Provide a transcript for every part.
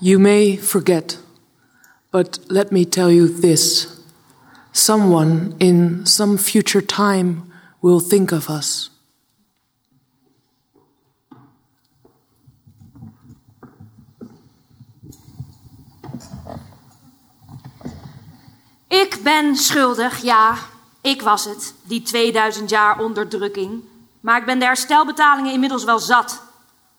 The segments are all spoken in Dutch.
You may forget, but let me tell you this. Someone in some future time will think of us. Ik ben schuldig, ja. Ik was het, die 2000 jaar onderdrukking. Maar ik ben de herstelbetalingen inmiddels wel zat.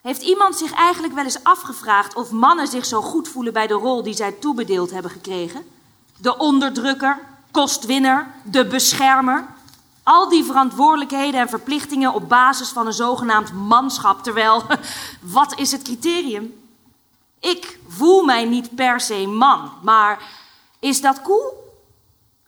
Heeft iemand zich eigenlijk wel eens afgevraagd of mannen zich zo goed voelen bij de rol die zij toebedeeld hebben gekregen? De onderdrukker, kostwinner, de beschermer. Al die verantwoordelijkheden en verplichtingen op basis van een zogenaamd manschap. Terwijl, wat is het criterium? Ik voel mij niet per se man, maar is dat cool?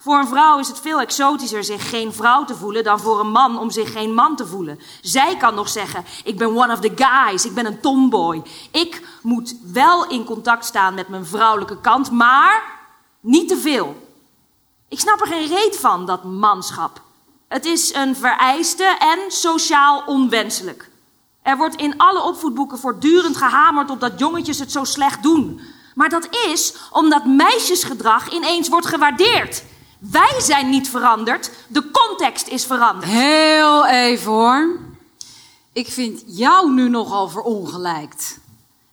Voor een vrouw is het veel exotischer zich geen vrouw te voelen dan voor een man om zich geen man te voelen. Zij kan nog zeggen: Ik ben one of the guys, ik ben een tomboy. Ik moet wel in contact staan met mijn vrouwelijke kant, maar niet te veel. Ik snap er geen reet van, dat manschap. Het is een vereiste en sociaal onwenselijk. Er wordt in alle opvoedboeken voortdurend gehamerd op dat jongetjes het zo slecht doen. Maar dat is omdat meisjesgedrag ineens wordt gewaardeerd. Wij zijn niet veranderd, de context is veranderd. Heel even hoor. Ik vind jou nu nogal verongelijkt.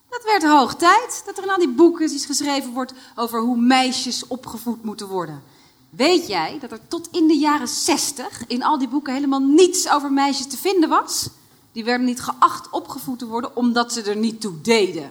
Het werd hoog tijd dat er in al die boeken iets geschreven wordt over hoe meisjes opgevoed moeten worden. Weet jij dat er tot in de jaren zestig in al die boeken helemaal niets over meisjes te vinden was? Die werden niet geacht opgevoed te worden omdat ze er niet toe deden.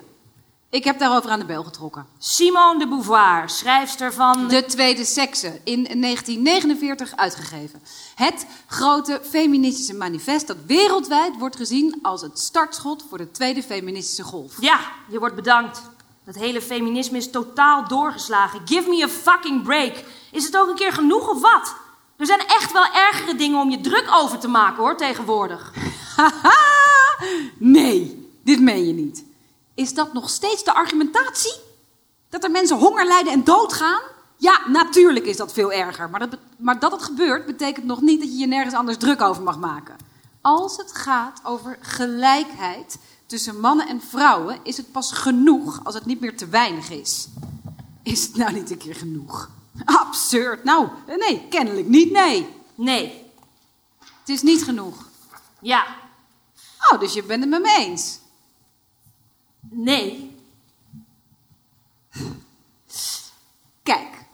Ik heb daarover aan de bel getrokken. Simone de Beauvoir, schrijfster van. De Tweede Sekse, in 1949 uitgegeven. Het grote feministische manifest dat wereldwijd wordt gezien als het startschot voor de tweede feministische golf. Ja, je wordt bedankt. Het hele feminisme is totaal doorgeslagen. Give me a fucking break. Is het ook een keer genoeg of wat? Er zijn echt wel ergere dingen om je druk over te maken hoor, tegenwoordig. Haha! nee, dit meen je niet. Is dat nog steeds de argumentatie? Dat er mensen honger lijden en doodgaan? Ja, natuurlijk is dat veel erger. Maar dat, maar dat het gebeurt, betekent nog niet dat je je nergens anders druk over mag maken. Als het gaat over gelijkheid tussen mannen en vrouwen, is het pas genoeg als het niet meer te weinig is. Is het nou niet een keer genoeg? Absurd. Nou, nee, kennelijk niet, nee. Nee. Het is niet genoeg. Ja. Oh, dus je bent het met me eens. Nee. Kijk.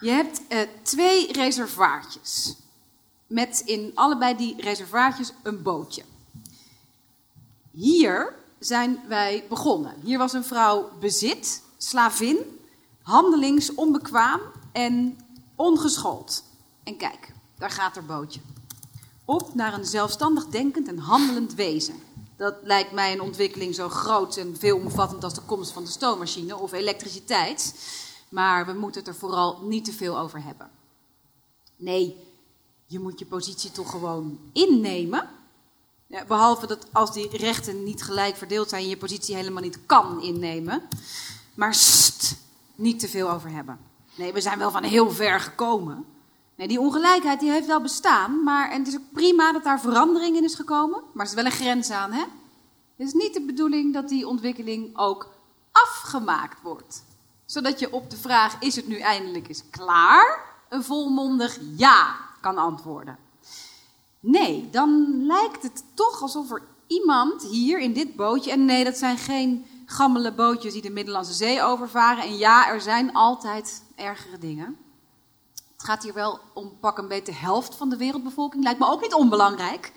Je hebt uh, twee reservaatjes. Met in allebei die reservaatjes een bootje. Hier zijn wij begonnen. Hier was een vrouw bezit, slavin, handelingsonbekwaam en ongeschoold. En kijk, daar gaat er bootje. Op naar een zelfstandig denkend en handelend wezen. Dat lijkt mij een ontwikkeling zo groot en veelomvattend als de komst van de stoommachine of elektriciteit. Maar we moeten het er vooral niet te veel over hebben. Nee, je moet je positie toch gewoon innemen. Ja, behalve dat als die rechten niet gelijk verdeeld zijn, je je positie helemaal niet kan innemen. Maar st, niet te veel over hebben. Nee, we zijn wel van heel ver gekomen. Nee, die ongelijkheid die heeft wel bestaan, maar en het is ook prima dat daar verandering in is gekomen, maar er is wel een grens aan, hè? Het is niet de bedoeling dat die ontwikkeling ook afgemaakt wordt. Zodat je op de vraag, is het nu eindelijk eens klaar, een volmondig ja kan antwoorden. Nee, dan lijkt het toch alsof er iemand hier in dit bootje, en nee, dat zijn geen gammele bootjes die de Middellandse Zee overvaren, en ja, er zijn altijd ergere dingen. Het gaat hier wel om pak een beetje de helft van de wereldbevolking. Lijkt me ook niet onbelangrijk.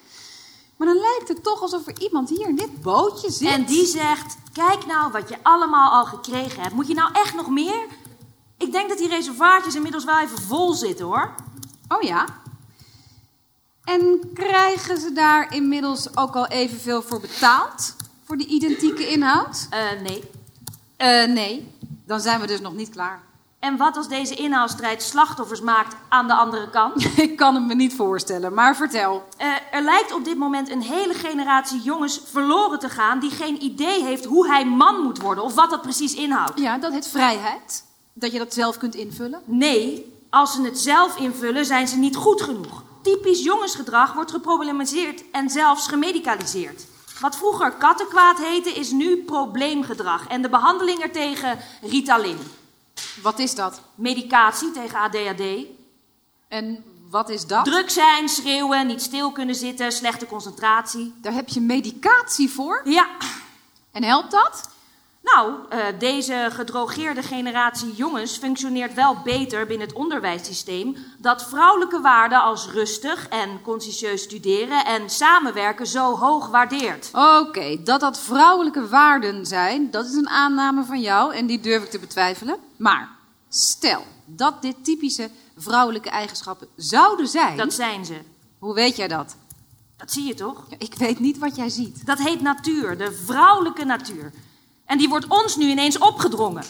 Maar dan lijkt het toch alsof er iemand hier in dit bootje zit. En die zegt: Kijk nou wat je allemaal al gekregen hebt. Moet je nou echt nog meer? Ik denk dat die reservaatjes inmiddels wel even vol zitten hoor. Oh ja? En krijgen ze daar inmiddels ook al evenveel voor betaald? Voor die identieke inhoud? Uh, nee. Uh, nee, dan zijn we dus nog niet klaar. En wat als deze inhaalstrijd slachtoffers maakt aan de andere kant? Ik kan het me niet voorstellen, maar vertel. Uh, er lijkt op dit moment een hele generatie jongens verloren te gaan die geen idee heeft hoe hij man moet worden of wat dat precies inhoudt. Ja, dat heet vrijheid. Dat je dat zelf kunt invullen? Nee, als ze het zelf invullen, zijn ze niet goed genoeg. Typisch jongensgedrag wordt geproblematiseerd en zelfs gemedicaliseerd. Wat vroeger kattenkwaad heette, is nu probleemgedrag. En de behandeling ertegen Ritalin. Wat is dat? Medicatie tegen ADHD. En wat is dat? Druk zijn, schreeuwen, niet stil kunnen zitten, slechte concentratie. Daar heb je medicatie voor. Ja, En helpt dat? Nou, eh, deze gedrogeerde generatie jongens functioneert wel beter binnen het onderwijssysteem dat vrouwelijke waarden als rustig en consciëntieus studeren en samenwerken zo hoog waardeert. Oké, dat dat vrouwelijke waarden zijn, dat is een aanname van jou en die durf ik te betwijfelen. Maar stel dat dit typische vrouwelijke eigenschappen zouden zijn. Dat zijn ze. Hoe weet jij dat? Dat zie je toch? Ja, ik weet niet wat jij ziet. Dat heet natuur, de vrouwelijke natuur. En die wordt ons nu ineens opgedrongen.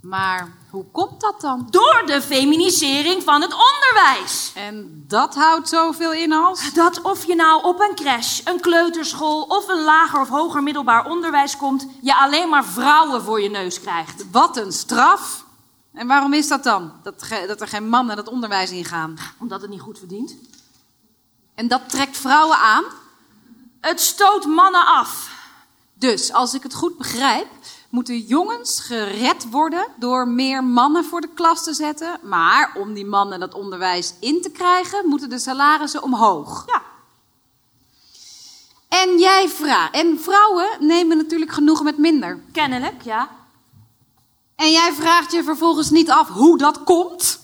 Maar hoe komt dat dan? Door de feminisering van het onderwijs. En dat houdt zoveel in als. Dat of je nou op een crash, een kleuterschool of een lager of hoger middelbaar onderwijs komt, je alleen maar vrouwen voor je neus krijgt. Wat een straf! En waarom is dat dan? Dat, dat er geen mannen dat onderwijs ingaan. Omdat het niet goed verdient. En dat trekt vrouwen aan. Het stoot mannen af. Dus als ik het goed begrijp, moeten jongens gered worden door meer mannen voor de klas te zetten. Maar om die mannen dat onderwijs in te krijgen, moeten de salarissen omhoog. Ja, En jij vraagt. En vrouwen nemen natuurlijk genoegen met minder. kennelijk, ja. En jij vraagt je vervolgens niet af hoe dat komt?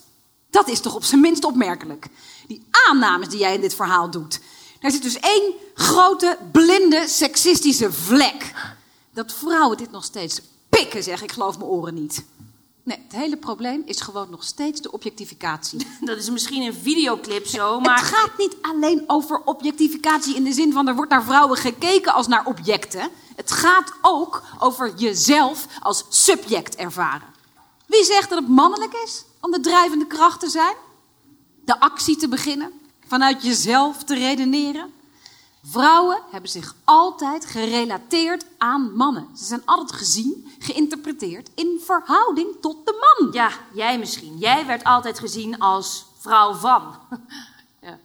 Dat is toch op zijn minst opmerkelijk. Die aannames die jij in dit verhaal doet. Daar zit dus één grote, blinde, seksistische vlek. Dat vrouwen dit nog steeds pikken, zeg ik, geloof mijn oren niet. Nee, het hele probleem is gewoon nog steeds de objectificatie. Dat is misschien een videoclip zo, maar... Het gaat niet alleen over objectificatie in de zin van er wordt naar vrouwen gekeken als naar objecten. Het gaat ook over jezelf als subject ervaren. Wie zegt dat het mannelijk is om de drijvende kracht te zijn? De actie te beginnen, vanuit jezelf te redeneren? Vrouwen hebben zich altijd gerelateerd aan mannen. Ze zijn altijd gezien, geïnterpreteerd in verhouding tot de man. Ja, jij misschien. Jij werd altijd gezien als vrouw van. ja.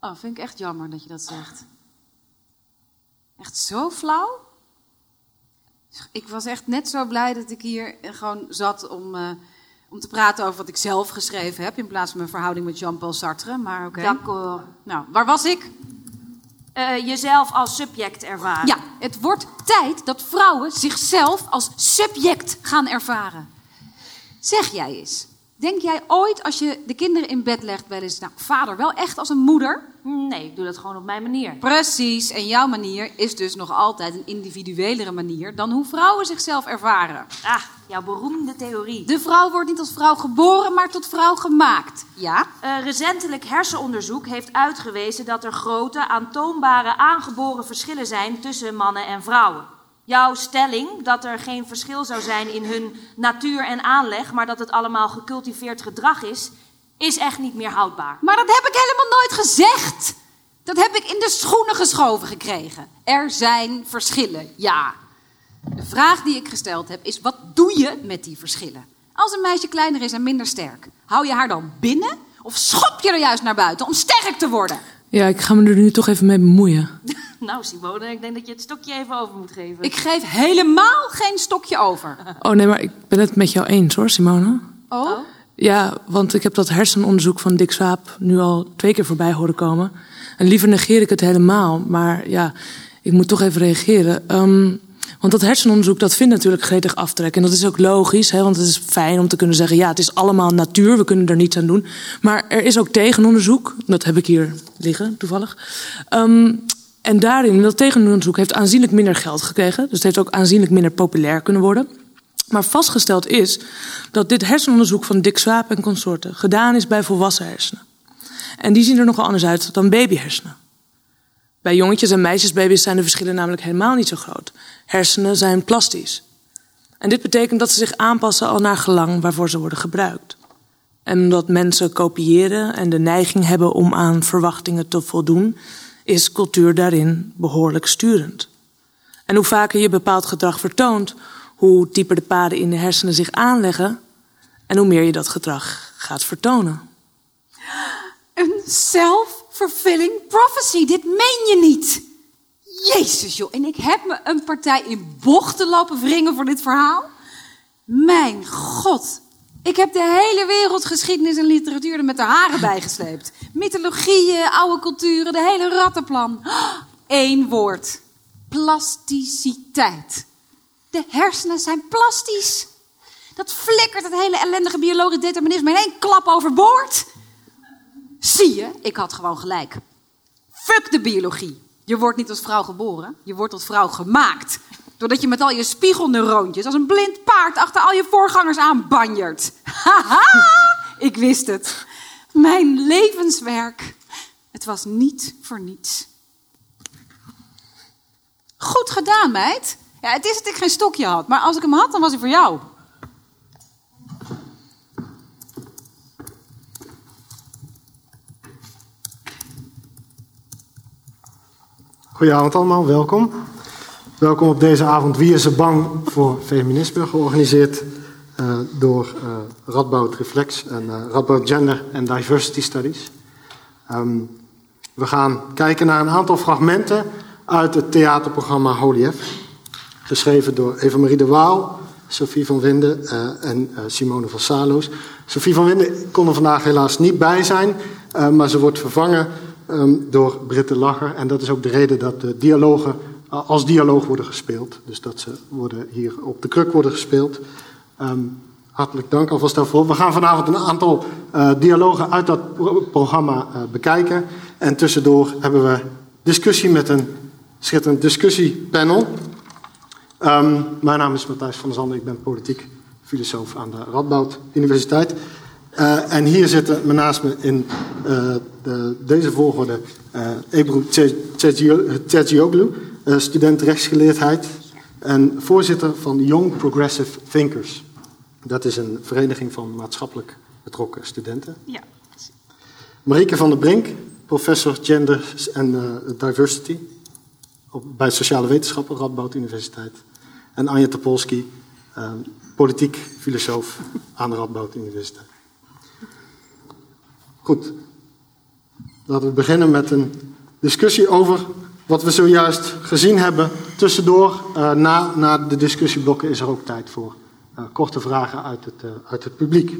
Oh, vind ik echt jammer dat je dat zegt. Echt zo flauw? Ik was echt net zo blij dat ik hier gewoon zat om, eh, om te praten over wat ik zelf geschreven heb... in plaats van mijn verhouding met Jean-Paul Sartre, maar oké. D'accord. Nou, waar was ik? Eh, jezelf als subject ervaren. Ja, het wordt tijd dat vrouwen zichzelf als subject gaan ervaren. Zeg jij eens, denk jij ooit als je de kinderen in bed legt wel eens... nou, vader wel echt als een moeder... Nee, ik doe dat gewoon op mijn manier. Precies, en jouw manier is dus nog altijd een individuelere manier dan hoe vrouwen zichzelf ervaren. Ah, jouw beroemde theorie. De vrouw wordt niet als vrouw geboren, maar tot vrouw gemaakt. Ja? Eh, recentelijk hersenonderzoek heeft uitgewezen dat er grote, aantoonbare, aangeboren verschillen zijn tussen mannen en vrouwen. Jouw stelling dat er geen verschil zou zijn in hun natuur en aanleg, maar dat het allemaal gecultiveerd gedrag is, is echt niet meer houdbaar. Maar dat heb ik helemaal nooit gezegd. Dat heb ik in de schoenen geschoven gekregen. Er zijn verschillen, ja. De vraag die ik gesteld heb is: wat doe je met die verschillen? Als een meisje kleiner is en minder sterk, hou je haar dan binnen of schop je er juist naar buiten om sterk te worden? Ja, ik ga me er nu toch even mee bemoeien. Nou, Simone, ik denk dat je het stokje even over moet geven. Ik geef helemaal geen stokje over. Oh nee, maar ik ben het met jou eens hoor, Simone. Oh? Ja, want ik heb dat hersenonderzoek van Dick Swaap nu al twee keer voorbij horen komen. En liever negeer ik het helemaal, maar ja, ik moet toch even reageren. Ehm, want dat hersenonderzoek dat vindt natuurlijk gretig aftrek. En dat is ook logisch, hè, want het is fijn om te kunnen zeggen... ja, het is allemaal natuur, we kunnen er niets aan doen. Maar er is ook tegenonderzoek, dat heb ik hier liggen toevallig. Ehm, en daarin, dat tegenonderzoek heeft aanzienlijk minder geld gekregen. Dus het heeft ook aanzienlijk minder populair kunnen worden. Maar vastgesteld is dat dit hersenonderzoek van Dick Swaap en consorten gedaan is bij volwassen hersenen. En die zien er nogal anders uit dan babyhersenen. Bij jongetjes en meisjesbaby's zijn de verschillen namelijk helemaal niet zo groot. Hersenen zijn plastisch. En dit betekent dat ze zich aanpassen al naar gelang waarvoor ze worden gebruikt. En omdat mensen kopiëren en de neiging hebben om aan verwachtingen te voldoen, is cultuur daarin behoorlijk sturend. En hoe vaker je bepaald gedrag vertoont, hoe dieper de paden in de hersenen zich aanleggen en hoe meer je dat gedrag gaat vertonen. Een self-fulfilling prophecy. Dit meen je niet. Jezus joh, en ik heb me een partij in bochten lopen wringen voor dit verhaal. Mijn god, ik heb de hele wereldgeschiedenis en literatuur er met de haren bijgesleept. Mythologieën, oude culturen, de hele rattenplan. Eén woord. Plasticiteit. De hersenen zijn plastisch. Dat flikkert het hele ellendige biologisch determinisme in één klap overboord. Zie je, ik had gewoon gelijk. Fuck de biologie. Je wordt niet als vrouw geboren, je wordt als vrouw gemaakt. Doordat je met al je spiegelneuroontjes als een blind paard achter al je voorgangers aan banjert. Haha, ik wist het. Mijn levenswerk. Het was niet voor niets. Goed gedaan, meid. Ja, het is dat ik geen stokje had, maar als ik hem had, dan was hij voor jou. Goedenavond allemaal, welkom. Welkom op deze avond Wie is er bang voor feminisme, georganiseerd uh, door uh, Radboud Reflex en uh, Radboud Gender and Diversity Studies. Um, we gaan kijken naar een aantal fragmenten uit het theaterprogramma Holy F. Geschreven door Eva-Marie de Waal, Sophie van Winden en Simone van Saloos. Sophie van Winden kon er vandaag helaas niet bij zijn, maar ze wordt vervangen um, door Britte Lacher. En dat is ook de reden dat de dialogen uh, als dialoog worden gespeeld. Dus dat ze worden hier op de kruk worden gespeeld. Um, hartelijk dank alvast daarvoor. We gaan vanavond een aantal uh, dialogen uit dat pro programma uh, bekijken. En tussendoor hebben we discussie met een schitterend discussiepanel. Um, mijn naam is Matthijs van der Zanden, ik ben politiek filosoof aan de Radboud Universiteit. Uh, en hier zitten me naast me in uh, de, deze volgorde uh, Ebru Tjegioglu, student rechtsgeleerdheid en voorzitter van Young Progressive Thinkers. Dat is een vereniging van maatschappelijk betrokken studenten. Ja. Marieke van der Brink, professor Gender en Diversity op, bij Sociale Wetenschappen, Radboud Universiteit. En Anja Topolski, politiek filosoof aan de Radboud Universiteit. Goed. Laten we beginnen met een discussie over wat we zojuist gezien hebben. Tussendoor, uh, na, na de discussieblokken, is er ook tijd voor uh, korte vragen uit het, uh, uit het publiek.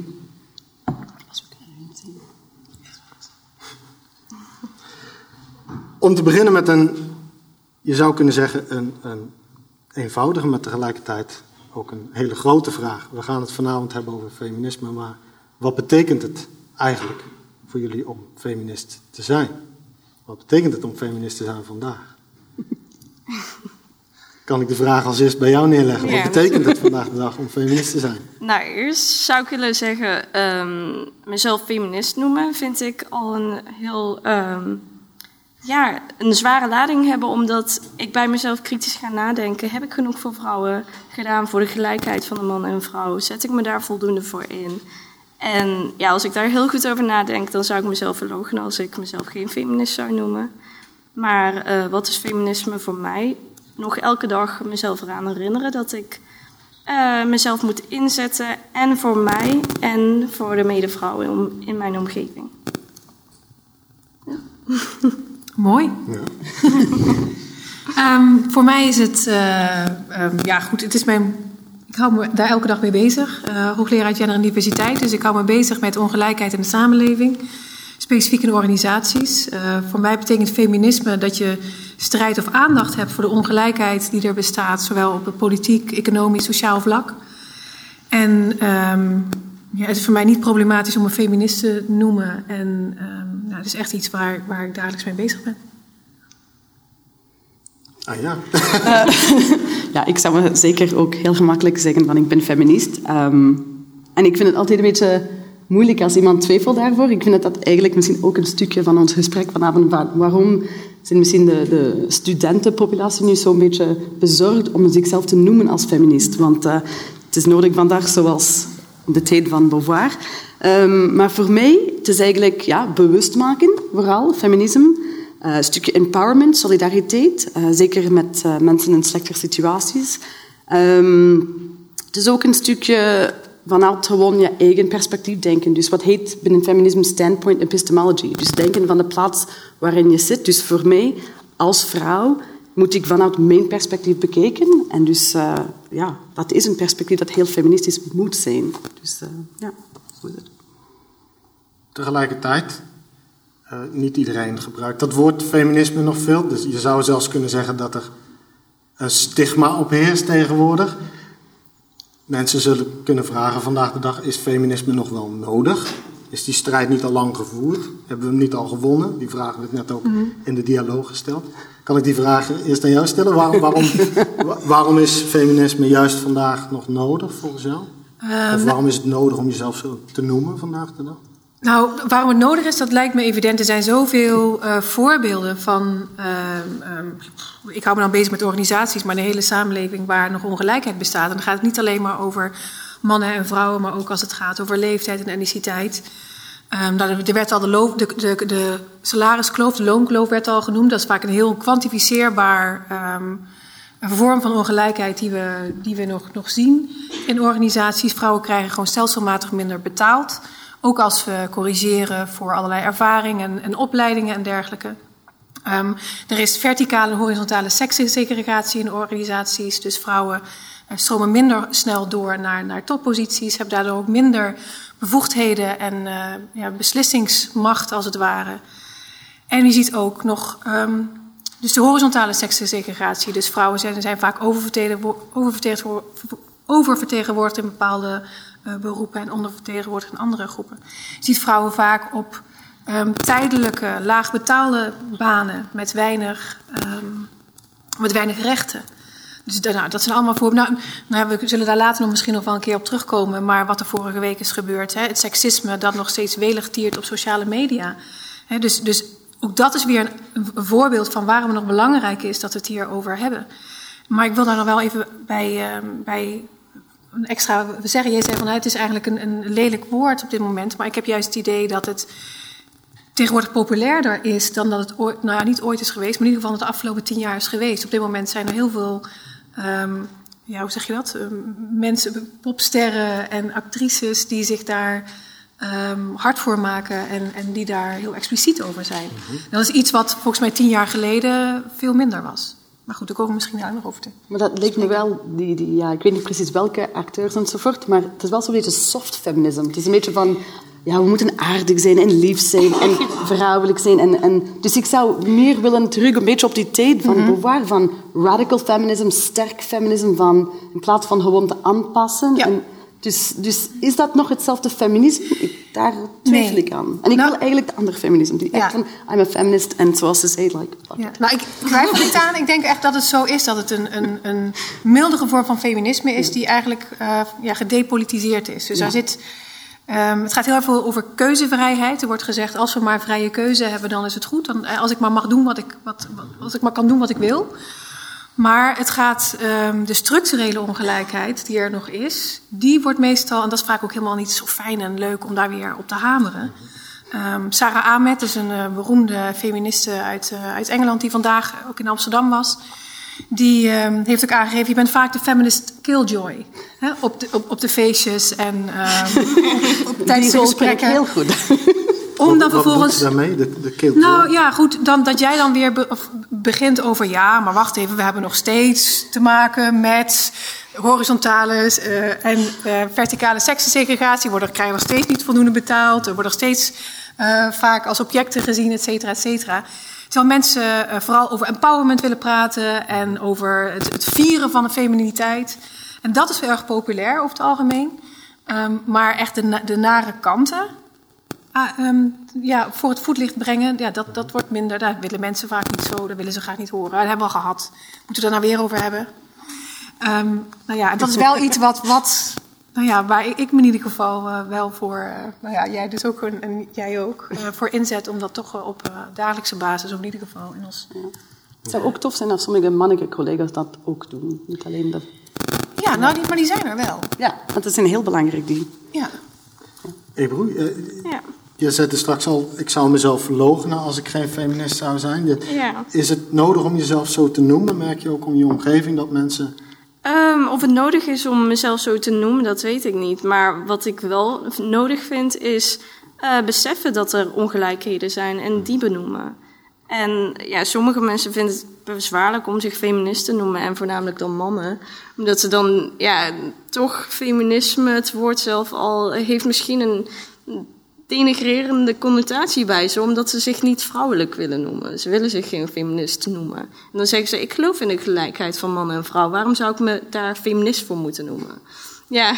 Om te beginnen met een, je zou kunnen zeggen, een, een eenvoudige, maar tegelijkertijd ook een hele grote vraag. We gaan het vanavond hebben over feminisme, maar wat betekent het eigenlijk voor jullie om feminist te zijn? Wat betekent het om feminist te zijn vandaag? Kan ik de vraag als eerst bij jou neerleggen? Ja, Wat betekent het vandaag de dag om feminist te zijn? Nou, eerst zou ik willen zeggen, um, mezelf feminist noemen vind ik al een heel, um, ja, een zware lading hebben, omdat ik bij mezelf kritisch ga nadenken. Heb ik genoeg voor vrouwen gedaan, voor de gelijkheid van de man en vrouw? Zet ik me daar voldoende voor in? En ja, als ik daar heel goed over nadenk, dan zou ik mezelf verloochenen als ik mezelf geen feminist zou noemen. Maar uh, wat is feminisme voor mij? Nog elke dag mezelf eraan herinneren dat ik uh, mezelf moet inzetten. En voor mij en voor de medevrouwen in, in mijn omgeving. Ja. Mooi. Ja. um, voor mij is het, uh, um, ja goed, het is mijn ik hou me daar elke dag mee bezig. Uh, hoogleraar gender en diversiteit. Dus ik hou me bezig met ongelijkheid in de samenleving. Specifiek in organisaties. Uh, voor mij betekent feminisme dat je strijd of aandacht hebt voor de ongelijkheid die er bestaat. Zowel op het politiek, economisch, sociaal vlak. En um, ja, het is voor mij niet problematisch om een feminist te noemen. En um, nou, het is echt iets waar, waar ik dagelijks mee bezig ben. Ah ja. uh, ja, ik zou me zeker ook heel gemakkelijk zeggen van ik ben feminist. Um, en ik vind het altijd een beetje moeilijk als iemand twijfelt daarvoor. Ik vind dat dat eigenlijk misschien ook een stukje van ons gesprek vanavond... waarom zijn misschien de, de studentenpopulatie nu zo'n beetje bezorgd om zichzelf te noemen als feminist. Want uh, het is nodig vandaag zoals de tijd van Beauvoir. Um, maar voor mij, het is eigenlijk ja, bewust maken, vooral, feminisme... Uh, een stukje empowerment, solidariteit, uh, zeker met uh, mensen in slechte situaties. Um, het is ook een stukje vanuit gewoon je eigen perspectief denken. Dus wat heet binnen feminisme standpoint epistemology. Dus denken van de plaats waarin je zit. Dus voor mij, als vrouw, moet ik vanuit mijn perspectief bekeken. En dus ja, dat is een perspectief dat heel feministisch moet zijn. Dus ja, zo is het. Tegelijkertijd, uh, niet iedereen gebruikt dat woord feminisme nog veel. Dus je zou zelfs kunnen zeggen dat er een stigma op heerst tegenwoordig. Mensen zullen kunnen vragen vandaag de dag, is feminisme nog wel nodig? Is die strijd niet al lang gevoerd? Hebben we hem niet al gewonnen? Die vraag werd net ook mm. in de dialoog gesteld. Kan ik die vraag eerst aan jou stellen? Waarom, waarom, waarom is feminisme juist vandaag nog nodig volgens jou? Of waarom is het nodig om jezelf zo te noemen vandaag de dag? Nou, waarom het nodig is, dat lijkt me evident. Er zijn zoveel uh, voorbeelden van. Uh, um, ik hou me dan bezig met organisaties, maar de hele samenleving waar nog ongelijkheid bestaat. En dan gaat het niet alleen maar over mannen en vrouwen, maar ook als het gaat over leeftijd en etniciteit. Um, er werd al de, de, de, salariskloof, de loonkloof werd al genoemd. Dat is vaak een heel kwantificeerbaar een vorm van ongelijkheid die we, die we nog, nog zien in organisaties. Vrouwen krijgen gewoon stelselmatig minder betaald. Ook als we corrigeren voor allerlei ervaringen en, en opleidingen en dergelijke. Um, er is verticale en horizontale sekssegregatie in organisaties. Dus vrouwen uh, stromen minder snel door naar, naar topposities, hebben daardoor ook minder bevoegdheden en uh, ja, beslissingsmacht als het ware. En je ziet ook nog um, dus de horizontale sekssegregatie. Dus vrouwen zijn, zijn vaak oververtegenwoordigd, oververtegenwoordigd in bepaalde beroepen en ondervertegenwoordigd in andere groepen. Je ziet vrouwen vaak op um, tijdelijke, laagbetaalde banen met weinig, um, met weinig rechten. Dus nou, dat zijn allemaal voorbeelden. Nou, nou, we zullen daar later nog misschien nog wel een keer op terugkomen. Maar wat er vorige week is gebeurd, hè, het seksisme dat nog steeds welig tiert op sociale media. Hè, dus, dus ook dat is weer een, voorbeeld van waarom het nog belangrijk is dat we het hierover hebben. Maar ik wil daar nog wel even bij, uh, bij een extra. We zeggen, jij zei van nou, het is eigenlijk een, een lelijk woord op dit moment. Maar ik heb juist het idee dat het tegenwoordig populairder is dan dat het ooit, nou niet ooit is geweest, maar in ieder geval de afgelopen tien jaar is geweest. Op dit moment zijn er heel veel um, ja, hoe zeg je dat? Um, mensen, popsterren en actrices die zich daar um, hard voor maken en, en die daar heel expliciet over zijn. Mm -hmm. Dat is iets wat volgens mij tien jaar geleden veel minder was. Maar goed, daar komen we misschien daar nog over te. Maar dat leek me wel, die, die, ja, ik weet niet precies welke acteurs enzovoort, maar het is wel zo'n beetje soft feminism. Het is een beetje van ja, we moeten aardig zijn en lief zijn en vrouwelijk zijn. En, en, dus ik zou meer willen terug een beetje op die tijd van mm -hmm. van radical feminism, sterk feminisme, van, in plaats van gewoon te aanpassen. Ja. En dus, dus is dat nog hetzelfde feminisme? Ik, daar twijfel nee. ik aan. En ik nou, wil eigenlijk de andere feminisme. Die ja. echt van, I'm a feminist, en zoals ze zei, like... Ja. Nou, ik twijfel niet aan. Ik denk echt dat het zo is dat het een, een, een mildere vorm van feminisme is... die eigenlijk uh, ja, gedepolitiseerd is. Dus daar zit... Um, het gaat heel erg veel over keuzevrijheid. Er wordt gezegd, als we maar vrije keuze hebben, dan is het goed. Dan, als ik maar mag doen wat ik, wat, als ik maar kan doen wat ik wil. Maar het gaat, um, de structurele ongelijkheid die er nog is, die wordt meestal, en dat is vaak ook helemaal niet zo fijn en leuk om daar weer op te hameren. Um, Sarah Ahmed is een uh, beroemde feministe uit, uh, uit Engeland die vandaag ook in Amsterdam was. Die uh, heeft ook aangegeven, je bent vaak de feminist killjoy. Hè? Op, de, op, op de feestjes en tijdens de gesprekken. heel goed. Om dan vervolgens. Wat daarmee? De, de? Nou ja, goed, dan, dat jij dan weer be, begint over ja, maar wacht even, we hebben nog steeds te maken met horizontale uh, en uh, verticale seksensegregatie. Worden, krijgen nog steeds niet voldoende betaald. Er worden nog steeds uh, vaak als objecten gezien, et cetera, et cetera. Terwijl mensen vooral over empowerment willen praten en over het, het, vieren van de femininiteit. En dat is heel erg populair over het algemeen. Um, maar echt de, de nare kanten uh, um, ja, voor het voetlicht brengen, ja, dat, dat wordt minder. Daar willen mensen vaak niet zo, dat willen ze graag niet horen. Dat hebben we al gehad. Moeten we daar nou weer over hebben? Um, nou ja, dat is wel iets wat, wat nou ja, waar ik me in ieder geval uh, wel voor, uh, nou ja, jij dus ook en, en jij ook, uh, voor inzet om dat toch op dagelijkse basis, of in ieder geval in ons. Ja. Het zou ook tof zijn als sommige mannelijke collega's dat ook doen. Niet alleen dat. Ja, nou, die, maar die zijn er wel. Ja, want dat is een heel belangrijk ding. Ja. Ebro, ja. Je zei straks al, ik zou mezelf verloochenen als ik geen feminist zou zijn. Ja. Is het nodig om jezelf zo te noemen? Merk je ook om je omgeving dat mensen Um, of het nodig is om mezelf zo te noemen, dat weet ik niet. Maar wat ik wel nodig vind, is uh, beseffen dat er ongelijkheden zijn en die benoemen. En ja, sommige mensen vinden het bezwaarlijk om zich feminist te noemen, en voornamelijk dan mannen. Omdat ze dan, ja, toch feminisme, het woord zelf al, heeft misschien een denigrerende connotatie bij ze, omdat ze zich niet vrouwelijk willen noemen. Ze willen zich geen feminist noemen. En dan zeggen ze: Ik geloof in de gelijkheid van man en vrouw. Waarom zou ik me daar feminist voor moeten noemen? Ja,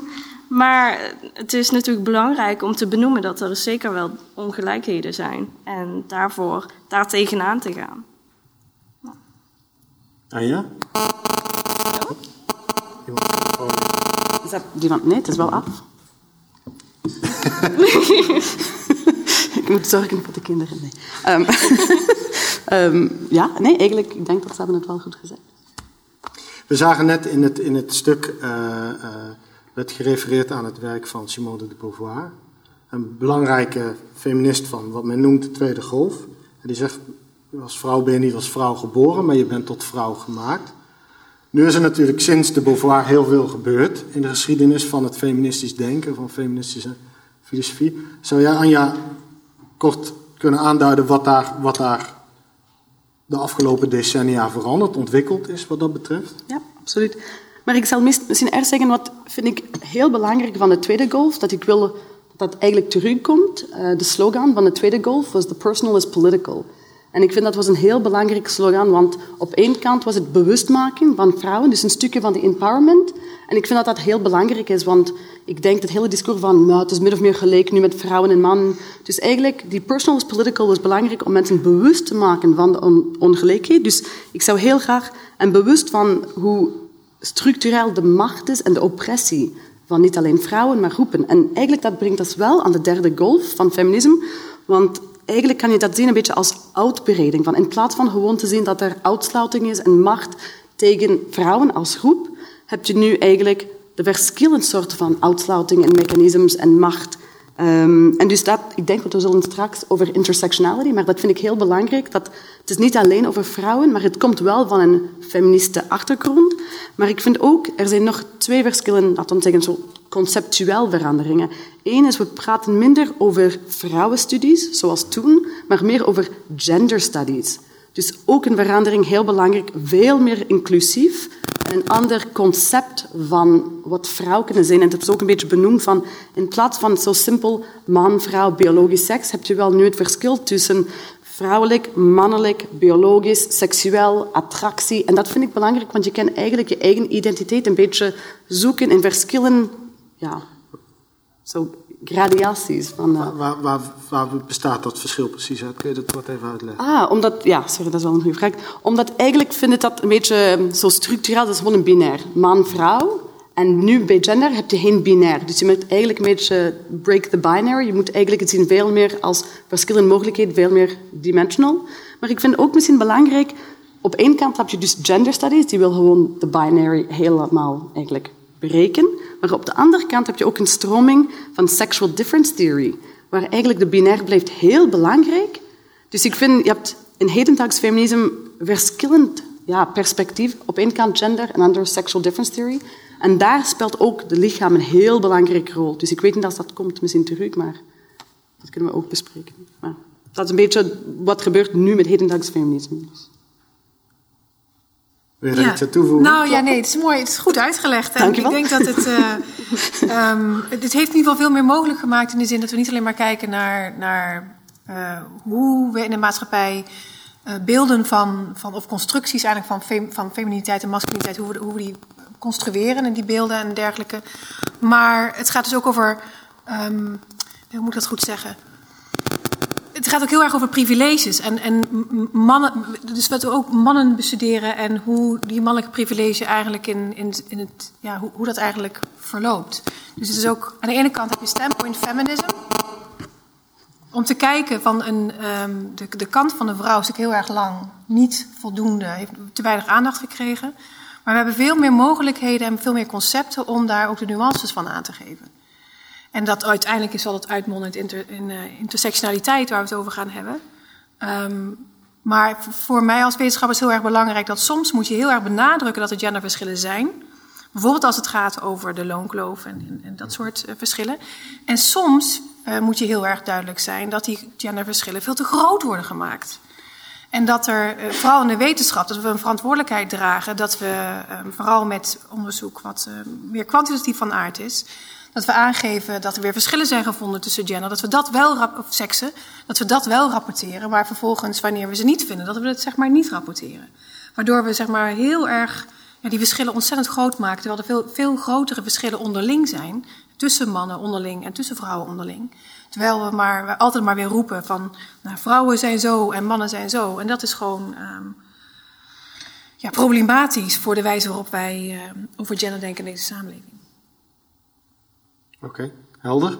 maar het is natuurlijk belangrijk om te benoemen dat er zeker wel ongelijkheden zijn. En daarvoor daar tegenaan te gaan. Anja? Is dat, die van, nee, het is wel af. ik moet zorgen voor de kinderen. Nee. Ehm, ehm, ja, nee, eigenlijk, ik denk dat ze hebben het wel goed gezegd. We zagen net in het, in het stuk, uh, werd gerefereerd aan het werk van Simone de Beauvoir. Een belangrijke feminist van wat men noemt de Tweede Golf. En die zegt, als vrouw ben je niet als vrouw geboren, maar je bent tot vrouw gemaakt. Nu is er natuurlijk sinds de Beauvoir heel veel gebeurd in de geschiedenis van het feministisch denken, van feministische filosofie. Zou jij, Anja, kort kunnen aanduiden wat daar, wat daar de afgelopen decennia veranderd, ontwikkeld is wat dat betreft? Ja, absoluut. Maar ik zal misschien eerst zeggen wat vind ik heel belangrijk van de tweede golf, dat ik wil dat dat eigenlijk terugkomt. Uh, de slogan van de tweede golf was the personal is political. En ik vind dat was een heel belangrijke slogan, want op één kant was het bewustmaking van vrouwen, dus een stukje van de empowerment. En ik vind dat dat heel belangrijk is, want ik denk dat het hele discours van nou, het is min of meer gelijk nu met vrouwen en mannen. Dus eigenlijk, die personal is political is belangrijk om mensen bewust te maken van de ongelijkheid. Dus ik zou heel graag, en bewust van hoe structureel de macht is en de oppressie van niet alleen vrouwen, maar groepen. En eigenlijk dat brengt ons wel aan de derde golf van feminisme, want eigenlijk kan je dat zien een beetje als uitbreiding. Van in plaats van gewoon te zien dat er uitsluiting is en macht tegen vrouwen als groep, heb je nu eigenlijk de verschillende soorten van uitsluiting en mechanismes en macht. Um, en dus dat, ik denk dat we zullen straks over intersectionality, maar dat vind ik heel belangrijk. Dat het is niet alleen over vrouwen, maar het komt wel van een feministe achtergrond. Maar ik vind ook, er zijn nog twee verschillende, laten we zeggen, zo conceptueel veranderingen. Eén is, we praten minder over vrouwenstudies, zoals toen, maar meer over gender studies. Dus ook een verandering, heel belangrijk, veel meer inclusief. Een ander concept van wat vrouw kunnen zijn. En dat is ook een beetje benoemd van, in plaats van zo simpel man, vrouw, biologisch seks, heb je wel nu het verschil tussen vrouwelijk, mannelijk, biologisch, seksueel, attractie. En dat vind ik belangrijk, want je kan eigenlijk je eigen identiteit een beetje zoeken in verschillen, ja, zo gradaties. Van, uh... waar, waar, waar, bestaat dat verschil precies uit? Kun je dat wat even uitleggen? Ah, omdat, ja, sorry, dat is wel een goede vraag. Omdat eigenlijk vind ik dat een beetje ehm, zo structureel, dat is gewoon een binair. Man-vrouw. En nu bij gender heb je geen binair. Dus je moet eigenlijk een beetje break the binary. Je moet eigenlijk het zien veel meer als verschillende mogelijkheden, veel meer dimensional. Maar ik vind ook misschien belangrijk, op één kant heb je dus gender studies, die wil gewoon de binary helemaal eigenlijk breken. Maar op de andere kant heb je ook een stroming van sexual difference theory, waar eigenlijk de binair blijft heel belangrijk. Dus ik vind, je hebt in hedendaags feminisme verschillend ja, perspectief. Op één kant gender en ander sexual difference theory. En daar speelt ook de lichaam een heel belangrijke rol. Dus ik weet niet of dat komt misschien terug, maar dat kunnen we ook bespreken. Maar dat is een beetje wat gebeurt nu met hedendaags feminisme. Wil je er iets aan toevoegen? Nou ja, nee, het is mooi. Het is goed uitgelegd. En ik denk dat het, uh, um, het heeft in ieder geval veel meer mogelijk gemaakt in de zin dat we niet alleen maar kijken naar, naar uh, hoe we in de maatschappij uh, beelden van, van, of constructies eigenlijk van, fem, van feminiteit en masculiniteit, hoe we, hoe we die construeren en die beelden en dergelijke. Maar het gaat dus ook over, um, hoe moet ik dat goed zeggen? Het gaat ook heel erg over privileges. En, en mannen, dus wat we ook mannen bestuderen en hoe die mannelijke privilege eigenlijk in, in, in het, ja, hoe, hoe dat eigenlijk verloopt. Dus het is ook, aan de ene kant heb je standpoint feminism. Om te kijken van een, um, de, de kant van de vrouw is heel erg lang niet voldoende, heeft te weinig aandacht gekregen. Maar we hebben veel meer mogelijkheden en veel meer concepten om daar ook de nuances van aan te geven. En dat uiteindelijk is zal het uitmonden in, uh, intersectionaliteit waar we het over gaan hebben. Um, maar voor mij als wetenschapper is heel erg belangrijk dat soms moet je heel erg benadrukken dat er genderverschillen zijn. Bijvoorbeeld als het gaat over de loonkloof en, en, dat soort uh, verschillen. En soms uh, moet je heel erg duidelijk zijn dat die genderverschillen veel te groot worden gemaakt. En dat er, eh, vooral in de wetenschap, dat we een verantwoordelijkheid dragen. Dat we ehm, vooral met onderzoek wat eh, meer kwantitatief van aard is. Dat we aangeven dat er weer verschillen zijn gevonden tussen gender. Dat we dat wel, of seksen, dat we dat wel rapporteren. Maar vervolgens, wanneer we ze niet vinden, dat we het zeg maar niet rapporteren. Waardoor we zeg maar heel erg ja, die verschillen ontzettend groot maken. Terwijl er veel, veel grotere verschillen onderling zijn. Tussen mannen onderling en tussen vrouwen onderling. Terwijl we maar altijd maar weer roepen van nou, vrouwen zijn zo en mannen zijn zo. En dat is gewoon um, ja, problematisch voor de wijze waarop wij uh, over gender denken in deze samenleving. Oké, okay, helder.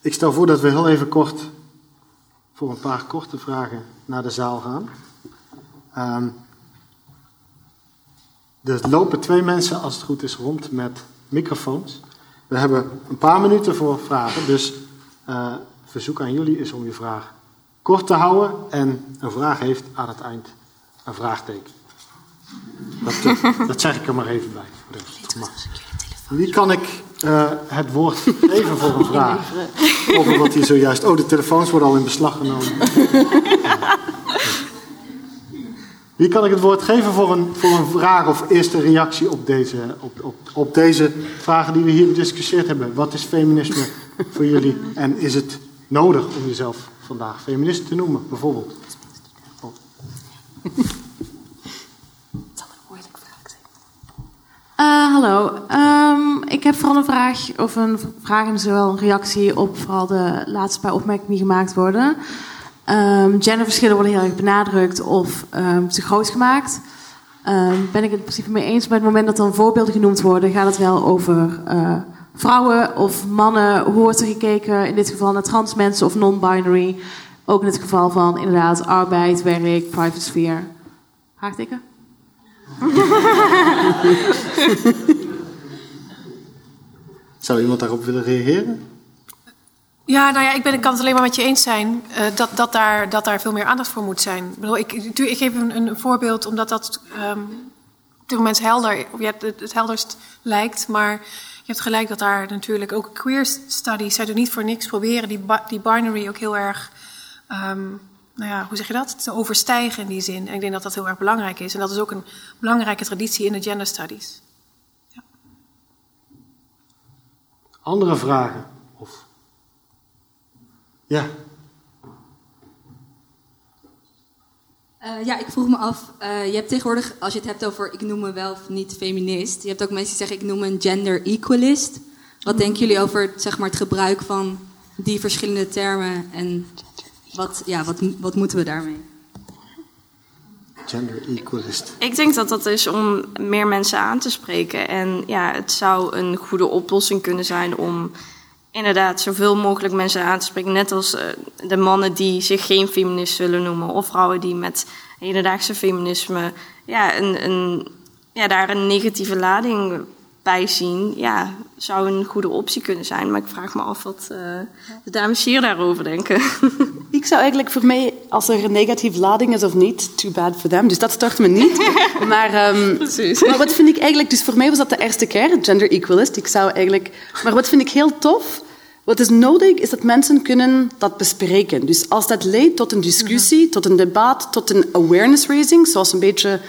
Ik stel voor dat we heel even kort voor een paar korte vragen naar de zaal gaan. Um, er lopen twee mensen, als het goed is, rond met microfoons. We hebben een paar minuten voor vragen, dus uh, verzoek aan jullie is om je vraag kort te houden en een vraag heeft aan het eind een vraagteken. Dat, eh, dat zeg ik er maar even bij. Wie kan ik uh, het woord geven voor een vraag? Over wat hier zojuist. Oh, de telefoons worden al in beslag genomen. Wie kan ik het woord geven voor een, voor een vraag of eerste reactie op deze, op, op, op deze vragen die we hier gediscussieerd hebben? Wat is feminisme voor jullie en is het nodig om jezelf vandaag feminist te noemen, bijvoorbeeld? Oh. Uh, hallo, um, ik heb vooral een vraag of een vraag en zowel een reactie op vooral de laatste paar opmerkingen die gemaakt worden. Um, genderverschillen worden heel erg benadrukt of um, te groot gemaakt. Ben ik het in principe mee eens. Maar het moment dat dan voorbeelden genoemd worden, gaat het wel over uh, vrouwen of mannen. Hoe wordt er gekeken in dit geval naar trans mensen of non-binary? Ook in het geval van inderdaad arbeid, werk, private sfeer. Haaktikken? Zou iemand daarop willen reageren? Ja, nou ja, ik, ben, ik kan het alleen maar met je eens zijn uh, dat, dat, daar, dat daar veel meer aandacht voor moet zijn. Ik, bedoel, ik, ik geef een, een voorbeeld omdat dat um, op dit moment helder, ja, het, het helderst lijkt. Maar je hebt gelijk dat daar natuurlijk ook queer studies, zij doen niet voor niks proberen die, die binary ook heel erg, um, nou ja, hoe zeg je dat, te overstijgen in die zin. En ik denk dat dat heel erg belangrijk is. En dat is ook een belangrijke traditie in de gender studies. Ja. Andere vragen? Of ja. Uh, ja, ik vroeg me af, uh, je hebt tegenwoordig, als je het hebt over ik noem me wel of niet feminist, je hebt ook mensen die zeggen ik noem me een gender equalist. Wat denken jullie over zeg maar, het gebruik van die verschillende termen en wat, ja, wat, wat moeten we daarmee? Gender equalist. Ik denk dat dat is om meer mensen aan te spreken. En ja, het zou een goede oplossing kunnen zijn om inderdaad zoveel mogelijk mensen aan te spreken. Net als uh, de mannen die zich geen feminist zullen noemen. Of vrouwen die met hedendaagse feminisme ja, een, een, ja, daar een negatieve lading bij zien. Ja, zou een goede optie kunnen zijn. Maar ik vraag me af wat uh, de dames hier daarover denken. Ik zou eigenlijk voor mij, als er een negatieve lading is of niet, too bad for them. Dus dat stort me niet. maar, um, maar wat vind ik eigenlijk, dus voor mij was dat de eerste keer, gender equalist. Ik zou eigenlijk, maar wat vind ik heel tof, wat is nodig, is dat mensen kunnen dat bespreken. Dus als dat leidt tot een discussie, tot een debat, tot een awareness raising, zoals een beetje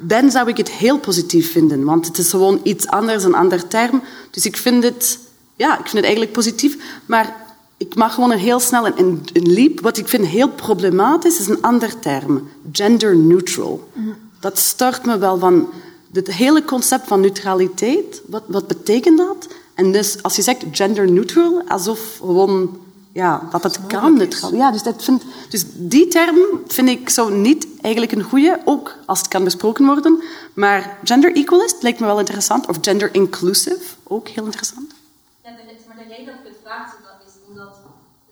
dan zou ik het heel positief vinden. Want het is gewoon iets anders, een ander term. Dus ik vind het, ja, ik vind het eigenlijk positief. Maar ik mag gewoon een heel snel een, een, leap. Wat ik vind heel problematisch is een ander term. Gender neutral. Dat start me wel van het hele concept van neutraliteit. Wat, wat betekent dat? En dus als je zegt gender neutral, alsof gewoon ja, dat het kan neutraal. Ja, dus, dat vind, dus die term vind ik zo niet eigenlijk een goede, ook als het kan besproken worden. Maar gender equalist lijkt me wel interessant, of gender inclusive, ook heel interessant. Ja, de, maar de reden dat ik het vraag is omdat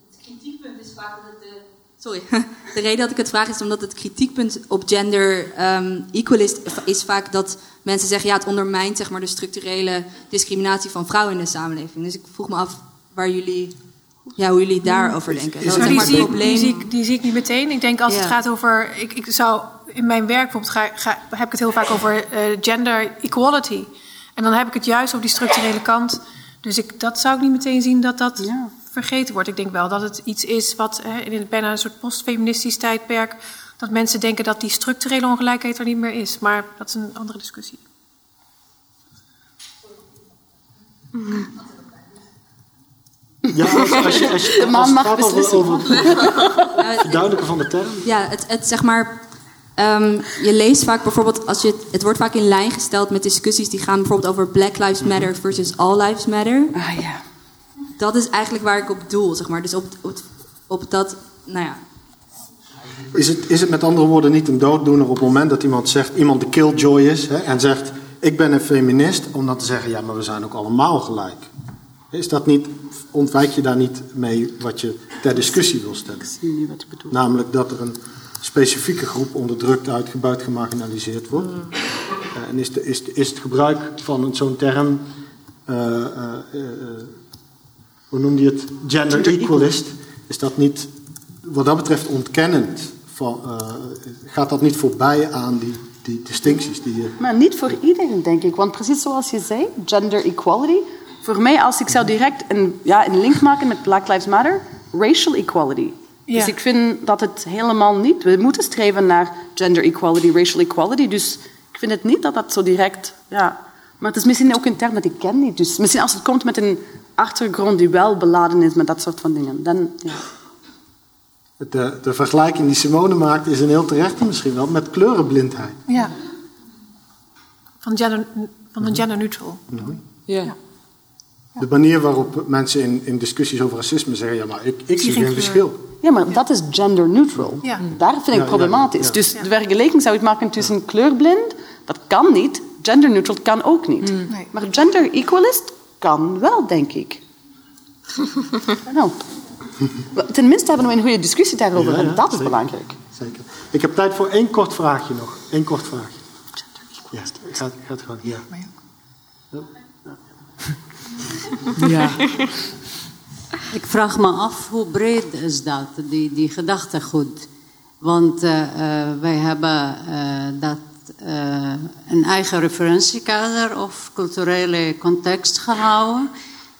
het kritiekpunt is vaak dat de... Sorry. De reden dat ik het vraag is omdat het kritiekpunt op gender um, equalist is vaak dat mensen zeggen... ja, het ondermijnt zeg maar, de structurele discriminatie van vrouwen in de samenleving. Dus ik vroeg me af waar jullie ja, hoe jullie daarover denken. Dat maar die, zie ik, die, zie ik, die zie ik niet meteen. Ik denk als het gaat over. Ik, ik zou in mijn werk bijvoorbeeld ga, ga, heb ik het heel vaak over uh, gender equality. En dan heb ik het juist op die structurele kant. Dus ik, dat zou ik niet meteen zien dat dat vergeten wordt. Ik denk wel dat het iets is wat hè, in bijna een soort postfeministisch tijdperk dat mensen denken dat die structurele ongelijkheid er niet meer is. Maar dat is een andere discussie. Ja, als, als je, als je, De man als mag over, beslissen. over verduidelijken van de term. Ja, het, het zeg maar. ehm, je leest vaak bijvoorbeeld, als je, het- het wordt vaak in lijn gesteld met discussies die gaan bijvoorbeeld over Black Lives Matter versus All Lives Matter. Ah ja. Dat is eigenlijk waar ik op doel, zeg maar. Dus op, op, op dat, nou ja. Is het, is het met andere woorden niet een dooddoener op het moment dat iemand zegt, iemand de killjoy is hè, en zegt, ik ben een feminist, om dan te zeggen, ja, maar we zijn ook allemaal gelijk. Is dat niet, ontwijk je daar niet mee wat je ter discussie wil stellen? Ik zie nu wat je bedoelt. Namelijk dat er een specifieke groep onderdrukt, uitgebuit, gemarginaliseerd wordt. Eh, en is, de, is, de- is het gebruik van zo'n term, eh, eh, hoe noemde je het, gender, equalist, is dat niet wat dat betreft ontkennend? Van, gaat dat niet voorbij aan die, die distincties die je... Maar niet voor iedereen, denk ik. Want precies zoals je zei, gender equality. Voor mij, als ik zou direct een, ja, een link maken met Black Lives Matter, racial equality. Ja. Dus ik vind dat het helemaal niet... We moeten streven naar gender equality, racial equality. Dus ik vind het niet dat dat zo direct... Ja. Maar het is misschien ook een term dat ik ken niet. Dus misschien als het komt met een achtergrond die wel beladen is met dat soort van dingen. Dan, ja. De, de vergelijking die Simone maakt is een heel terechte misschien wel met kleurenblindheid. Ja. Van, gender, van een gender neutral. Ja. De manier waarop mensen in, in discussies over racisme zeggen, ja maar ik, ik zie geen kleur. verschil. Ja, maar dat is gender neutral. Ja. Daar vind ik Ja, problematisch. ja. Dus de vergelijking zou je maken tussen kleurblind, dat kan niet. Gender neutral kan ook niet. Nee. Maar gender equalist kan wel, denk ik. nou, tenminste hebben we een goede discussie daarover Ja, en dat is zeker. belangrijk. Zeker. Ik heb tijd voor één kort vraagje nog. Eén kort vraagje. Ja, gaat, gaat gewoon. Ja. Ja. Ik vraag me af hoe breed is dat, die, die gedachtegoed. Want eh, eh, wij hebben eh, dat een eigen referentiekader of culturele context gehouden,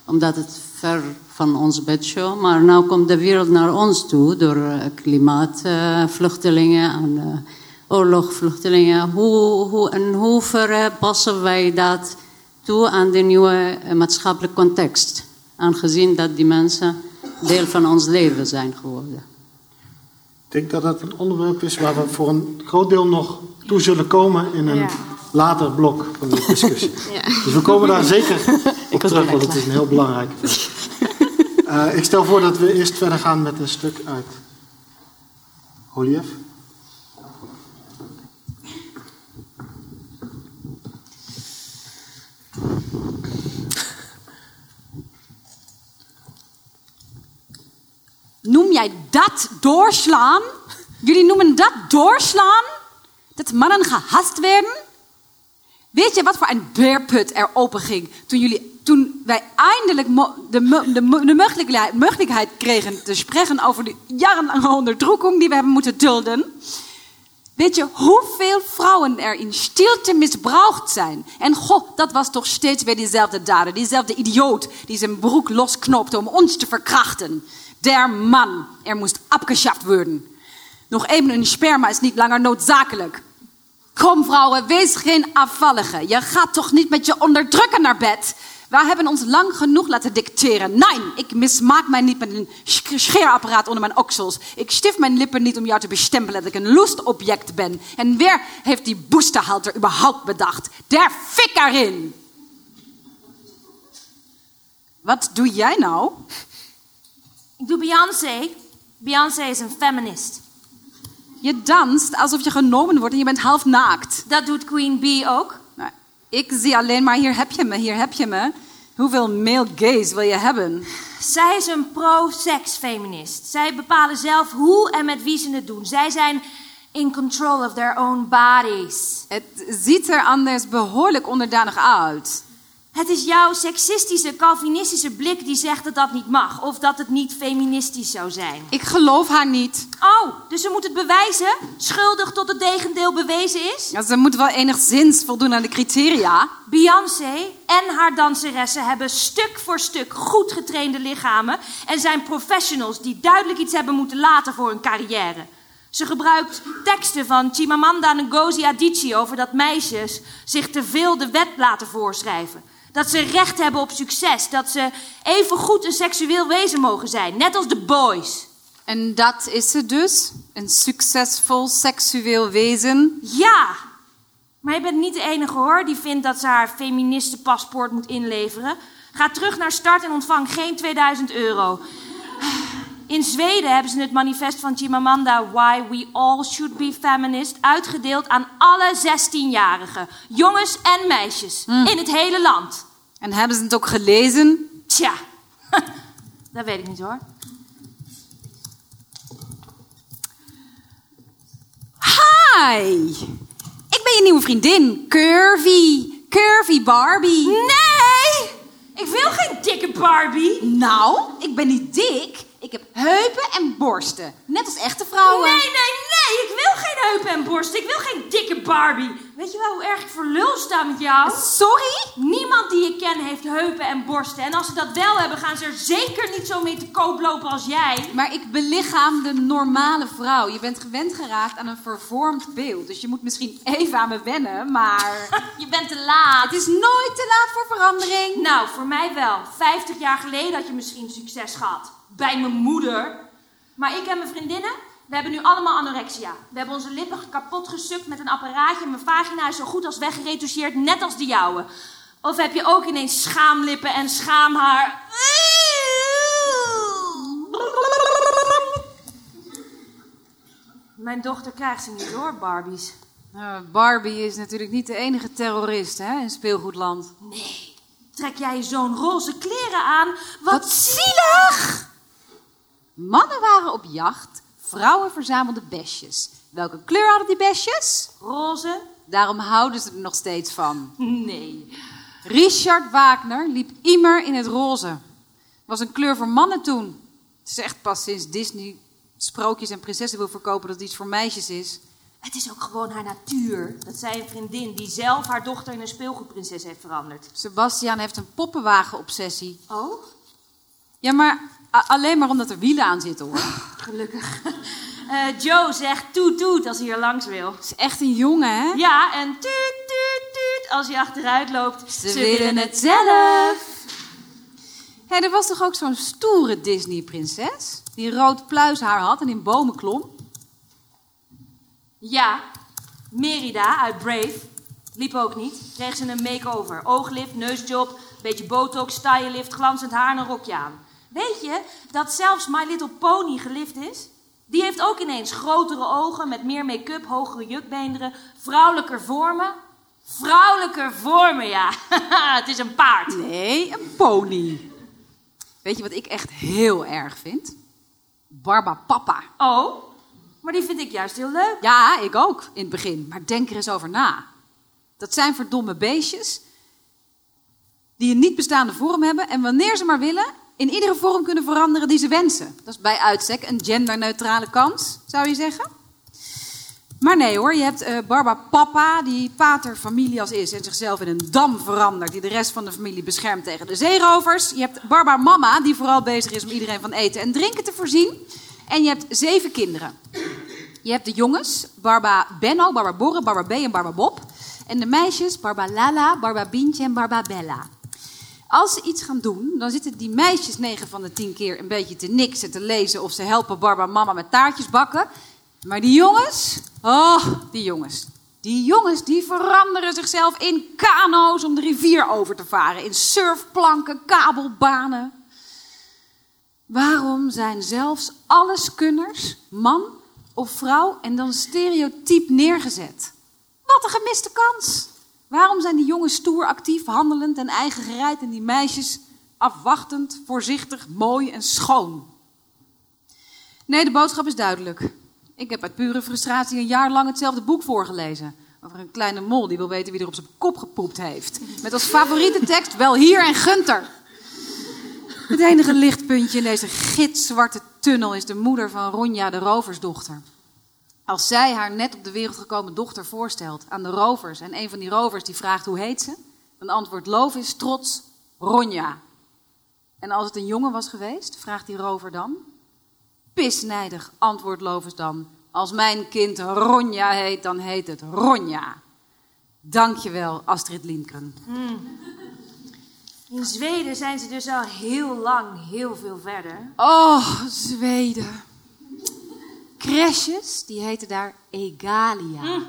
omdat het ver van ons bedshow. Maar nu komt de wereld naar ons toe door klimaatvluchtelingen en oorlogvluchtelingen. Hoe, hoe, in hoeverre passen wij dat toe aan de nieuwe eh, maatschappelijke context? Aangezien dat die mensen deel van ons leven zijn geworden. Ik denk dat dat een onderwerp is waar we voor een groot deel nog toe zullen komen in een later blok van de discussie. Dus we komen daar zeker op terug, want het is een heel belangrijke vraag. Eh, ik stel voor dat we eerst verder gaan met een stuk uit Relief. Noem jij dat doorslaan? Jullie noemen dat doorslaan? Dat mannen gehast werden? Weet je wat voor een beerput er open ging toen, jullie, toen wij eindelijk de, de, mo- de mogelijkheid, mogelijkheid kregen te spreken over de jarenlange onderdrukking die we hebben moeten dulden? Weet je hoeveel vrouwen er in stilte misbruikt zijn? En goh, dat was toch steeds weer diezelfde dader, diezelfde idioot die zijn broek losknopte om ons te verkrachten. Der man, er moest afgeschaft worden. Nog even een sperma is niet langer noodzakelijk. Kom vrouwen, wees geen afvallige. Je gaat toch niet met je onderdrukken naar bed? Wij hebben ons lang genoeg laten dicteren. Nee, ik mismaak mij niet met een sch- scheerapparaat onder mijn oksels. Ik stift mijn lippen niet om jou te bestempelen dat ik een lustobject ben. En wie heeft die boosterhalter überhaupt bedacht? Der fik erin! Wat doe jij nou? Ik doe Beyoncé. Beyoncé is een feminist. Je danst alsof je genomen wordt en je bent half naakt. Dat doet Queen Bee ook. Nou, ik zie alleen maar, hier heb je me, hier heb je me. Hoeveel male gaze wil je hebben? Zij is een pro-sex feminist. Zij bepalen zelf hoe en met wie ze het doen. Zij zijn in control of their own bodies. Het ziet er anders behoorlijk onderdanig uit. Het is jouw seksistische, Calvinistische blik die zegt dat dat niet mag. Of dat het niet feministisch zou zijn. Ik geloof haar niet. Oh, dus ze moet het bewijzen? Schuldig tot het tegendeel bewezen is? Ja, ze moet wel enigszins voldoen aan de criteria. Beyoncé en haar danseressen hebben stuk voor stuk goed getrainde lichamen en zijn professionals die duidelijk iets hebben moeten laten voor hun carrière. Ze gebruikt teksten van Chimamanda Ngozi Adichie over dat meisjes zich te veel de wet laten voorschrijven. Dat ze recht hebben op succes. Dat ze even goed een seksueel wezen mogen zijn. Net als de boys. En dat is ze dus? Een succesvol seksueel wezen? Ja! Maar je bent niet de enige hoor die vindt dat ze haar feministenpaspoort moet inleveren. Ga terug naar start en ontvang geen 2000 euro. In Zweden hebben ze het manifest van Chimamanda Why We All Should Be Feminist uitgedeeld aan alle 16-jarigen. Jongens en meisjes. In het hele land. En hebben ze het ook gelezen? Tja, dat weet ik niet hoor. Hi! Ik ben je nieuwe vriendin, Curvy. Curvy Barbie. Nee! Ik wil geen dikke Barbie. Nou, ik ben niet dik. Ik heb heupen en borsten. Net als echte vrouwen. Nee, nee, nee. Ik wil geen heupen en borsten. Ik wil geen dikke Barbie. Weet je wel hoe erg ik voor lul sta met jou? Sorry? Niemand die ik ken heeft heupen en borsten. En als ze dat wel hebben, gaan ze er zeker niet zo mee te koop lopen als jij. Maar ik belichaam de normale vrouw. Je bent gewend geraakt aan een vervormd beeld. Dus je moet misschien even aan me wennen, maar... Je bent te laat. Het is nooit te laat voor verandering. Nou, voor mij wel. 50 jaar geleden had je misschien succes gehad. Bij mijn moeder. Maar ik en mijn vriendinnen, we hebben nu allemaal anorexia. We hebben onze lippen kapot gesukt met een apparaatje. Mijn vagina is zo goed als weggeretoucheerd, net als de jouwe. Of heb je ook ineens schaamlippen en schaamhaar? Mijn dochter krijgt ze niet hoor, Barbies. Uh, Barbie is natuurlijk niet de enige terrorist hè, in speelgoedland. Nee. Trek jij zo'n roze kleren aan? Wat, Wat zielig! Mannen waren op jacht, vrouwen verzamelden besjes. Welke kleur hadden die besjes? Roze. Daarom houden ze er nog steeds van. Nee. Richard Wagner liep immer in het roze. Was een kleur voor mannen toen. Het is echt pas sinds Disney sprookjes en prinsessen wil verkopen dat het iets voor meisjes is. Het is ook gewoon haar natuur. Dat zij een vriendin die zelf haar dochter in een speelgoedprinses heeft veranderd. Sebastian heeft een poppenwagen-obsessie. Oh? Ja, maar alleen maar omdat er wielen aan zitten hoor. Gelukkig. Uh, Joe zegt toet toet als hij er langs wil. Het is echt een jongen, hè? Ja, en tuut tuut tuut als hij achteruit loopt. Ze, Ze willen het zelf. Hé, hey, er was toch ook zo'n stoere Disney-prinses? Die rood pluishaar had en in bomen klom? Ja, Merida uit Brave. Liep ook niet. Kreeg ze een make-over. Ooglift, neusjob, beetje botox, stylelift, glanzend haar en een rokje aan. Weet je dat zelfs My Little Pony gelift is? Die heeft ook ineens grotere ogen met meer make-up, hogere jukbeenderen, vrouwelijker vormen. Vrouwelijker vormen, ja. het is een paard. Nee, een pony. Weet je wat ik echt heel erg vind? Barba Papa. Oh, maar die vind ik juist heel leuk. Ja, ik ook in het begin. Maar denk er eens over na. Dat zijn verdomme beestjes die een niet bestaande vorm hebben en wanneer ze maar willen, in iedere vorm kunnen veranderen die ze wensen. Dat is bij uitstek een genderneutrale kans, zou je zeggen. Maar nee hoor, je hebt uh, Barba Papa, die pater familias is en zichzelf in een dam verandert, die de rest van de familie beschermt tegen de zeerovers. Je hebt Barba Mama, die vooral bezig is om iedereen van eten en drinken te voorzien. En je hebt zeven kinderen. Je hebt de jongens, Barba Benno, Barba Borre, Barba B en Barba Bob. En de meisjes, Barba Lala, Barba Bientje en Barba Bella. Als ze iets gaan doen, dan zitten die meisjes 9 van de 10 keer een beetje te niksen, te lezen of ze helpen Barba mama met taartjes bakken. Maar die jongens, oh, die jongens. Die jongens die veranderen zichzelf in kano's om de rivier over te varen, in surfplanken, kabelbanen. Waarom zijn zelfs alleskunners, man of vrouw, en dan stereotyp neergezet? Wat een gemiste kans! Waarom zijn die jongens stoer, actief, handelend en eigen gereid en die meisjes afwachtend, voorzichtig, mooi en schoon? Nee, de boodschap is duidelijk. Ik heb uit pure frustratie een jaar lang hetzelfde boek voorgelezen. Over een kleine mol die wil weten wie er op zijn kop gepoept heeft. Met als favoriete tekst wel hier en Gunter. Het enige lichtpuntje in deze gitzwarte tunnel is de moeder van Ronja, de roversdochter. Als zij haar net op de wereld gekomen dochter voorstelt aan de rovers en een van die rovers die vraagt hoe heet ze, dan antwoordt Lovis trots Ronja. En als het een jongen was geweest, vraagt die rover dan. Pisnijdig antwoordt Lovis dan Als mijn kind Ronja heet, dan heet het Ronja. Dankjewel, Astrid Lindgren. In Zweden zijn ze dus al heel lang heel veel verder. Oh, Zweden. Crèches, die heten daar Egalia. Hm.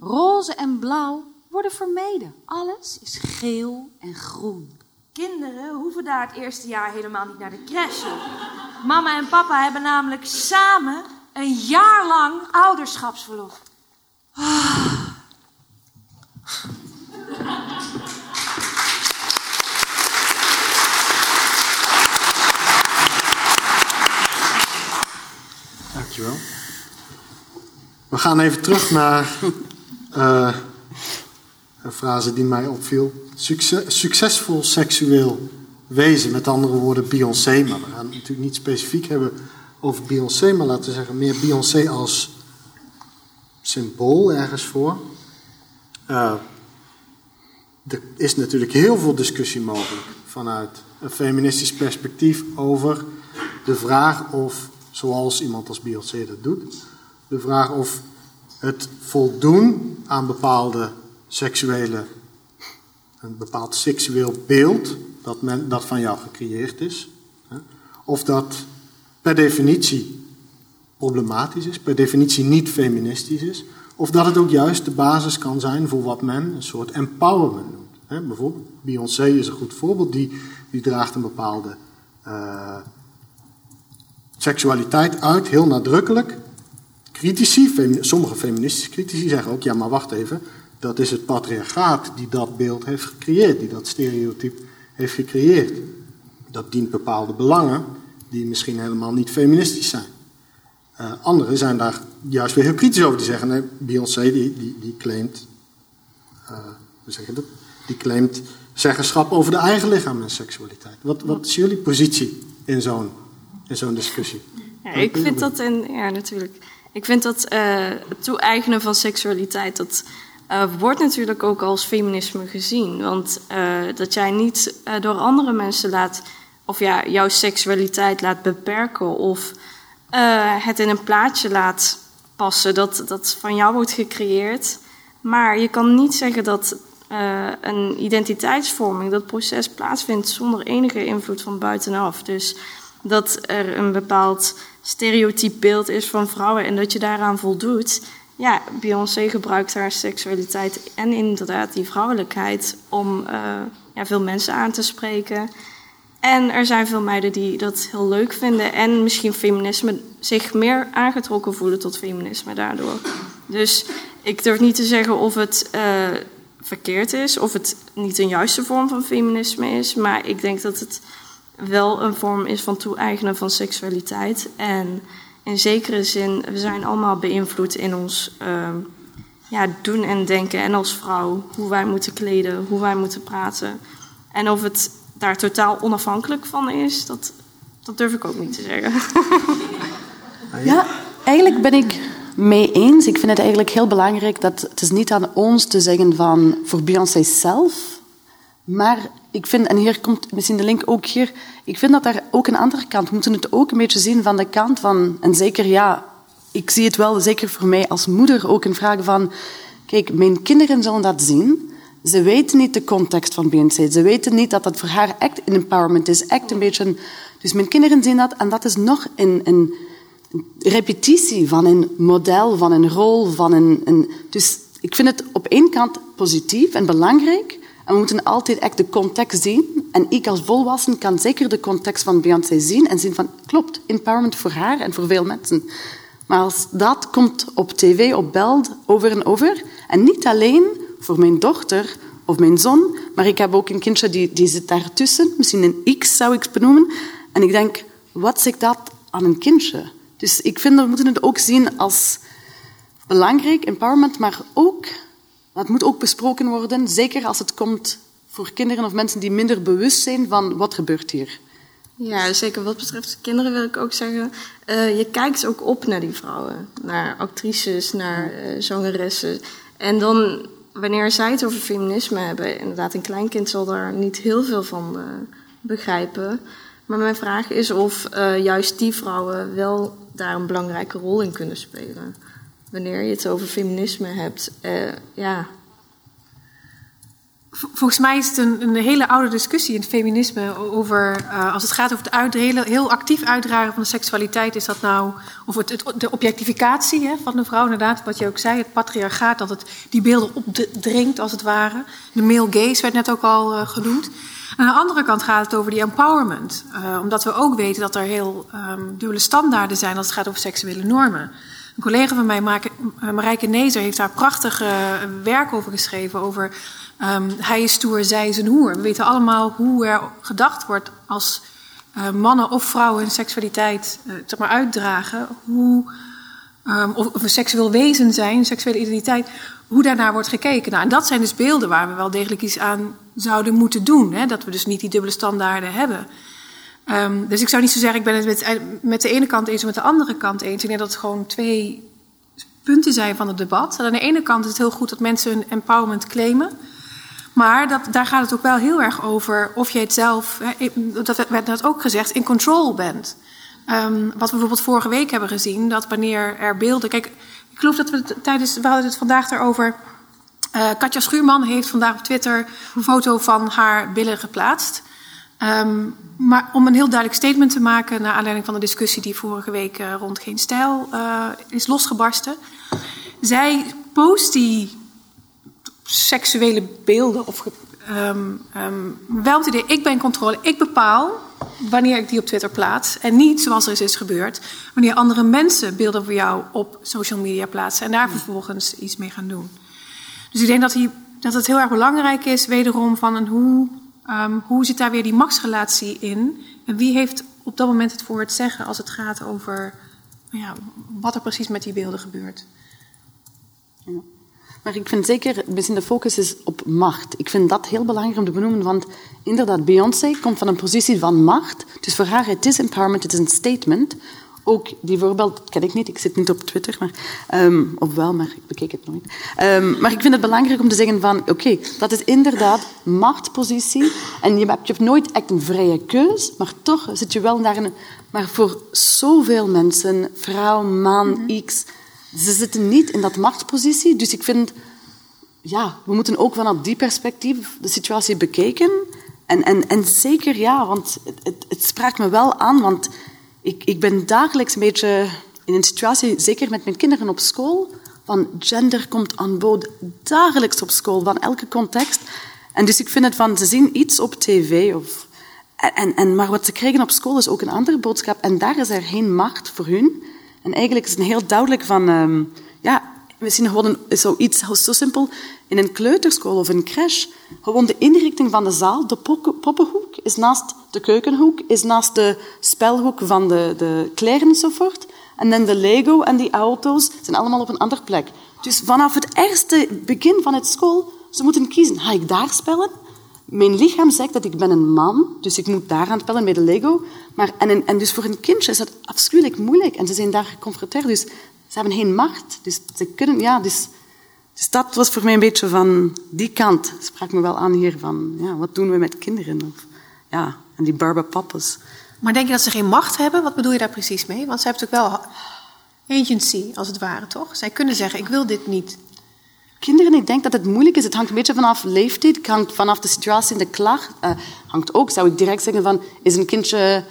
Roze en blauw worden vermeden. Alles is geel en groen. Kinderen hoeven daar het eerste jaar helemaal niet naar de crèche. Mama en papa hebben namelijk samen een jaar lang ouderschapsverlof. We gaan even terug naar eh, een frase die mij opviel. Succes, succesvol seksueel wezen, met andere woorden Beyoncé. Maar we gaan het natuurlijk niet specifiek hebben over Beyoncé, maar laten we zeggen meer Beyoncé als symbool ergens voor. Eh, er is natuurlijk heel veel discussie mogelijk vanuit een feministisch perspectief over de vraag of, zoals iemand als Beyoncé dat doet, de vraag of het voldoen aan bepaalde seksuele, een bepaald seksueel beeld dat, men, dat van jou gecreëerd is, of dat per definitie problematisch is, per definitie niet feministisch is, of dat het ook juist de basis kan zijn voor wat men een soort empowerment noemt. Hè, bijvoorbeeld, Beyoncé is een goed voorbeeld, die, die draagt een bepaalde uh, seksualiteit uit, heel nadrukkelijk. Critici, sommige feministische critici zeggen ook, ja maar wacht even, dat is het patriarchaat die dat beeld heeft gecreëerd, die dat stereotype heeft gecreëerd. Dat dient bepaalde belangen die misschien helemaal niet feministisch zijn. Uh, anderen zijn daar juist weer heel kritisch over. Die zeggen, nee, Beyoncé die, die, die claimt, uh, hoe zeg je dat? Die claimt zeggenschap over de eigen lichaam en seksualiteit. Wat, wat is jullie positie in zo'n in zo'n discussie? Ja, ik vind dat, in, ja natuurlijk. Ik vind dat uh, het toe-eigenen van seksualiteit, dat uh, wordt natuurlijk ook als feminisme gezien. Want uh, dat jij niet door andere mensen laat, of ja, jouw seksualiteit laat beperken of het in een plaatje laat passen dat, dat van jou wordt gecreëerd. Maar je kan niet zeggen dat uh, een identiteitsvorming, dat proces plaatsvindt zonder enige invloed van buitenaf. Dus dat er een bepaald stereotyp beeld is van vrouwen en dat je daaraan voldoet. Ja, Beyoncé gebruikt haar seksualiteit en inderdaad die vrouwelijkheid om uh, ja, veel mensen aan te spreken. En er zijn veel meiden die dat heel leuk vinden en misschien feminisme zich meer aangetrokken voelen tot feminisme daardoor. Dus ik durf niet te zeggen of het uh, verkeerd is, of het niet een juiste vorm van feminisme is, maar ik denk dat het wel een vorm is van toe-eigenen van seksualiteit. En in zekere zin, we zijn allemaal beïnvloed in ons uh, ja, doen en denken. En als vrouw, hoe wij moeten kleden, hoe wij moeten praten. En of het daar totaal onafhankelijk van is, dat, dat durf ik ook niet te zeggen. Ja, eigenlijk ben ik mee eens. Ik vind het eigenlijk heel belangrijk dat het is niet aan ons te zeggen van voor Beyoncé zelf, maar ik vind, en hier komt misschien de link ook hier, ik vind dat daar ook een andere kant, we moeten het ook een beetje zien van de kant van, en zeker ja, ik zie het wel zeker voor mij als moeder ook een vraag van, kijk, mijn kinderen zullen dat zien, ze weten niet de context van Beyoncé. Ze weten niet dat dat voor haar echt een empowerment is. Echt een beetje... Dus mijn kinderen zien dat en dat is nog een, een repetitie van een model, van een rol, van een, een... Dus ik vind het op één kant positief en belangrijk. En we moeten altijd echt de context zien. En ik als volwassen kan zeker de context van Beyoncé zien en zien van... Klopt, empowerment voor haar en voor veel mensen. Maar als dat komt op tv, op beeld, over en over... En niet alleen voor mijn dochter of mijn zoon, maar ik heb ook een kindje die, die zit daartussen, misschien een X zou ik het benoemen. En ik denk, wat zegt dat aan een kindje? Dus ik vind dat we moeten het ook zien als belangrijk, empowerment, maar ook, dat moet ook besproken worden, zeker als het komt voor kinderen of mensen die minder bewust zijn van wat gebeurt hier. Ja, zeker wat betreft kinderen wil ik ook zeggen, uh, je kijkt ook op naar die vrouwen, naar actrices, naar uh, zangeressen. En dan wanneer zij het over feminisme hebben, inderdaad, een kleinkind zal daar niet heel veel van uh, begrijpen. Maar mijn vraag is of juist die vrouwen wel daar een belangrijke rol in kunnen spelen. Wanneer je het over feminisme hebt, uh, ja, Volgens mij is het een, hele oude discussie in het feminisme over, uh, als het gaat over het uitdelen, heel actief uitdragen van de seksualiteit, is dat nou, of het, de objectificatie hè, van de vrouw, inderdaad, wat je ook zei, het patriarchaat, dat het die beelden opdringt als het ware. De male gaze werd net ook al uh, genoemd. aan de andere kant gaat het over die empowerment, omdat we ook weten dat er heel um, dubbele standaarden zijn als het gaat over seksuele normen. Een collega van mij, Marijke Nezer, heeft daar prachtig werk over geschreven, over Um, hij is stoer, zij is een hoer. We weten allemaal hoe er gedacht wordt als uh, mannen of vrouwen hun seksualiteit uh, maar uitdragen. Hoe, um, of, of, seksueel wezen zijn, seksuele identiteit. Hoe daarnaar wordt gekeken. Nou, en dat zijn dus beelden waar we wel degelijk iets aan zouden moeten doen. Hè? Dat we dus niet die dubbele standaarden hebben. Um, dus ik zou niet zo zeggen, ik ben het met, met de ene kant eens en met de andere kant eens. Ik denk dat het gewoon twee punten zijn van het debat. Aan de ene kant is het heel goed dat mensen hun empowerment claimen. Maar dat, daar gaat het ook wel heel erg over of je het zelf, dat werd net ook gezegd, in control bent. Um, wat we bijvoorbeeld vorige week hebben gezien, dat wanneer er beelden. Kijk, ik geloof dat we het tijdens. We hadden het vandaag daarover. Uh, Katja Schuurman heeft vandaag op Twitter een foto van haar billen geplaatst. Um, maar om een heel duidelijk statement te maken, naar aanleiding van de discussie die vorige week uh, rond Geen Stijl uh, is losgebarsten. Zij post die seksuele beelden. Of, um, um, wel het idee, ik ben in controle, ik bepaal wanneer ik die op Twitter plaats. En niet zoals er is, is gebeurd, wanneer andere mensen beelden voor jou op social media plaatsen en daar vervolgens iets mee gaan doen. Dus ik denk dat, hier, dat het heel erg belangrijk is, wederom, van een hoe, um, hoe zit daar weer die machtsrelatie in? En wie heeft op dat moment het voor het zeggen als het gaat over ja, wat er precies met die beelden gebeurt? Ja. Maar ik vind zeker, misschien de focus is op macht. Ik vind dat heel belangrijk om te benoemen, want inderdaad, Beyoncé komt van een positie van macht. Dus voor haar, het is empowerment, het is een statement. Ook die voorbeeld ken ik niet, ik zit niet op Twitter, maar, um, of wel, maar ik bekeek het nooit. Um, maar ik vind het belangrijk om te zeggen van, oké, okay, dat is inderdaad machtpositie. En je hebt, je hebt nooit echt een vrije keus, maar toch zit je wel daar een... Maar voor zoveel mensen, vrouw, man, mm -hmm. x ze zitten niet in dat machtspositie. Dus ik vind, ja, we moeten ook vanuit die perspectief de situatie bekijken. En, en, en zeker ja, want het, het, het spraakt me wel aan, want ik, ik ben dagelijks een beetje in een situatie, zeker met mijn kinderen op school, van gender komt aan bod dagelijks op school, van elke context. En dus ik vind het van, ze zien iets op tv of... En, en, maar wat ze krijgen op school is ook een andere boodschap. En daar is er geen macht voor hun. En eigenlijk is het heel duidelijk van, um, ja, misschien gewoon een, zoiets zo simpel in een kleuterschool of een crash. Gewoon de inrichting van de zaal, de poppenhoek is naast de keukenhoek, is naast de spelhoek van de, de kleren enzovoort. En dan de Lego en die auto's zijn allemaal op een andere plek. Dus vanaf het eerste begin van het school, ze moeten kiezen, ga ik daar spelen? Mijn lichaam zegt dat ik ben een man, dus ik moet daar aan spelen met de Lego. Maar, en, en dus voor een kindje is dat afschuwelijk moeilijk. En ze zijn daar geconfronteerd, dus ze hebben geen macht. Dus ze kunnen, ja, dus, dus dat was voor mij een beetje van die kant. Sprak me wel aan hier van, ja, wat doen we met kinderen? Of, ja, en die barbepappes. Maar denk je dat ze geen macht hebben? Wat bedoel je daar precies mee? Want ze hebben natuurlijk wel agency, als het ware, toch? Zij kunnen zeggen, ik wil dit niet. Kinderen, ik denk dat het moeilijk is. Het hangt een beetje vanaf leeftijd, het hangt vanaf de situatie in de klacht. Uh, hangt ook, zou ik direct zeggen, van is een kindje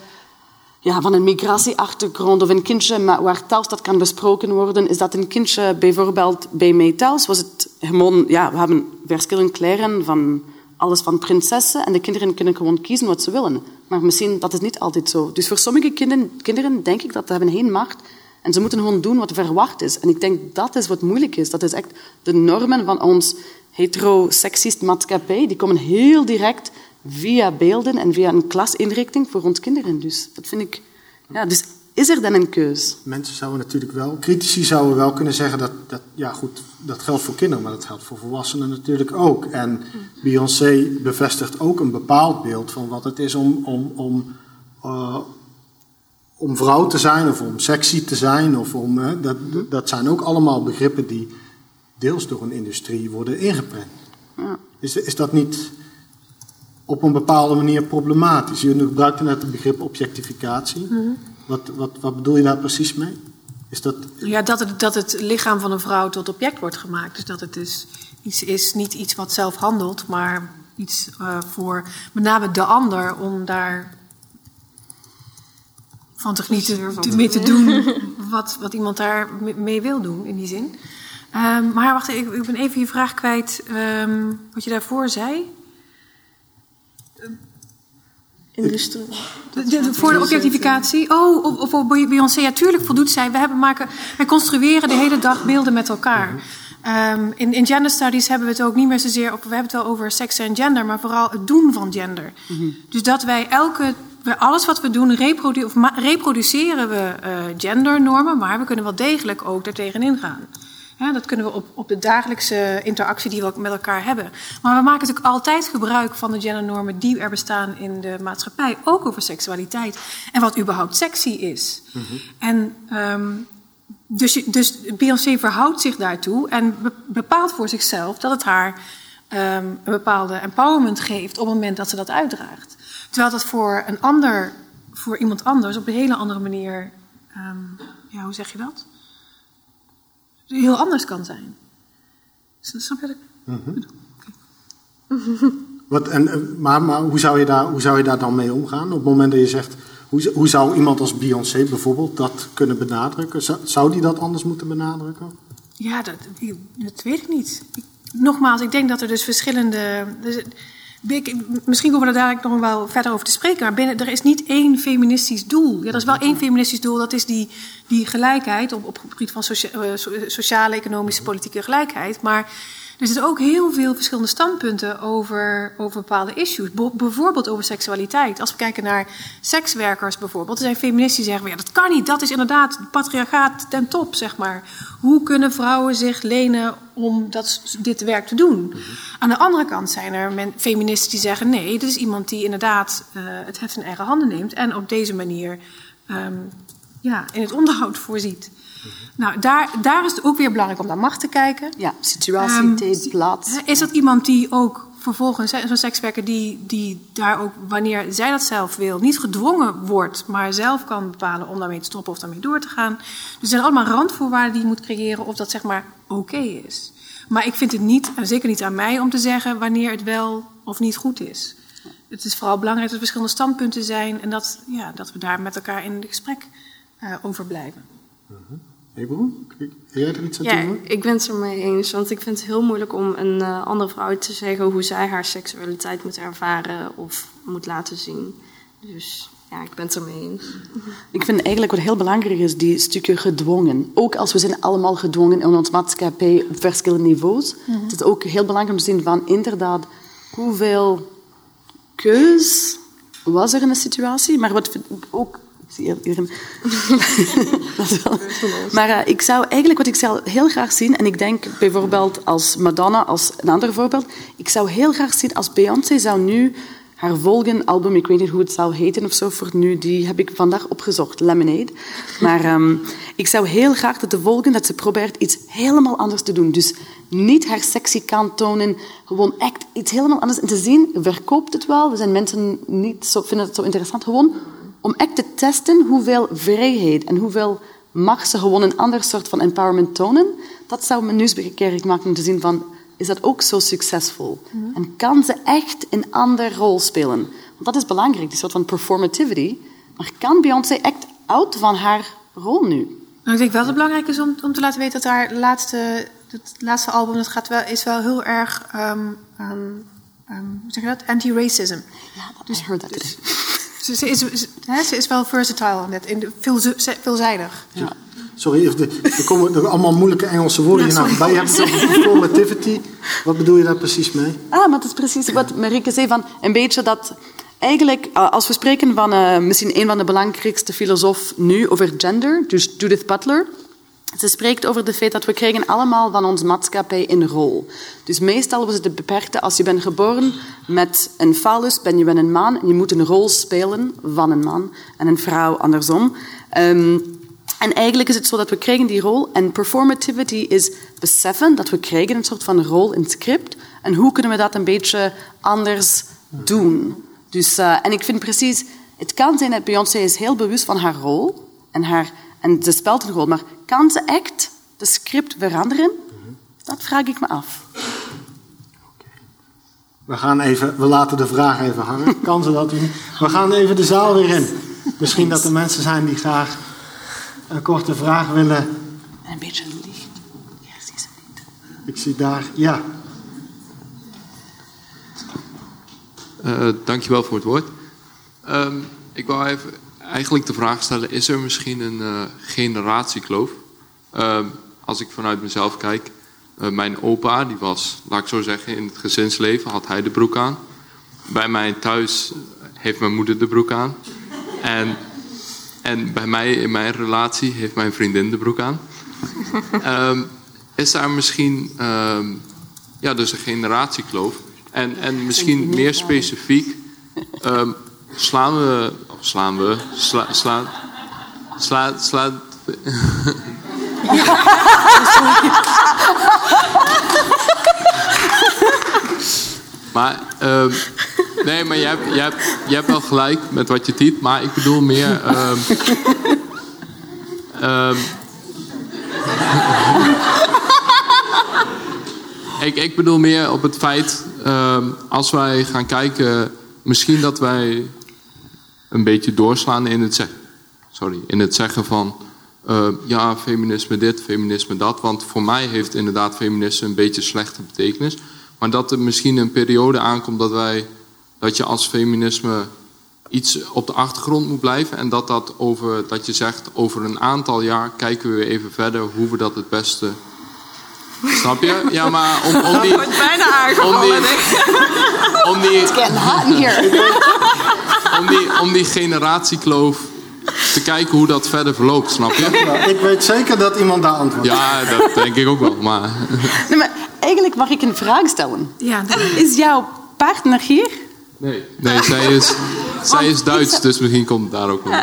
ja, van een migratieachtergrond of een kindje waar thuis dat kan besproken worden. Is dat een kindje bijvoorbeeld bij mij thuis? Was het gewoon, ja, we hebben verschillende kleren van alles van prinsessen en de kinderen kunnen gewoon kiezen wat ze willen. Maar misschien dat is niet altijd zo. Dus voor sommige kinderen, kinderen denk ik dat ze hebben geen macht en ze moeten gewoon doen wat verwacht is. En ik denk dat is wat moeilijk is. Dat is echt de normen van ons hetero-seksist maatschappij. Die komen heel direct via beelden en via een klasinrichting voor ons kinderen. Dus dat vind ik... Ja, dus is er dan een keus? Mensen zouden natuurlijk wel... Critici zouden wel kunnen zeggen dat... dat ja, goed, dat geldt voor kinderen, maar dat geldt voor volwassenen natuurlijk ook. En Beyoncé bevestigt ook een bepaald beeld van wat het is om... om, om uh, om vrouw te zijn of om sexy te zijn. Of om, dat, dat zijn ook allemaal begrippen die deels door een industrie worden ingeprent. Ja. Is, is dat niet op een bepaalde manier problematisch. Je gebruikte net het begrip objectificatie. Mhm. wat, wat, wat bedoel je daar precies mee? Is dat... Ja, dat het, dat het lichaam van een vrouw tot object wordt gemaakt. Dus dat het dus iets is, niet iets wat zelf handelt, maar iets uh, voor met name de ander om daar van te genieten, te, mee te doen wat, wat iemand daar mee wil doen, in die zin. Um, maar wacht, ik, ik ben even je vraag kwijt um, wat je daarvoor zei. Industrie. De, de, voor de objectificatie. Oh, of, of Beyoncé. Ja, tuurlijk voldoet zij. We hebben maken, wij construeren de hele dag beelden met elkaar. Um, in, in gender studies hebben we het ook niet meer zozeer... Of we hebben het wel over seks en gender... maar vooral het doen van gender. Mm -hmm. Dus dat wij elke... Alles wat we doen, reprodu of reproduceren we uh, gendernormen... maar we kunnen wel degelijk ook daartegenin gaan. Dat kunnen we op, op de dagelijkse interactie die we met elkaar hebben. Maar we maken natuurlijk altijd gebruik van de gendernormen die er bestaan in de maatschappij. Ook over seksualiteit en wat überhaupt sexy is. Mm -hmm. En um, dus, dus Beyoncé verhoudt zich daartoe en bepaalt voor zichzelf dat het haar um, een bepaalde empowerment geeft op het moment dat ze dat uitdraagt. Terwijl dat voor een ander, voor iemand anders op een hele andere manier, um, ja, hoe zeg je dat? Heel anders kan zijn. Snap je dat? Mm -hmm. okay. Wat, en, maar maar hoe, zou je daar, hoe zou je daar dan mee omgaan? Op het moment dat je zegt, hoe, hoe zou iemand als Beyoncé bijvoorbeeld dat kunnen benadrukken? Zou, zou die dat anders moeten benadrukken? Ja, dat, dat weet ik niet. Ik, nogmaals, ik denk dat er dus verschillende. Dus, ik, misschien komen we dadelijk nog wel verder over te spreken. Maar binnen, er is niet één feministisch doel. Ja, er is wel één feministisch doel. Dat is die, die gelijkheid op, op het gebied van socia, uh, sociale, economische, politieke gelijkheid. Maar er zitten ook heel veel verschillende standpunten over, over bepaalde issues. bijvoorbeeld over seksualiteit. Als we kijken naar sekswerkers bijvoorbeeld. Er zijn feministen die zeggen, ja, dat kan niet. Dat is inderdaad patriarchaat ten top, zeg maar. Hoe kunnen vrouwen zich lenen om dat, dit werk te doen? Aan de andere kant zijn er men, feministen die zeggen, nee, dit is iemand die inderdaad uh, het heft in eigen handen neemt. En op deze manier um, ja, in het onderhoud voorziet. Nou, daar, daar is het ook weer belangrijk om naar macht te kijken. Ja, situatie, um, tijd, plaats. Is dat iemand die ook vervolgens, zo'n sekswerker, die, die daar ook, wanneer zij dat zelf wil, niet gedwongen wordt, maar zelf kan bepalen om daarmee te stoppen of daarmee door te gaan. Dus er zijn allemaal randvoorwaarden die je moet creëren of dat zeg maar oké okay is. Maar ik vind het niet, en zeker niet aan mij, om te zeggen wanneer het wel of niet goed is. Het is vooral belangrijk dat er verschillende standpunten zijn en dat, ja, dat we daar met elkaar in het gesprek uh, over blijven. -huh. Ebro, jij er iets aan ja, doen? ik ben het ermee eens. Want ik vind het heel moeilijk om een uh, andere vrouw te zeggen hoe zij haar seksualiteit moet ervaren of moet laten zien. Dus ja, ik ben het ermee eens. Ik vind eigenlijk wat heel belangrijk is, die stukje gedwongen. Ook als we zijn allemaal gedwongen in ons maatschappij op verschillende niveaus. Mm -hmm. Het is ook heel belangrijk om te zien van inderdaad hoeveel keus was er in de situatie. Maar wat ook maar uh, ik zou eigenlijk wat ik zou heel graag zien, en ik denk bijvoorbeeld als Madonna, als een ander voorbeeld, ik zou heel graag zien als Beyoncé zou nu haar volgende album, ik weet niet hoe het zou heten of zo voor nu, die heb ik vandaag opgezocht, Lemonade. Maar um, ik zou heel graag dat de volgende, dat ze probeert iets helemaal anders te doen. Dus niet haar sexy kant tonen, gewoon echt iets helemaal anders. En te zien, verkoopt het wel, er zijn mensen niet zo, vinden het zo interessant, gewoon om echt te testen hoeveel vrijheid en hoeveel mag ze gewoon een ander soort van empowerment tonen. Dat zou me nieuwsbegekerig maken om te zien van, is dat ook zo succesvol? Mm -hmm. En kan ze echt een andere rol spelen? Want dat is belangrijk, die soort van performativity. Maar kan Beyoncé echt out van haar rol nu? Nou, ik denk wel dat het belangrijk is om, om te laten weten dat haar laatste, het laatste album dat gaat wel, is wel heel erg um, um, um, hoe zeg je dat? anti-racism. Ja, dat dus, heard that dus, ze, ze, is, ze, ze is wel versatile net, in de, veel, veelzijdig. Ja. Sorry, er komen er allemaal moeilijke Engelse woorden ja, hier naar. Je hebt performativity. Wat bedoel je daar precies mee? Ah, maar dat is precies wat Marieke zei. Van een beetje dat eigenlijk, als we spreken van uh, misschien een van de belangrijkste filosofen nu over gender, dus Judith Butler. Ze spreekt over het feit dat we krijgen allemaal van onze maatschappij een rol. Dus meestal was het de beperkte, als je bent geboren met een fallus, ben je een man en je moet een rol spelen van een man en een vrouw andersom. Um, en eigenlijk is het zo dat we krijgen die rol en performativity is beseffen dat we krijgen een soort van rol in het script en hoe kunnen we dat een beetje anders doen. Dus, uh, en ik vind precies, het kan zijn dat Beyoncé is heel bewust van haar rol en, haar, en ze speelt een rol, maar kan ze echt de script veranderen? Dat vraag ik me af. We, gaan even, we laten de vraag even hangen. Kan ze dat doen? We gaan even de zaal weer in. Misschien dat er mensen zijn die graag een korte vraag willen. Een beetje licht. Ja, zie ze niet. Ik zie daar, ja. Uh, dankjewel voor het woord. Um, ik wou even eigenlijk de vraag stellen: is er misschien een uh, generatiekloof? Uh, als ik vanuit mezelf kijk, uh, mijn opa, die was, laat ik zo zeggen, in het gezinsleven had hij de broek aan. Bij mij thuis heeft mijn moeder de broek aan. En, en bij mij in mijn relatie heeft mijn vriendin de broek aan. um, is daar misschien um, ja, dus een generatiekloof? En, en misschien meer specifiek, um, slaan we, of slaan we, sla, slaan, sla, sla, maar, um, nee, maar je hebt, je, hebt, je hebt wel gelijk met wat je tiet, maar ik bedoel meer. Um, um, ik, ik bedoel meer op het feit, als wij gaan kijken, misschien dat wij een beetje doorslaan in het. Sorry, in het zeggen van uh, ja, feminisme dit, feminisme dat. Want voor mij heeft inderdaad feminisme een beetje slechte betekenis. Maar dat er misschien een periode aankomt dat wij dat je als feminisme iets op de achtergrond moet blijven. En dat, dat, over, dat je zegt, over een aantal jaar kijken we weer even verder hoe we dat het beste. Snap je? Ja, maar om, om die. wordt bijna aangevallen, om die, om die, It's getting hot in here. om die, om die generatiekloof te kijken hoe dat verder verloopt, snap je? Nou, ik weet zeker dat iemand daar antwoordt. Ja, dat denk ik ook wel. Maar... Nee, maar eigenlijk mag ik een vraag stellen. Ja, Is jouw partner hier? Nee, nee zij, is, zij is Duits, dus misschien komt het daar ook wel.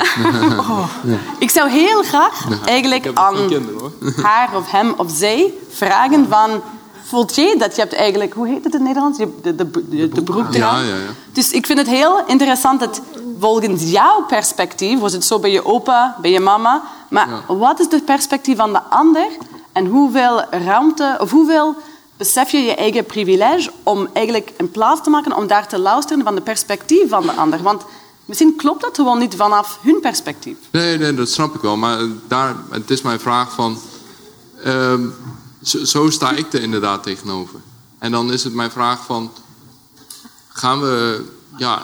Oh. Ja. Ik zou heel graag eigenlijk aan kinderen, haar of hem of zij vragen van... Voelt je dat je hebt eigenlijk... Hoe heet het in het Nederlands? De, de, de, de, de broek Ja, ja, ja. Dus ik vind het heel interessant dat volgens jouw perspectief... Was het zo bij je opa, bij je mama... Maar Ja. wat is het perspectief van de ander? En hoeveel ruimte... Of hoeveel besef je je eigen privilege om eigenlijk een plaats te maken... om daar te luisteren van de perspectief van de ander? Want misschien klopt dat gewoon niet vanaf hun perspectief. Nee, nee, dat snap ik wel. Maar daar, het is mijn vraag van... ehm, zo, zo sta ik er inderdaad tegenover. En dan is het mijn vraag van... Gaan we... Ja,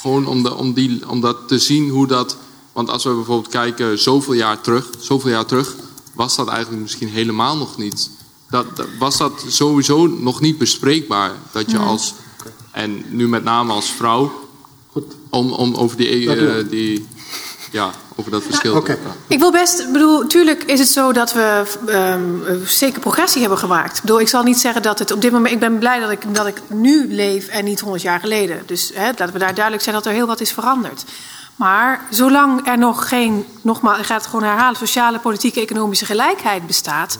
gewoon om, de, om, die, om dat te zien hoe dat... Want als we bijvoorbeeld kijken zoveel jaar terug... Zoveel jaar terug was dat eigenlijk misschien helemaal nog niet... Dat, dat- was dat sowieso nog niet bespreekbaar. Dat je als... En nu met name als vrouw... Om, om over die, eh, die... Ja, over dat verschil. Ik wil best, bedoel, tuurlijk is het zo dat we ehm, eh, zeker progressie hebben gemaakt. Ik bedoel, ik zal niet zeggen dat het op dit moment. Ik ben blij dat ik, dat ik nu leef en niet 100 jaar geleden. Dus hè, laten we daar duidelijk zijn dat er heel wat is veranderd. Maar zolang er nog geen, nogmaals, ik ga het gewoon herhalen, sociale, politieke, economische gelijkheid bestaat,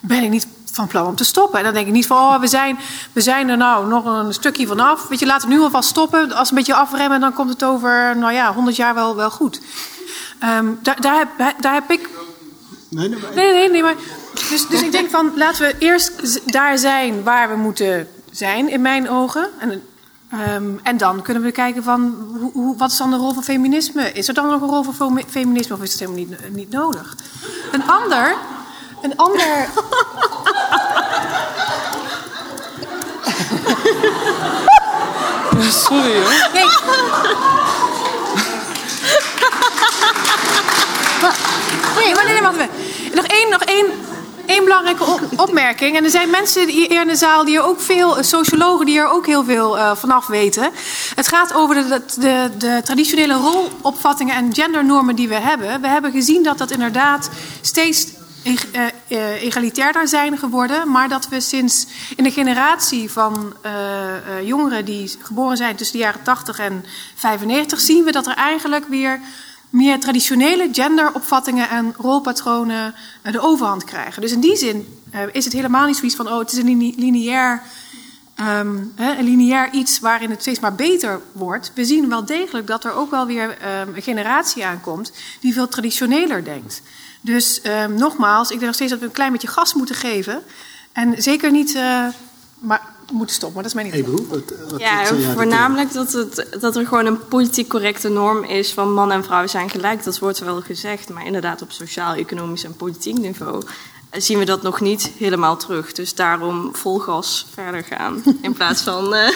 ben ik niet van plan om te stoppen. En dan denk ik niet van, oh, we zijn, we zijn er nou nog een stukje vanaf. Weet je, laten we nu alvast stoppen. Als we een beetje afremmen, dan komt het over, nou ja, 100 jaar wel, wel goed. Ehm, daar, daar, heb, daar heb ik Nee, nee, Nee, nee, nee. Maar, dus, dus ik denk van, laten we eerst daar zijn waar we moeten zijn, in mijn ogen. En, ehm, en dan kunnen we kijken van, hoe, hoe, wat is dan de rol van feminisme? Is er dan nog een rol voor femi- feminisme of is het helemaal niet, niet nodig? Een ander... Een ander... Sorry hoor. Nee. Nee, maar nee. Nog één, nog één, belangrijke op- opmerking. En er zijn mensen hier in de zaal die er ook veel, eh, sociologen die er ook heel veel eh, vanaf weten. Het gaat over de, de, de, traditionele rolopvattingen en gendernormen die we hebben. We hebben gezien dat dat inderdaad steeds eh, egalitairder zijn geworden. Maar dat we sinds in de generatie van jongeren die geboren zijn tussen de jaren 80 en 95, zien we dat er eigenlijk weer meer traditionele genderopvattingen en rolpatronen eh, de overhand krijgen. Dus in die zin eh, is het helemaal niet zoiets van, oh, het is een line- lineair um, een lineair iets waarin het steeds maar beter wordt. We zien wel degelijk dat er ook wel weer um, een generatie aankomt die veel traditioneler denkt. Dus um, nogmaals, ik denk nog steeds dat we een klein beetje gas moeten geven. En zeker niet. Uh, maar moeten stoppen, maar dat is mij niet. Ebru, wat, wat ja, voornamelijk dat, het, dat er gewoon een politiek correcte norm is van man en vrouw zijn gelijk. Dat wordt wel gezegd, maar inderdaad op sociaal, economisch en politiek niveau zien we dat nog niet helemaal terug. Dus daarom vol gas verder gaan in plaats van. Uh...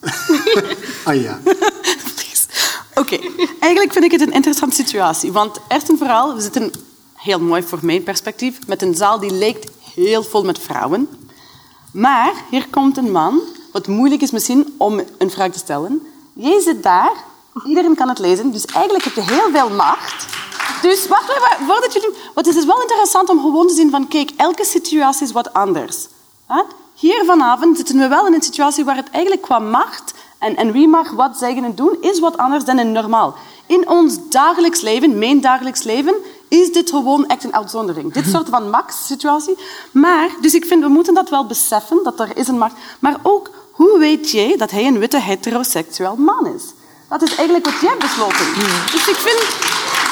ah ja. Oké, okay. eigenlijk vind ik het een interessante situatie. Want eerst en vooral, we zitten heel mooi voor mijn perspectief met een zaal die lijkt heel vol met vrouwen. Maar hier komt een man, wat moeilijk is misschien om een vraag te stellen. Jij zit daar, iedereen kan het lezen, dus eigenlijk heb je heel veel macht. Dus wacht even, voordat jullie... Want het is wel interessant om gewoon te zien van, kijk, elke situatie is wat anders. Hier vanavond zitten we wel in een situatie waar het eigenlijk qua macht en, en wie mag wat zeggen en doen, is wat anders dan in normaal. In ons dagelijks leven, mijn dagelijks leven, is dit gewoon echt een uitzondering. Dit soort van max-situatie. Maar, dus ik vind, we moeten dat wel beseffen, dat er is een macht. Maar ook, hoe weet jij dat hij een witte heteroseksueel man is? Dat is eigenlijk wat jij hebt besloten. Dus ik vind,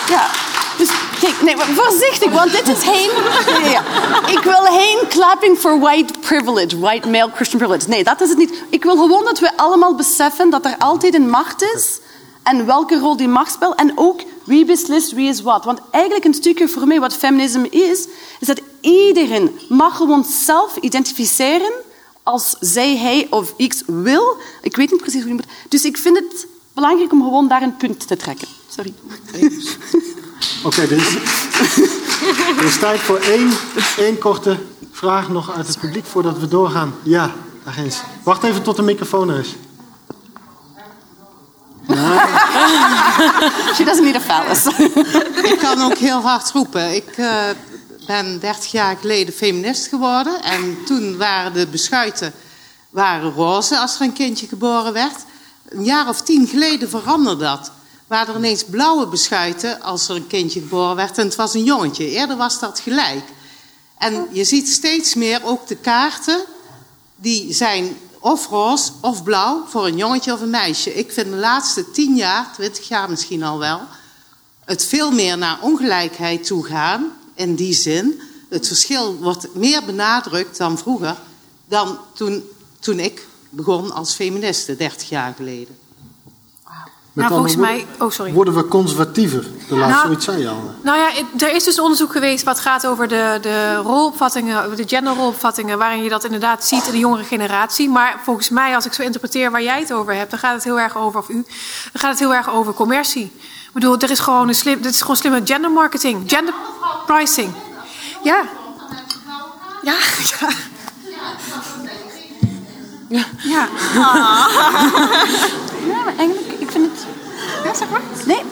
ja, dus kijk, nee, voorzichtig, want dit is geen... Ja, ja. Ik wil geen clapping for white privilege, white male Christian privilege. Nee, dat is het niet. Ik wil gewoon dat we allemaal beseffen dat er altijd een macht is en welke rol die macht speelt en ook wie beslist wie is wat. Want eigenlijk een stukje voor mij wat feminisme is, is dat iedereen mag gewoon zelf identificeren als zij, hij of x wil. Ik weet niet precies hoe je moet... Dus ik vind het belangrijk om gewoon daar een punt te trekken. Sorry. Oké, okay, er, is, tijd voor één, één korte vraag nog uit het publiek voordat we doorgaan. Ja, daar. Wacht even tot de microfoon er is. She doesn't need a phallus. Ik kan ook heel hard roepen. Ik uh, ben 30 jaar geleden feminist geworden. En toen waren de beschuiten waren roze als er een kindje geboren werd. Een jaar of tien geleden veranderde dat waren er ineens blauwe beschuiten als er een kindje geboren werd en het was een jongetje. Eerder was dat gelijk. En je ziet steeds meer ook de kaarten, die zijn of roze of blauw voor een jongetje of een meisje. Ik vind de laatste tien jaar, twintig jaar misschien al wel, het veel meer naar ongelijkheid toe gaan. In die zin, het verschil wordt meer benadrukt dan vroeger, dan toen, toen ik begon als feministe, 30 jaar geleden. Met nou, volgens mij... Oh, sorry. Worden we conservatiever? De laatste nou, zoiets zei je al. Nou ja, er is dus onderzoek geweest wat gaat over de, de rolopvattingen, de genderrolopvattingen, waarin je dat inderdaad ziet in de jongere generatie. Maar volgens mij, als ik zo interpreteer waar jij het over hebt, dan gaat het heel erg over, of u, dan gaat het heel erg over commercie. Ik bedoel, er is gewoon een slim, dit is gewoon slimme gender marketing, gender pricing. Ja. Ja, ja. Ja. Ja. ja, maar eigenlijk vind het... Ja, zeg maar. Nee.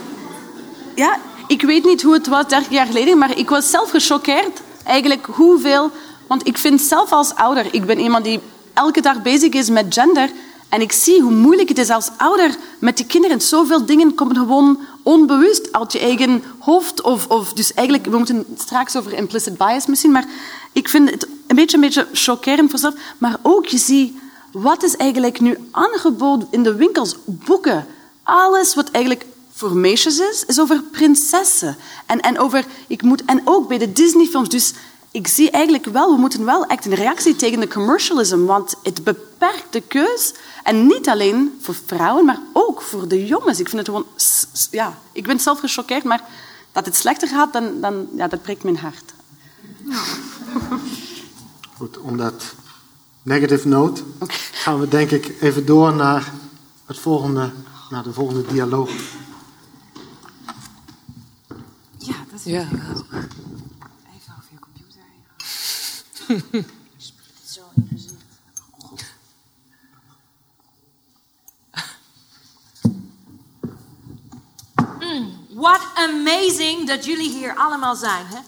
Ja, ik weet niet hoe het was 30 jaar geleden, maar ik was zelf gechoqueerd eigenlijk hoeveel... Want ik vind zelf als ouder, ik ben iemand die elke dag bezig is met gender... En ik zie hoe moeilijk het is als ouder met die kinderen. Zoveel dingen komen gewoon onbewust uit je eigen hoofd. Of, of dus eigenlijk, we moeten straks over implicit bias misschien, maar ik vind het een beetje, een beetje chockerend voor zelf. Maar ook, je ziet, wat is eigenlijk nu aangeboden in de winkels? Boeken, alles wat eigenlijk voor meisjes is, is over prinsessen. En, en, over, ik moet, en ook bij de Disney-films. Dus ik zie eigenlijk wel, we moeten wel echt een reactie tegen de commercialism, want het beperkt de keus. En niet alleen voor vrouwen, maar ook voor de jongens. Ik vind het gewoon, ja, ik ben zelf gechoqueerd, maar dat het slechter gaat, dan, dan, ja, dat breekt mijn hart. Goed, on dat negative note gaan we denk ik even door naar het volgende naar de volgende dialoog. Ja, dat is ja. Even over je computer heen. Zo in gezicht. Mm, what amazing dat jullie hier allemaal zijn. Hè?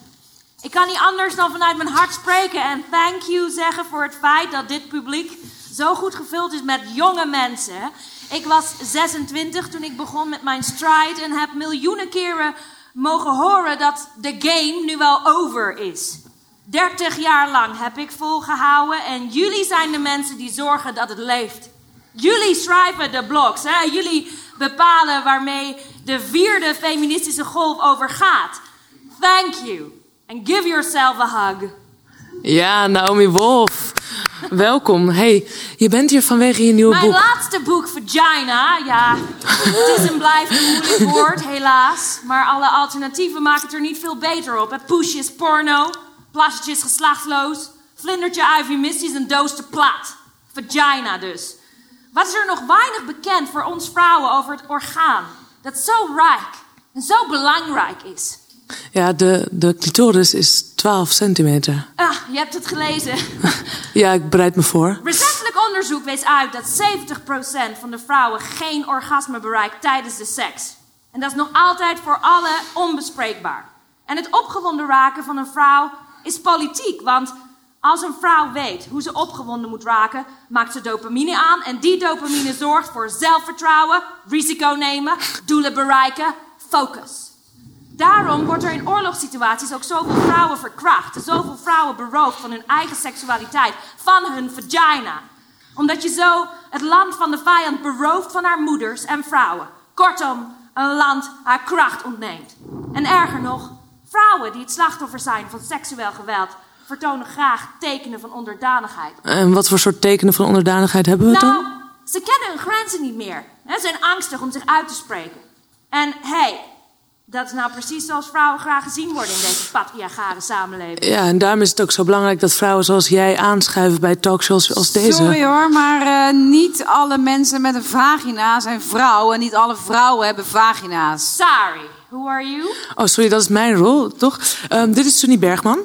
Ik kan niet anders dan vanuit mijn hart spreken en thank you zeggen voor het feit dat dit publiek zo goed gevuld is met jonge mensen. Ik was 26 toen ik begon met mijn stride en heb miljoenen keren mogen horen dat de game nu wel over is. 30 jaar lang heb ik volgehouden en jullie zijn de mensen die zorgen dat het leeft. Jullie schrijven de blogs, jullie bepalen waarmee de vierde feministische golf over gaat. Thank you. And give yourself a hug. Ja, Naomi Wolf. Welkom. Hey, je bent hier vanwege je nieuwe Mijn boek. laatste boek, Vagina, ja, het is en blijft een moeilijk woord, helaas. Maar alle alternatieven maken het er niet veel beter op. hè. Push is porno, plasje is geslachtsloos, vlindertje Ivy is een doos te plat. Vagina dus. Wat is er nog weinig bekend voor ons vrouwen over het orgaan? Dat zo rijk en zo belangrijk is. Ja, de, de clitoris is 12 centimeter. Ah, je hebt het gelezen. Ja, ik bereid me voor. Recentelijk onderzoek wees uit dat 70% van de vrouwen geen orgasme bereikt tijdens de seks. En dat is nog altijd voor allen onbespreekbaar. En het opgewonden raken van een vrouw is politiek, want als een vrouw weet hoe ze opgewonden moet raken, maakt ze dopamine aan en die dopamine zorgt voor zelfvertrouwen, risico nemen, doelen bereiken, focus. Daarom wordt er in oorlogssituaties ook zoveel vrouwen verkracht. Zoveel vrouwen beroofd van hun eigen seksualiteit, van hun vagina. Omdat je zo het land van de vijand berooft van haar moeders en vrouwen. Kortom, een land haar kracht ontneemt. En erger nog, vrouwen die het slachtoffer zijn van seksueel geweld vertonen graag tekenen van onderdanigheid. En wat voor soort tekenen van onderdanigheid hebben we Nou, dan? ze kennen hun grenzen niet meer. Ze zijn angstig om zich uit te spreken. En hey, dat is nou precies zoals vrouwen graag gezien worden in deze patriarchale samenleving. Ja, en daarom is het ook zo belangrijk dat vrouwen zoals jij aanschuiven bij talkshows als deze. Sorry hoor, maar eh, niet alle mensen met een vagina zijn vrouwen. En niet alle vrouwen hebben vagina's. Sorry, who are you? Oh, sorry, dat is mijn rol, toch? Ehm, dit is Sunny Bergman.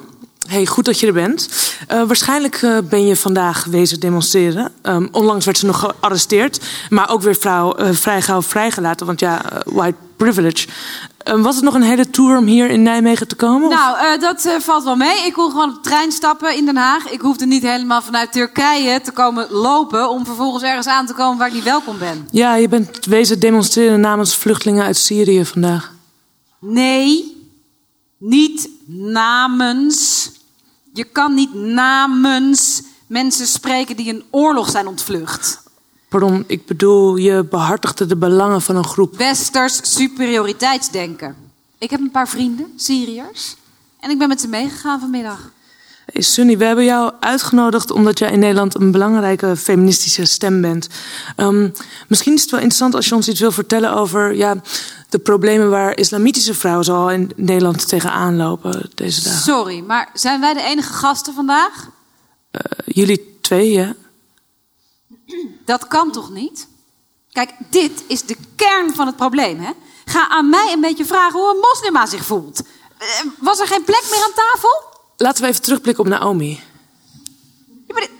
Hey, goed dat je er bent. Eh, waarschijnlijk eh, ben je vandaag wezen demonstreren. Ehm, onlangs werd ze nog gearresteerd, maar ook weer vrouw, vrij gauw vrijgelaten, want ja, white privilege. Ehm, was het nog een hele tour om hier in Nijmegen te komen? of- Nou, eh, dat eh, valt wel mee. Ik kon gewoon op de trein stappen in Den Haag. Ik hoefde niet helemaal vanuit Turkije te komen lopen... om vervolgens ergens aan te komen waar ik niet welkom ben. Ja, je bent wezen demonstreren namens vluchtelingen uit Syrië vandaag. Nee, niet namens. Je kan niet namens mensen spreken die een oorlog zijn ontvlucht. Pardon, ik bedoel, je behartigde de belangen van een groep. Westers superioriteitsdenken. Ik heb een paar vrienden, Syriërs. En ik ben met ze meegegaan vanmiddag. Hey Sunny, we hebben jou uitgenodigd omdat jij in Nederland een belangrijke feministische stem bent. Ehm, misschien is het wel interessant als je ons iets wil vertellen over ja, de problemen waar islamitische vrouwen zoal in Nederland tegenaan lopen deze dagen. Sorry, maar zijn wij de enige gasten vandaag? Jullie twee, ja? Dat kan toch niet? Kijk, dit is de kern van het probleem. Hè? Ga aan mij een beetje vragen hoe een moslima zich voelt. Eh, Was er geen plek meer aan tafel? Laten we even terugblikken op Naomi. Ja, maar dit-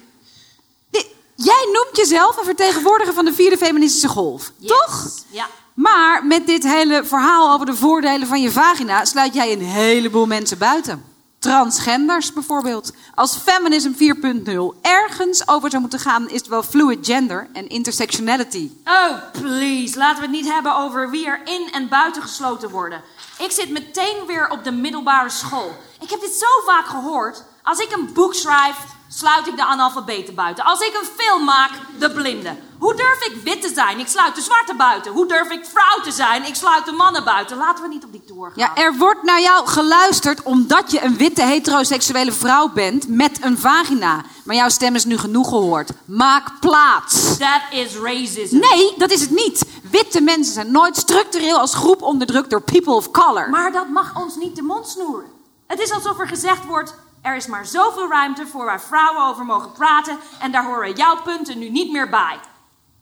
dit- jij noemt jezelf een vertegenwoordiger van de vierde feministische golf, toch? Ja. Maar met dit hele verhaal over de voordelen van je vagina sluit jij een heleboel mensen buiten. Transgenders bijvoorbeeld. Als feminism 4.0 ergens over zou moeten gaan, is het wel fluid gender en intersectionality. Oh, please. Laten we het niet hebben over wie er in en buiten gesloten worden. Ik zit meteen weer op de middelbare school. Ik heb dit zo vaak gehoord. Als ik een boek schrijf, sluit ik de analfabeten buiten. Als ik een film maak, de blinden. Hoe durf ik wit te zijn? Ik sluit de zwarte buiten. Hoe durf ik vrouw te zijn? Ik sluit de mannen buiten. Laten we niet op die tour gaan. Ja, er wordt naar jou geluisterd omdat je een witte heteroseksuele vrouw bent met een vagina. Maar jouw stem is nu genoeg gehoord. Maak plaats. That is racism. Nee, dat is het niet. Witte mensen zijn nooit structureel als groep onderdrukt door people of color. Maar dat mag ons niet de mond snoeren. Het is alsof er gezegd wordt: er is maar zoveel ruimte voor waar vrouwen over mogen praten en daar horen jouw punten nu niet meer bij.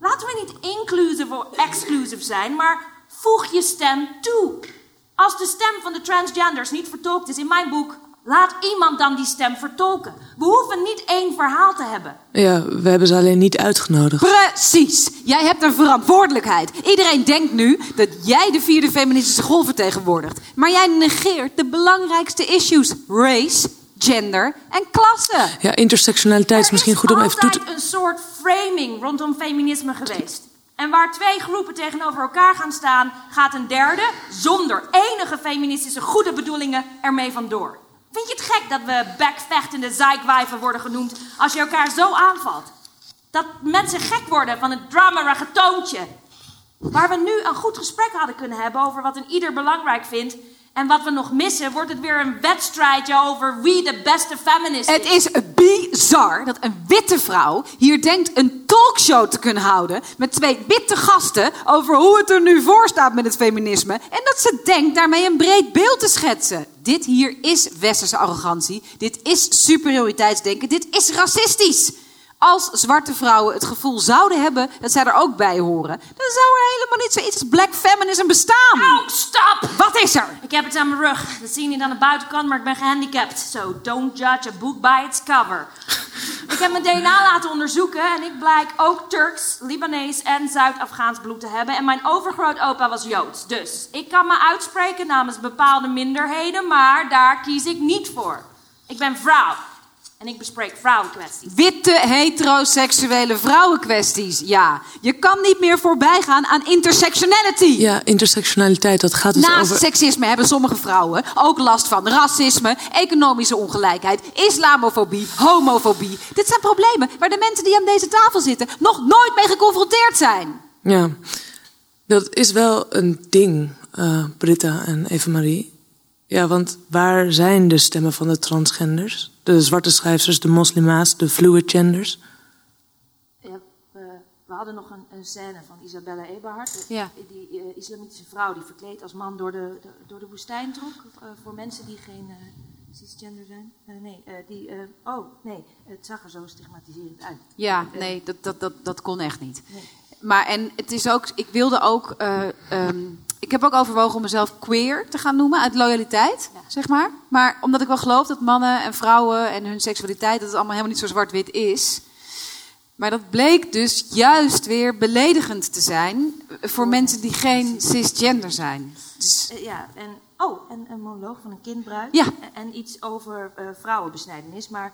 Laten we niet inclusive of exclusive zijn, maar voeg je stem toe. Als de stem van de transgenders niet vertolkt is in mijn boek, laat iemand dan die stem vertolken. We hoeven niet één verhaal te hebben. Ja, we hebben ze alleen niet uitgenodigd. Precies. Jij hebt een verantwoordelijkheid. Iedereen denkt nu dat jij de vierde feministische golf vertegenwoordigt. Maar jij negeert de belangrijkste issues: race, gender en klasse. Ja, intersectionaliteit is misschien goed om even toe te... altijd een soort framing rondom feminisme geweest. En waar twee groepen tegenover elkaar gaan staan, gaat een derde, zonder enige feministische goede bedoelingen, ermee vandoor. Vind je het gek dat we bekvechtende zeikwijven worden genoemd als je elkaar zo aanvalt? Dat mensen gek worden van het dramerige toontje. Waar we nu een goed gesprek hadden kunnen hebben over wat een ieder belangrijk vindt. En wat we nog missen, wordt het weer een wedstrijdje over wie de beste feminist Het is bizar dat een witte vrouw hier denkt een talkshow te kunnen houden met twee witte gasten over hoe het er nu voor staat met het feminisme. En dat ze denkt daarmee een breed beeld te schetsen. Dit hier is westerse arrogantie. Dit is superioriteitsdenken. Dit is racistisch. Als zwarte vrouwen het gevoel zouden hebben dat zij er ook bij horen, dan zou er helemaal niet zoiets als black feminism bestaan. Oh, stop! Wat is er? Ik heb het aan mijn rug. Dat zie je niet aan de buitenkant, maar ik ben gehandicapt. So don't judge a book by its cover. ik heb mijn DNA laten onderzoeken en ik blijk ook Turks, Libanees en Zuid-Afghaans bloed te hebben. En mijn overgrootopa was Joods. Dus ik kan me uitspreken namens bepaalde minderheden, maar daar kies ik niet voor. Ik ben vrouw. En ik bespreek vrouwenkwesties. Witte, heteroseksuele vrouwenkwesties, ja. Je kan niet meer voorbij gaan aan intersectionality. Ja, intersectionaliteit, dat gaat dus Naast over... seksisme hebben sommige vrouwen ook last van racisme, economische ongelijkheid, islamofobie, homofobie. Dit zijn problemen waar de mensen die aan deze tafel zitten nog nooit mee geconfronteerd zijn. Ja, dat is wel een ding, eh, Britta en Eva-Marie. Ja, want waar zijn de stemmen van de transgenders? De zwarte schrijvers, de moslima's, de fluid genders? Ja, we, we hadden nog een, een scène van Isabella Eberhard. Ja. Die eh, islamitische vrouw die verkleed als man door de, de- door de woestijn trok. eh, voor mensen die geen eh, cisgender zijn. Nee, eh, die... eh, oh, nee, het zag er zo stigmatiserend uit. Ja, nee, dat, dat, dat, dat kon echt niet. Maar en het is ook, ik wilde ook, eh, ehm, ik heb ook overwogen om mezelf queer te gaan noemen uit loyaliteit, zeg maar. Maar omdat ik wel geloof dat mannen en vrouwen en hun seksualiteit, dat het allemaal helemaal niet zo zwart-wit is. Maar dat bleek dus juist weer beledigend te zijn voor mensen die geen cisgender zijn. Dus, Eh, ja, en... Oh, en een monoloog van een kindbruid. Ja. En, iets over eh, vrouwenbesnijdenis. Maar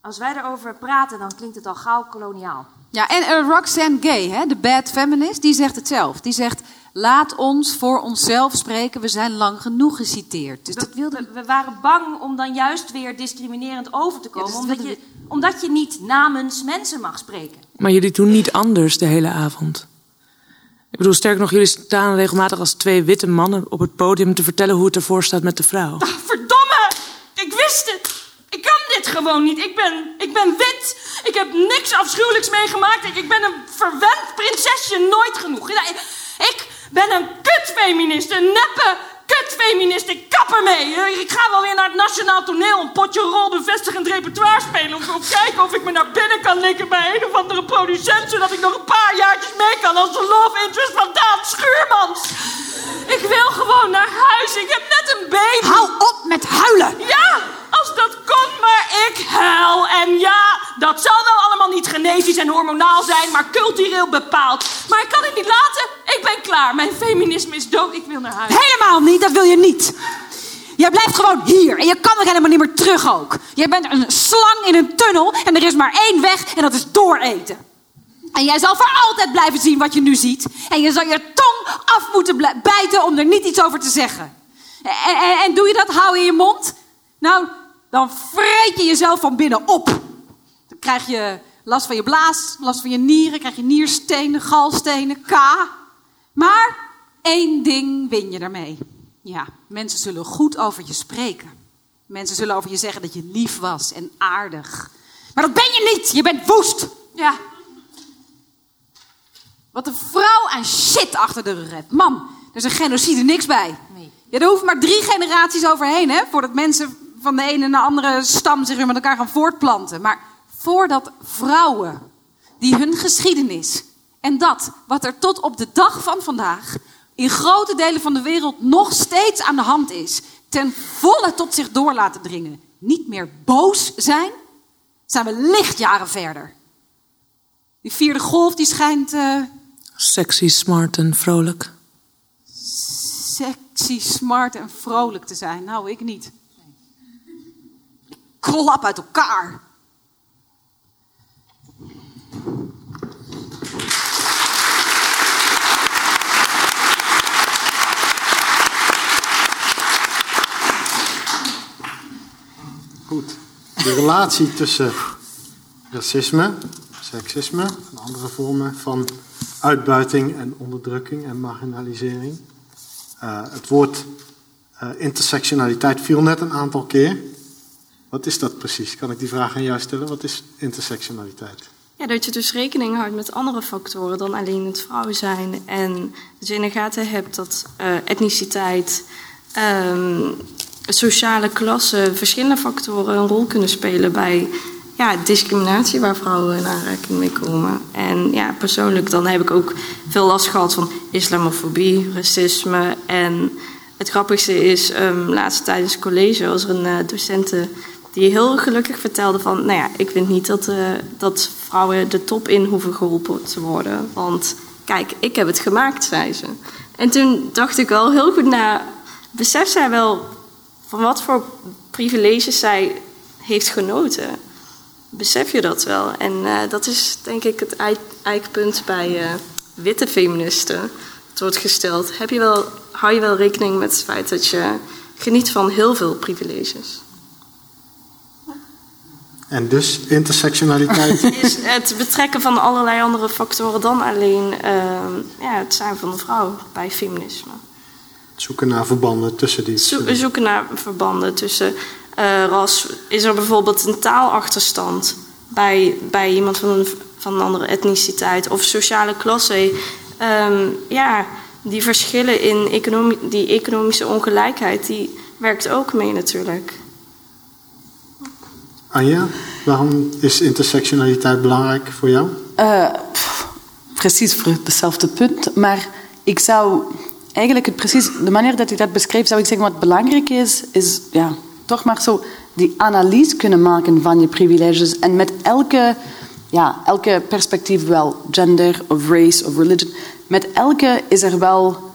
als wij erover praten, dan klinkt het al gauw koloniaal. Ja, en eh, Roxanne Gay, hè, de bad feminist, die zegt het zelf. Die zegt, laat ons voor onszelf spreken, we zijn lang genoeg geciteerd. Dus dat wilde... We, we waren bang om dan juist weer discriminerend over te komen. dus dat omdat, je, omdat je niet namens mensen mag spreken. Maar jullie doen niet anders de hele avond. Ik bedoel, sterker nog, jullie staan regelmatig als twee witte mannen op het podium te vertellen hoe het ervoor staat met de vrouw. Verdomme! Ik wist het! Gewoon niet. Ik ben, ik ben wit. Ik heb niks afschuwelijks meegemaakt. Ik, ik ben een verwend prinsesje nooit genoeg. Ik, ben een kutfeminist. Een neppe kutfeminist. Ik kap ermee. Ik ga wel weer naar het nationaal toneel een potje rol bevestigend repertoire spelen. Om om kijken of ik me naar binnen kan likken bij een of andere producent. Zodat ik nog een paar jaartjes mee kan als de love interest van Daan Schuurmans. Ik wil gewoon naar huis. Ik heb net een baby. Hou op met huilen! Ja, dat kon, maar ik huil. En ja, dat zal wel allemaal niet genetisch en hormonaal zijn, maar cultureel bepaald. Maar ik kan het niet laten. Ik ben klaar. Mijn feminisme is dood. Ik wil naar huis. Helemaal niet, dat wil je niet. Jij blijft gewoon hier en je kan er helemaal niet meer terug ook. Jij bent een slang in een tunnel en er is maar één weg en dat is dooreten. En jij zal voor altijd blijven zien wat je nu ziet. En je zal je tong af moeten bijten om er niet iets over te zeggen. En, en, en doe je dat, hou in je mond? Nou, dan vreet je jezelf van binnen op. Dan krijg je last van je blaas, last van je nieren, krijg je nierstenen, galstenen, K. Maar één ding win je daarmee. Ja, mensen zullen goed over je spreken. Mensen zullen over je zeggen dat je lief was en aardig. Maar dat ben je niet. Je bent woest. Ja. Wat een vrouw aan shit achter de rug heeft. Man, er is een genocide niks bij. Nee. Ja, er hoeven maar drie generaties overheen, hè, voordat mensen van de ene naar de andere stam zich weer met elkaar gaan voortplanten. Maar voordat vrouwen die hun geschiedenis en dat wat er tot op de dag van vandaag in grote delen van de wereld nog steeds aan de hand is, ten volle tot zich door laten dringen, niet meer boos zijn, zijn we lichtjaren verder. Die vierde golf die schijnt eh, Sexy, smart en vrolijk. sexy, smart en vrolijk te zijn. Nou, ik niet. Klap uit elkaar. de relatie tussen racisme, seksisme en andere vormen van uitbuiting en onderdrukking en marginalisering. Uh, het woord uh, intersectionaliteit viel net een aantal keer. Wat is dat precies? Kan ik die vraag aan jou stellen? Wat is intersectionaliteit? Ja, dat je dus rekening houdt met andere factoren dan alleen het vrouw zijn. En dat in de gaten hebt dat uh, etniciteit, um, sociale klasse, verschillende factoren een rol kunnen spelen bij ja, discriminatie waar vrouwen in aanraking mee komen. En ja, persoonlijk dan heb ik ook veel last gehad van islamofobie, racisme. En het grappigste is, um, laatst tijdens college was er een uh, docenten die heel gelukkig vertelde van... nou ja, ik vind niet dat, uh, dat vrouwen de top in hoeven geholpen te worden. Want kijk, ik heb het gemaakt, zei ze. En toen dacht ik wel heel goed na... beseft zij wel van wat voor privileges zij heeft genoten besef je dat wel. En uh, dat is denk ik het eikpunt bij uh, witte feministen. Het wordt gesteld. Heb je wel, hou je wel rekening met het feit dat je geniet van heel veel privileges? En dus intersectionaliteit? is het betrekken van allerlei andere factoren dan alleen uh, ja, het zijn van een vrouw bij feminisme. Zoeken naar verbanden tussen die. Zo, zoeken naar verbanden tussen uh, ras. Is er bijvoorbeeld een taalachterstand bij, bij iemand van een, van een andere etniciteit of sociale klasse? Um, ja, die verschillen in economie, die economische ongelijkheid, die werkt ook mee natuurlijk. Anja, waarom is intersectionaliteit belangrijk voor jou? Uh, precies voor hetzelfde punt, maar ik zou eigenlijk het precies, de manier dat ik dat beschreef, zou ik zeggen wat belangrijk is, is ja, toch maar zo die analyse kunnen maken van je privileges en met elke, ja, elke perspectief wel, gender of race of religion, met elke is er wel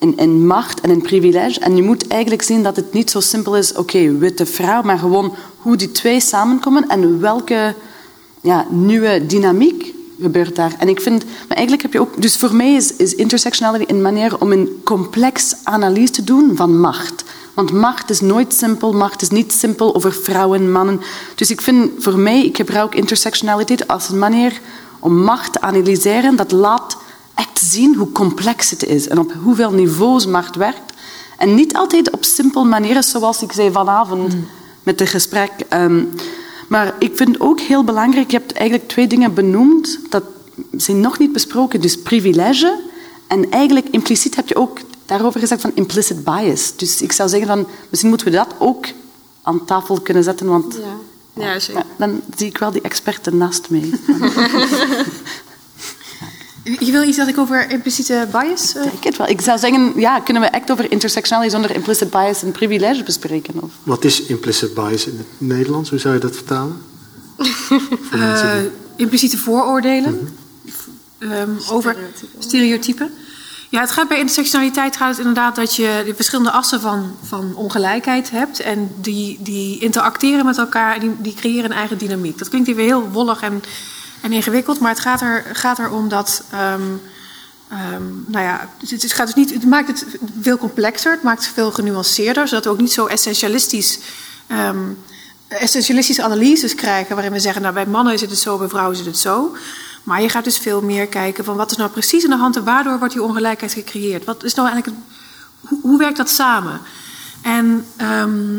een macht en een privilege. En je moet eigenlijk zien dat het niet zo simpel is, oké, witte vrouw, maar gewoon hoe die twee samenkomen en welke ja, nieuwe dynamiek gebeurt daar. En ik vind, maar eigenlijk heb je ook, dus voor mij is, is intersectionality een manier om een complex analyse te doen van macht. Want macht is nooit simpel, macht is niet simpel over vrouwen en mannen. Dus ik vind voor mij, ik gebruik intersectionaliteit als een manier om macht te analyseren. Dat laat echt zien hoe complex het is en op hoeveel niveaus macht werkt. En niet altijd op simpel manieren, zoals ik zei vanavond mm. met het gesprek. Um, maar ik vind ook heel belangrijk, je hebt eigenlijk twee dingen benoemd, dat zijn nog niet besproken. Dus privilege en eigenlijk impliciet heb je ook daarover gezegd van implicit bias. Dus ik zou zeggen van, misschien moeten we dat ook aan tafel kunnen zetten, want ja. Ja, dan zie ik wel die experten naast mij. Je wil iets dat ik over impliciete bias... Uh... Ik het wel. Ik zou zeggen, ja, kunnen we echt over intersectionality zonder implicit bias en privilege bespreken? Of? Wat is implicit bias in het Nederlands? Hoe zou je dat vertalen? uh, impliciete vooroordelen -hmm. um, over stereotypen. Ja, het gaat bij intersectionaliteit gaat het inderdaad dat je de verschillende assen van, van ongelijkheid hebt. En die, die interacteren met elkaar en die, die creëren een eigen dynamiek. Dat klinkt hier weer heel wollig en en ingewikkeld. Maar het gaat, er, gaat erom dat. Um, um, nou ja, het, het, gaat dus niet, het maakt het veel complexer, het maakt het veel genuanceerder, zodat we ook niet zo essentialistisch. Um, essentialistische analyses krijgen waarin we zeggen, nou bij mannen is het zo, bij vrouwen is het zo. Maar je gaat dus veel meer kijken van wat is nou precies aan de hand en waardoor wordt die ongelijkheid gecreëerd? Wat is nou eigenlijk, hoe, hoe werkt dat samen? En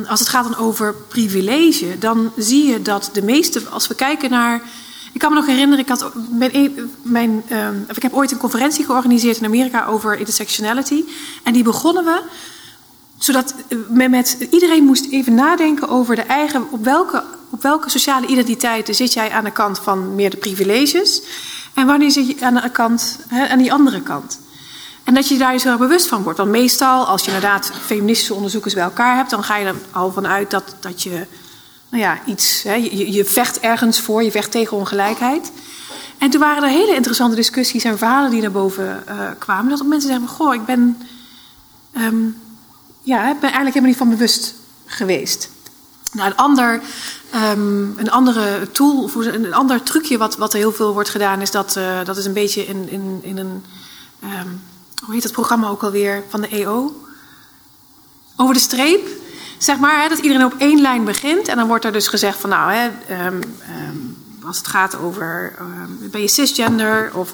als het gaat dan over privilege, dan zie je dat de meeste, als we kijken naar ik kan me nog herinneren, ik, had mijn, mijn, uh, ik heb ooit een conferentie georganiseerd in Amerika over intersectionality. En die begonnen we zodat met, met, iedereen moest even nadenken over de eigen, op welke, op welke sociale identiteiten zit jij aan de kant van meer de privileges en wanneer zit je aan de kant, aan die andere kant. En dat je daar dus heel bewust van wordt. Want meestal, als je inderdaad feministische onderzoekers bij elkaar hebt, dan ga je er al vanuit dat, dat je nou ja, iets. Hè, je, je, vecht ergens voor, je vecht tegen ongelijkheid. En toen waren er hele interessante discussies en verhalen die naar boven uh, kwamen. Dat mensen zeggen: Goh, ik ben, um, ja, ben eigenlijk helemaal niet van bewust geweest. Nou, een, ander, um, een andere tool, een ander trucje wat, wat er heel veel wordt gedaan, is dat, uh, dat is een beetje in, in, in een. Um, hoe heet dat programma ook alweer van de EO? Over de streep zeg maar hè, dat iedereen op één lijn begint. En dan wordt er dus gezegd van nou, hè, ehm, ehm, als het gaat over ehm, ben je cisgender of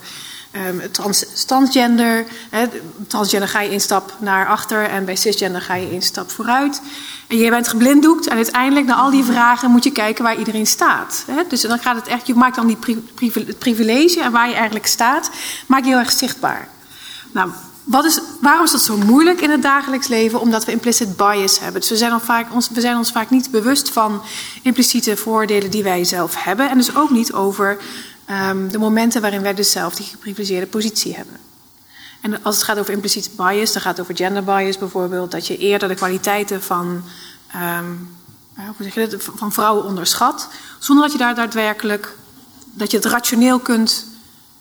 trans, transgender. Hè, transgender ga je één stap naar achter en bij cisgender ga je één stap vooruit. En je bent geblinddoekt en uiteindelijk na al die vragen moet je kijken waar iedereen staat. Hè? Dus dan gaat het echt, je maakt dan die het privilege en waar je eigenlijk staat, maak je heel erg zichtbaar. Nou, wat is, waarom is dat zo moeilijk in het dagelijks leven? Omdat we implicit bias hebben. Dus we zijn, vaak, ons, we zijn ons vaak niet bewust van impliciete voordelen die wij zelf hebben. En dus ook niet over ehm, de momenten waarin wij dus zelf die geprivilegeerde positie hebben. En als het gaat over impliciete bias, dan gaat het over gender bias bijvoorbeeld. Dat je eerder de kwaliteiten van, ehm, eh, zeg je van vrouwen onderschat. Zonder dat je daar daadwerkelijk, dat je het rationeel kunt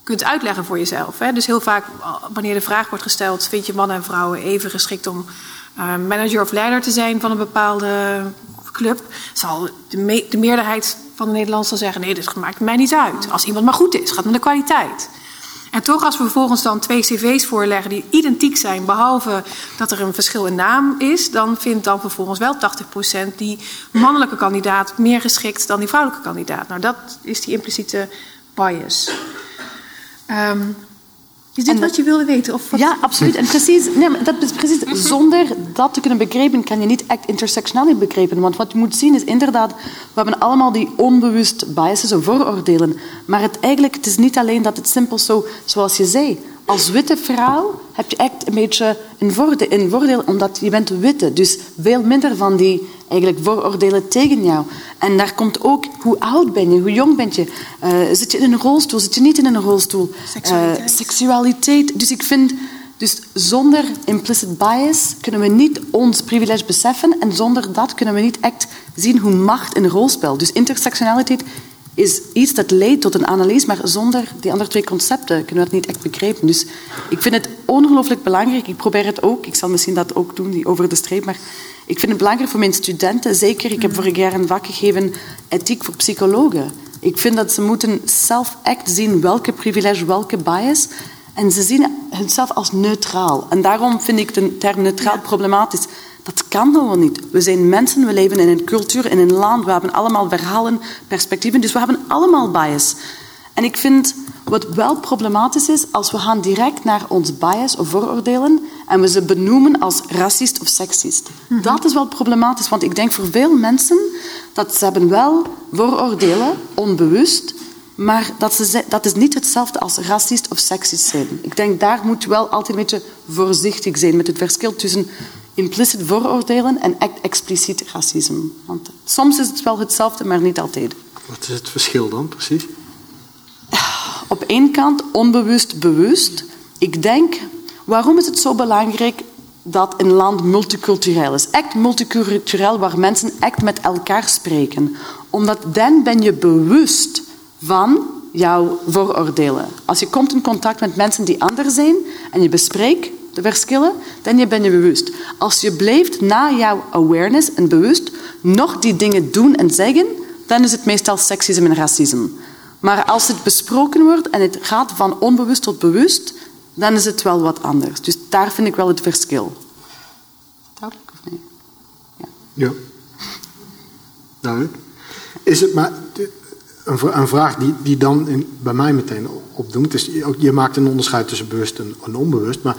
kunt uitleggen voor jezelf. Hè? Dus heel vaak, wanneer de vraag wordt gesteld: vind je mannen en vrouwen even geschikt om uh, manager of leider te zijn van een bepaalde club? Zal de, me de meerderheid van de Nederlanders zal zeggen: nee, dit maakt mij niet uit. Als iemand maar goed is, gaat om de kwaliteit. En toch, als we vervolgens dan twee cv's voorleggen die identiek zijn, behalve dat er een verschil in naam is, dan vindt dan vervolgens wel 80% die mannelijke kandidaat meer geschikt dan die vrouwelijke kandidaat. Nou, dat is die impliciete bias. Um, is dit wat je wilde weten? Of wat? Ja, absoluut. En precies, nee, maar dat is precies, zonder dat te kunnen begrijpen, kan je niet echt intersectionaliteit begrijpen. Want wat je moet zien is inderdaad, we hebben allemaal die onbewust biases of vooroordelen. Maar het, eigenlijk, het is niet alleen dat het simpel zo, zoals je zei, als witte vrouw heb je echt een beetje een voordeel, een voordeel omdat je bent witte. Dus veel minder van die eigenlijk vooroordelen tegen jou. En daar komt ook hoe oud ben je, hoe jong ben je. Uh, zit je in een rolstoel, zit je niet in een rolstoel. Seksualiteit. Uh, seksualiteit. Dus ik vind, dus zonder implicit bias kunnen we niet ons privilege beseffen en zonder dat kunnen we niet echt zien hoe macht een rol speelt. Dus intersectionaliteit is iets dat leidt tot een analyse, maar zonder die andere twee concepten kunnen we het niet echt begrijpen. Dus ik vind het ongelooflijk belangrijk. Ik probeer het ook. Ik zal misschien dat ook doen, die over de streep. Maar ik vind het belangrijk voor mijn studenten. Zeker, ik heb vorig jaar een vak gegeven, ethiek voor psychologen. Ik vind dat ze moeten zelf echt zien welke privilege, welke bias. En ze zien hunzelf als neutraal. En daarom vind ik de term neutraal problematisch. Dat kan gewoon niet. We zijn mensen, we leven in een cultuur, in een land, we hebben allemaal verhalen, perspectieven, dus we hebben allemaal bias. En ik vind wat wel problematisch is, als we gaan direct naar ons bias of vooroordelen en we ze benoemen als racist of seksist. -hmm. Dat is wel problematisch, want ik denk voor veel mensen dat ze hebben wel vooroordelen, onbewust, maar dat, ze, dat is niet hetzelfde als racist of seksist zijn. Ik denk daar moet je wel altijd een beetje voorzichtig zijn met het verschil tussen implicit vooroordelen en echt expliciet racisme. Want soms is het wel hetzelfde, maar niet altijd. Wat is het verschil dan precies? Op één kant onbewust bewust. Ik denk, waarom is het zo belangrijk dat een land multicultureel is? Echt multicultureel, waar mensen echt met elkaar spreken. Omdat dan ben je bewust van jouw vooroordelen. Als je komt in contact met mensen die anders zijn en je bespreekt verschillen, dan ben je bewust. Als je blijft na jouw awareness en bewust nog die dingen doen en zeggen, dan is het meestal seksisme en racisme. Maar als het besproken wordt en het gaat van onbewust tot bewust, dan is het wel wat anders. Dus daar vind ik wel het verschil. Duidelijk of nee? Ja. ja. Duidelijk. Is het maar een vraag die, die dan bij mij meteen opdoemt, is je maakt een onderscheid tussen bewust en onbewust, maar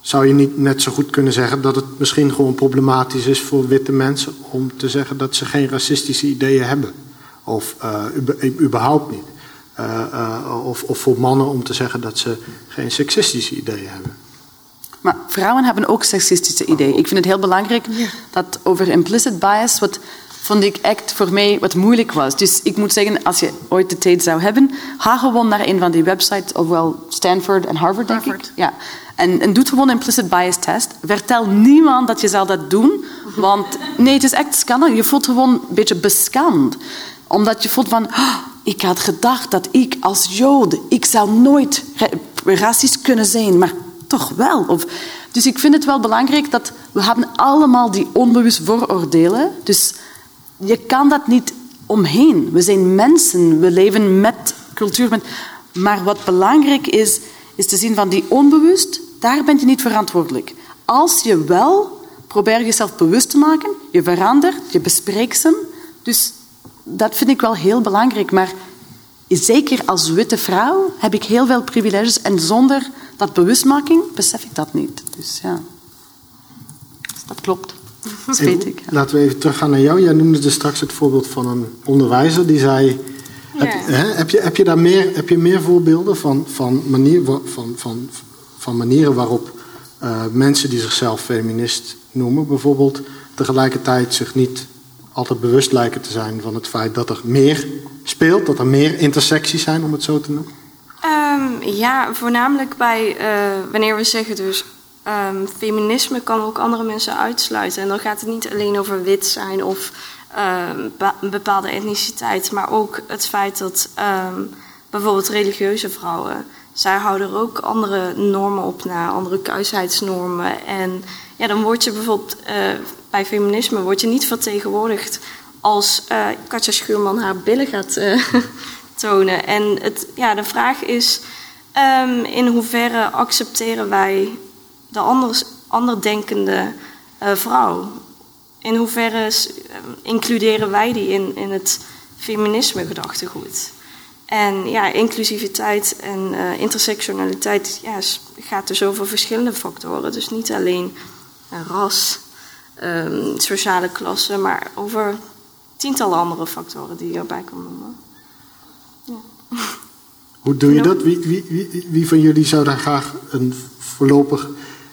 zou je niet net zo goed kunnen zeggen dat het misschien gewoon problematisch is voor witte mensen om te zeggen dat ze geen racistische ideeën hebben? Of uh, überhaupt niet. Uh, uh, of, of voor mannen om te zeggen dat ze geen seksistische ideeën hebben. Maar vrouwen hebben ook seksistische ideeën. Ik vind het heel belangrijk dat over implicit bias, wat vond ik echt voor mij wat moeilijk was. Dus ik moet zeggen, als je ooit de tijd zou hebben, ga gewoon naar een van die websites, ofwel Stanford en Harvard, denk Harvard. ik. Ja. En, en doe gewoon een implicit bias test. Vertel niemand dat je zal dat doen, want nee, het is echt scannen. Je voelt gewoon een beetje bescamd. Omdat je voelt van, oh, ik had gedacht dat ik als Jood, ik zou nooit racist kunnen zijn, maar toch wel. Of, dus ik vind het wel belangrijk dat we hebben allemaal die onbewust vooroordelen. Dus je kan dat niet omheen. We zijn mensen, we leven met cultuur. Maar wat belangrijk is, is te zien van die onbewust, daar ben je niet verantwoordelijk. Als je wel probeert jezelf bewust te maken, je verandert, je bespreekt ze. Dus dat vind ik wel heel belangrijk. Maar zeker als witte vrouw heb ik heel veel privileges en zonder dat bewustmaking besef ik dat niet. Dus ja, dat klopt. Dat weet ik. Laten we even teruggaan naar jou. Jij noemde dus straks het voorbeeld van een onderwijzer die zei. Ja. Heb, hè, heb, je, heb je daar meer, heb je meer voorbeelden van, van, manier, van, van, van manieren waarop uh, mensen die zichzelf feminist noemen, bijvoorbeeld tegelijkertijd zich niet altijd bewust lijken te zijn van het feit dat er meer speelt, dat er meer intersecties zijn, om het zo te noemen? Um, ja, voornamelijk bij uh, wanneer we zeggen dus um, feminisme kan ook andere mensen uitsluiten. En dan gaat het niet alleen over wit zijn of een bepaalde etniciteit, maar ook het feit dat bijvoorbeeld religieuze vrouwen, zij houden er ook andere normen op na, andere kuisheidsnormen. En ja, dan word je bijvoorbeeld uh, bij feminisme word je niet vertegenwoordigd als uh, Katja Schuurman haar billen gaat uh, tonen. En het, ja, de vraag is in hoeverre accepteren wij de anders, anderdenkende uh, vrouw? In hoeverre includeren wij die in, in het feminisme gedachtegoed? En ja, inclusiviteit en intersectionaliteit ja, gaat dus over verschillende factoren. Dus niet alleen ras, um, sociale klasse, maar over tientallen andere factoren die je erbij kan noemen. Ja. Hoe doe je dat? Wie, wie, wie, wie, van jullie zou daar graag een voorlopig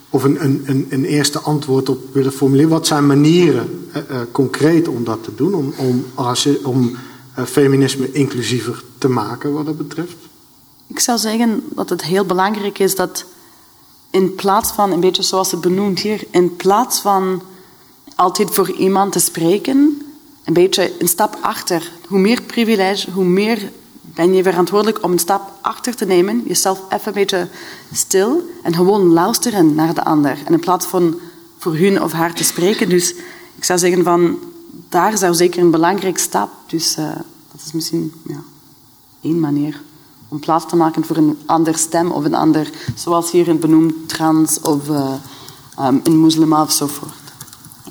of een, een, een, eerste antwoord op willen formuleren? Wat zijn manieren uh, uh, concreet om dat te doen, om, om, om uh, feminisme inclusiever te maken wat dat betreft? Ik zou zeggen dat het heel belangrijk is dat in plaats van, een beetje zoals het benoemd hier, in plaats van altijd voor iemand te spreken, een beetje een stap achter. Hoe meer privilege, hoe meer ben je verantwoordelijk om een stap achter te nemen, jezelf even een beetje stil en gewoon luisteren naar de ander. En in plaats van voor hun of haar te spreken. Dus ik zou zeggen van, daar zou zeker een belangrijke stap. Dus uh, dat is misschien ja, één manier om plaats te maken voor een ander stem of een ander, zoals hier benoemd trans of uh, um, of zo voort.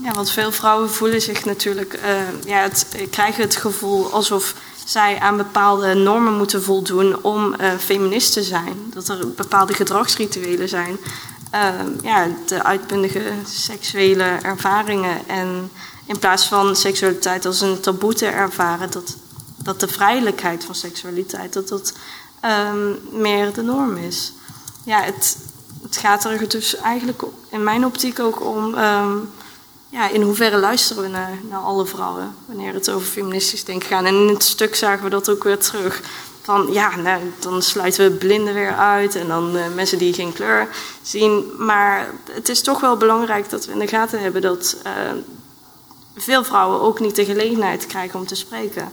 Ja, want veel vrouwen voelen zich natuurlijk, uh, ja, het, krijgen het gevoel alsof zij aan bepaalde normen moeten voldoen om uh, feminist te zijn. Dat er bepaalde gedragsrituelen zijn. Uh, ja, de uitbundige seksuele ervaringen. En in plaats van seksualiteit als een taboe te ervaren, dat, dat de vrijelijkheid van seksualiteit, dat dat um, meer de norm is. Ja, het, het gaat er dus eigenlijk in mijn optiek ook om. Um, ja, in hoeverre luisteren we naar, naar alle vrouwen wanneer het over feministisch denken gaat. En in het stuk zagen we dat ook weer terug. Van ja, nou, dan sluiten we blinden weer uit en dan uh, mensen die geen kleur zien. Maar het is toch wel belangrijk dat we in de gaten hebben dat uh, veel vrouwen ook niet de gelegenheid krijgen om te spreken.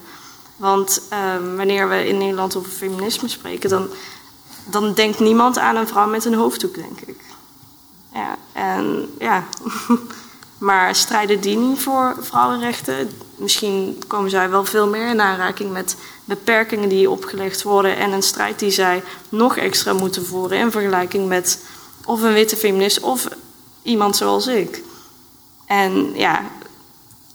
Want uh, wanneer we in Nederland over feminisme spreken, dan, dan denkt niemand aan een vrouw met een hoofddoek, denk ik. Ja, en ja. Maar strijden die niet voor vrouwenrechten? Misschien komen zij wel veel meer in aanraking met beperkingen die opgelegd worden en een strijd die zij nog extra moeten voeren in vergelijking met of een witte feminist of iemand zoals ik. En ja,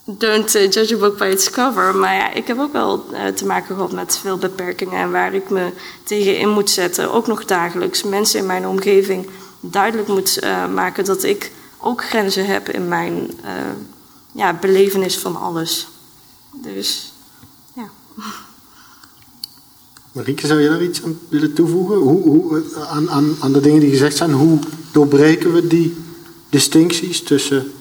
don't uh, judge a book by its cover. Maar ja, ik heb ook wel uh, te maken gehad met veel beperkingen en waar ik me tegen in moet zetten. Ook nog dagelijks mensen in mijn omgeving duidelijk moet uh, maken dat ik ook grenzen heb in mijn uh, ja, belevenis van alles. Dus ja. Marieke, zou je daar iets aan willen toevoegen? Hoe, hoe, aan, aan, aan de dingen die gezegd zijn, hoe doorbreken we die distincties tussen.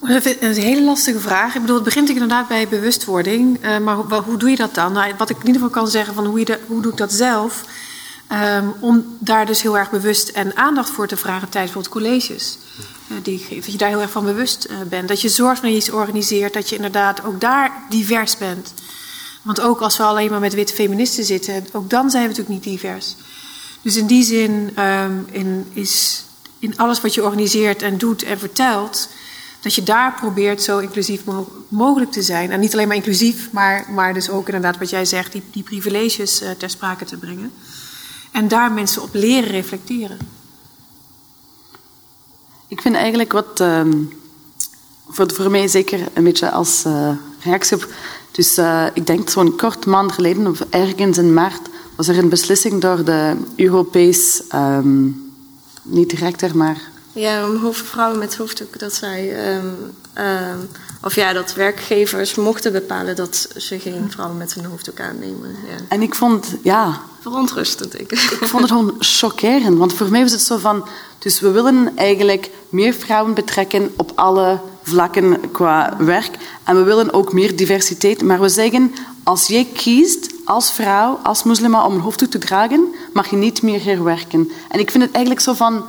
Dat is een hele lastige vraag. Ik bedoel, het begint inderdaad bij bewustwording. Uh, maar hoe, hoe, doe je dat dan? Nou, wat ik in ieder geval kan zeggen, van hoe, je de, hoe doe ik dat zelf? Um, om daar dus heel erg bewust en aandacht voor te vragen tijdens bijvoorbeeld colleges. Uh, die. Dat je daar heel erg van bewust uh, bent. Dat je zorgt wanneer je iets organiseert, dat je inderdaad ook daar divers bent. Want ook als we alleen maar met witte feministen zitten, ook dan zijn we natuurlijk niet divers. Dus in die zin um, in, is in alles wat je organiseert en doet en vertelt, dat je daar probeert zo inclusief mo mogelijk te zijn. En niet alleen maar inclusief, maar, maar dus ook inderdaad wat jij zegt, die, die privileges uh, ter sprake te brengen. En daar mensen op leren reflecteren. Ik vind eigenlijk wat, um, voor, voor mij zeker een beetje als uh, reactie op. Dus uh, ik denk zo'n kort maand geleden, of ergens in maart, was er een beslissing door de Europees, um, niet directer, maar. Ja, vrouwen met hoofddoek, dat zij. Um, um, of ja, dat werkgevers mochten bepalen dat ze geen vrouwen met een hoofddoek aannemen. Ja. En ik vond, ja. Verontrustend, ik. Ik vond het gewoon chockerend, want voor mij was het zo van. Dus we willen eigenlijk meer vrouwen betrekken op alle vlakken qua werk. En we willen ook meer diversiteit. Maar we zeggen, als jij kiest als vrouw, als moslima, om een hoofddoek te dragen, mag je niet meer herwerken. En ik vind het eigenlijk zo van,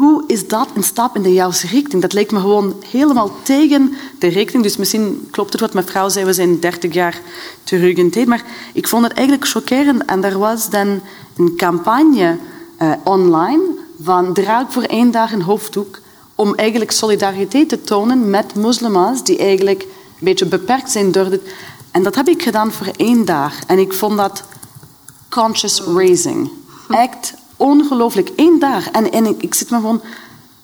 hoe is dat een stap in de juiste richting? Dat lijkt me gewoon helemaal tegen de richting. Dus misschien klopt het wat mevrouw zei, we zijn 30 jaar terug in tijd. Maar ik vond het eigenlijk chockerend. En er was dan een campagne uh, online van draag voor één dag een hoofddoek om eigenlijk solidariteit te tonen met moslima's die eigenlijk een beetje beperkt zijn door dit. En dat heb ik gedaan voor één dag. En ik vond dat conscious raising. Echt ongelooflijk. Eén dag. En, en ik, ik zit me gewoon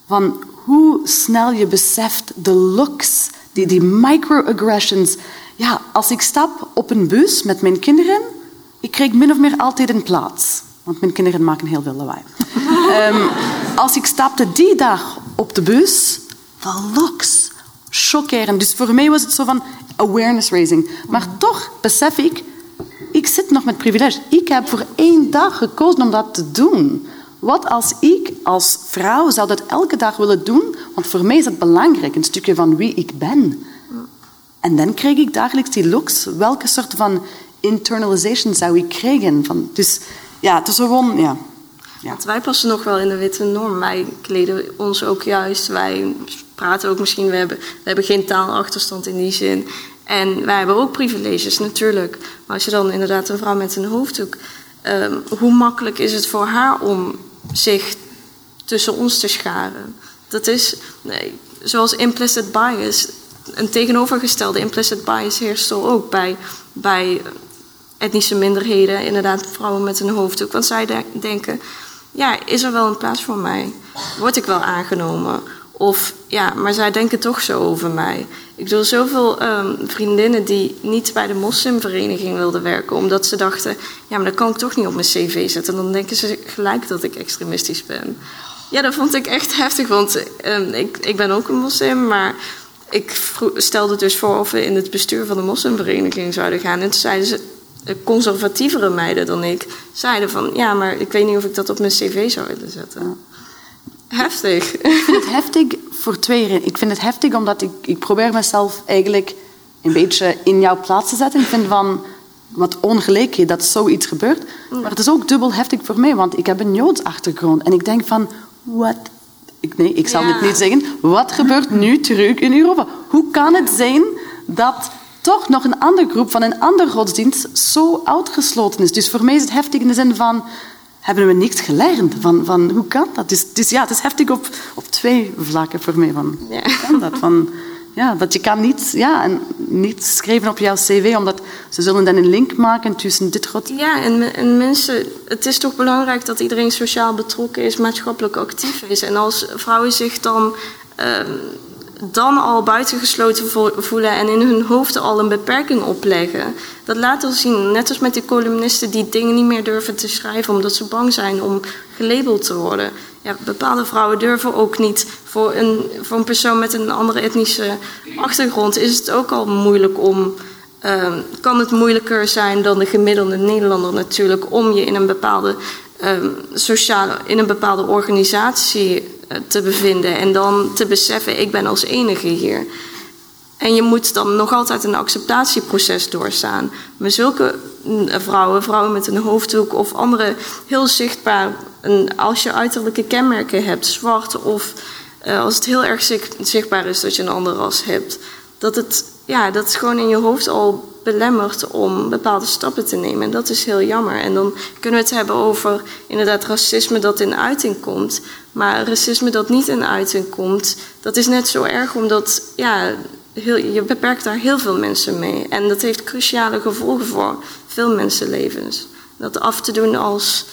van hoe snel je beseft de looks, die, die microaggressions. Ja, als ik stap op een bus met mijn kinderen, ik krijg min of meer altijd een plaats. Want mijn kinderen maken heel veel lawaai. um, als ik stapte die dag op de bus, de looks, chockerend. Dus voor mij was het zo van awareness raising. Maar toch besef ik, ik zit nog met privilege. Ik heb voor één dag gekozen om dat te doen. Wat als ik als vrouw zou dat elke dag willen doen? Want voor mij is dat belangrijk, een stukje van wie ik ben. En dan krijg ik dagelijks die looks. Welke soort van internalization zou ik krijgen? Van, dus ja, het is gewoon... Ja. Ja. Wij passen nog wel in de witte norm. Wij kleden ons ook juist. Wij praten ook misschien. We hebben, we hebben geen taalachterstand in die zin. En wij hebben ook privileges natuurlijk. Maar als je dan inderdaad een vrouw met een hoofddoek. Um, hoe makkelijk is het voor haar om zich tussen ons te scharen? Dat is nee, zoals implicit bias. Een tegenovergestelde implicit bias heerst er ook bij, bij etnische minderheden, inderdaad vrouwen met een hoofddoek. Want zij denken, ja, is er wel een plaats voor mij? Word ik wel aangenomen? Of ja, maar zij denken toch zo over mij. Ik bedoel, zoveel um, vriendinnen die niet bij de moslimvereniging wilden werken, omdat ze dachten: ja, maar dat kan ik toch niet op mijn cv zetten. Dan denken ze gelijk dat ik extremistisch ben. Ja, dat vond ik echt heftig, want um, ik, ik ben ook een moslim, maar ik stelde dus voor of we in het bestuur van de moslimvereniging zouden gaan. En toen zeiden ze: conservatievere meiden dan ik zeiden van ja, maar ik weet niet of ik dat op mijn cv zou willen zetten. Heftig. Ik vind het heftig voor twee redenen. Ik vind het heftig omdat ik, ik probeer mezelf eigenlijk een beetje in jouw plaats te zetten. Ik vind van wat ongelijk dat zoiets gebeurt. Maar het is ook dubbel heftig voor mij, want ik heb een Joods achtergrond. En ik denk van, wat... Nee, ik zal het niet zeggen. Wat gebeurt nu terug in Europa? Hoe kan het zijn dat toch nog een andere groep van een andere godsdienst zo uitgesloten is. Dus voor mij is het heftig in de zin van, hebben we niks geleerd? Van, van hoe kan dat? Dus, dus ja, het is heftig op, op twee vlakken voor mij. Van, ja. Hoe kan dat? Van, ja, dat je kan niet, ja, en niet schrijven op jouw cv, omdat ze zullen dan een link maken tussen dit god. Ja, en, en mensen, het is toch belangrijk dat iedereen sociaal betrokken is, maatschappelijk actief is. En als vrouwen zich dan... Uh, dan al buitengesloten voelen en in hun hoofd al een beperking opleggen. Dat laat ons zien, net als met die columnisten die dingen niet meer durven te schrijven omdat ze bang zijn om gelabeld te worden. Ja, bepaalde vrouwen durven ook niet. Voor een, voor persoon met een andere etnische achtergrond is het ook al moeilijk om. Uh, kan het moeilijker zijn dan de gemiddelde Nederlander natuurlijk om je in een bepaalde uh, sociale, in een bepaalde organisatie te bevinden en dan te beseffen, ik ben als enige hier. En je moet dan nog altijd een acceptatieproces doorstaan. Maar zulke mm, vrouwen, vrouwen met een hoofddoek of andere heel zichtbaar, als je uiterlijke kenmerken hebt, zwart of uh, als het heel erg zichtbaar is dat je een andere ras hebt, dat het, ja, dat het gewoon in je hoofd al belemmert om bepaalde stappen te nemen. En dat is heel jammer. En dan kunnen we het hebben over inderdaad racisme dat in uiting komt. Maar racisme dat niet in uiting komt, dat is net zo erg omdat ja, je beperkt daar heel veel mensen mee. En dat heeft cruciale gevolgen voor veel mensenlevens. Dat af te doen als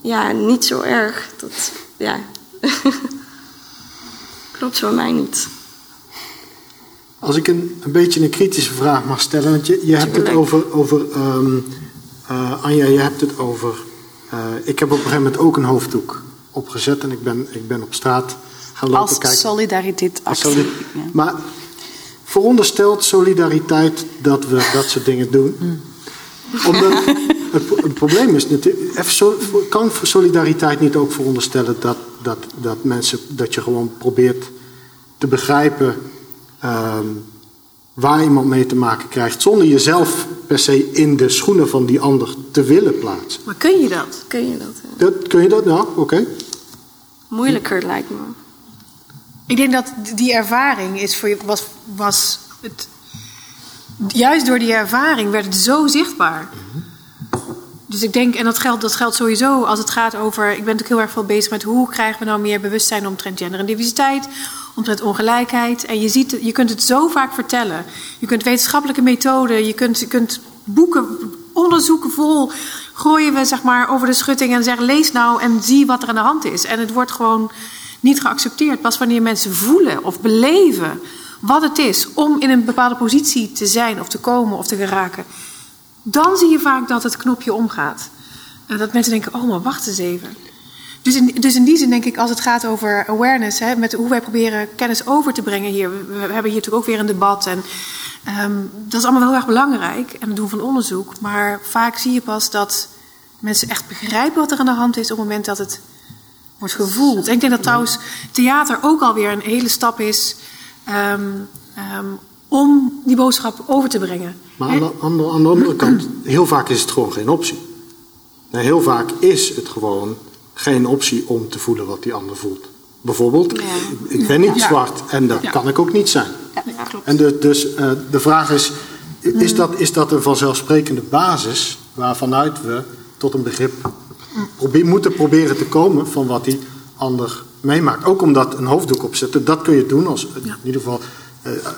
ja, niet zo erg, dat ja. klopt voor mij niet. Als ik een, een beetje een kritische vraag mag stellen, want je, je hebt het over, over ehm, eh, Anja, je hebt het over, eh, ik heb op een gegeven moment ook een hoofddoek opgezet en ik ben, ik ben op straat gaan lopen Als kijken. solidariteit Als actie. soli- Maar veronderstelt solidariteit dat we dat soort dingen doen? Omdat het, pro- het probleem is natuurlijk, kan solidariteit niet ook veronderstellen dat, dat, dat mensen, dat je gewoon probeert te begrijpen ehm, waar iemand mee te maken krijgt, zonder jezelf per se in de schoenen van die ander te willen plaatsen. Maar kun je dat? Kun je dat? eh? Dat, kun je dat nou? Oké. Moeilijker lijkt me. Ik denk dat die ervaring is voor je, was, was het. Juist door die ervaring werd het zo zichtbaar. Dus ik denk, en dat geldt, dat geldt sowieso als het gaat over. Ik ben natuurlijk heel erg veel bezig met hoe krijgen we nou meer bewustzijn omtrent gender en diversiteit, omtrent ongelijkheid. En je, ziet, je kunt het zo vaak vertellen. Je kunt wetenschappelijke methoden, je kunt, je kunt boeken, onderzoeken vol gooien we zeg maar over de schutting en zeggen lees nou en zie wat er aan de hand is. En het wordt gewoon niet geaccepteerd. Pas wanneer mensen voelen of beleven wat het is om in een bepaalde positie te zijn of te komen of te geraken, dan zie je vaak dat het knopje omgaat. En dat mensen denken, oh maar wacht eens even. Dus in, dus in die zin denk ik, als het gaat over awareness, hè, met hoe wij proberen kennis over te brengen hier. We, hebben hier natuurlijk ook weer een debat en ehm, dat is allemaal heel erg belangrijk en het doen van onderzoek. Maar vaak zie je pas dat mensen echt begrijpen wat er aan de hand is op het moment dat het wordt gevoeld. En ik denk dat trouwens theater ook alweer een hele stap is ehm, ehm, om die boodschap over te brengen. Maar aan de, aan, de, andere kant, heel vaak is het gewoon geen optie. Heel vaak is het gewoon geen optie om te voelen wat die ander voelt. Bijvoorbeeld, ik, ik ben niet Ja. zwart en dat Ja. kan ik ook niet zijn. Ja, klopt. En de, dus eh, de vraag is, is dat, is dat een vanzelfsprekende basis waarvanuit we tot een begrip probeer, moeten proberen te komen van wat die ander meemaakt. Ook omdat een hoofddoek opzetten, dat kun je doen als, in ieder geval,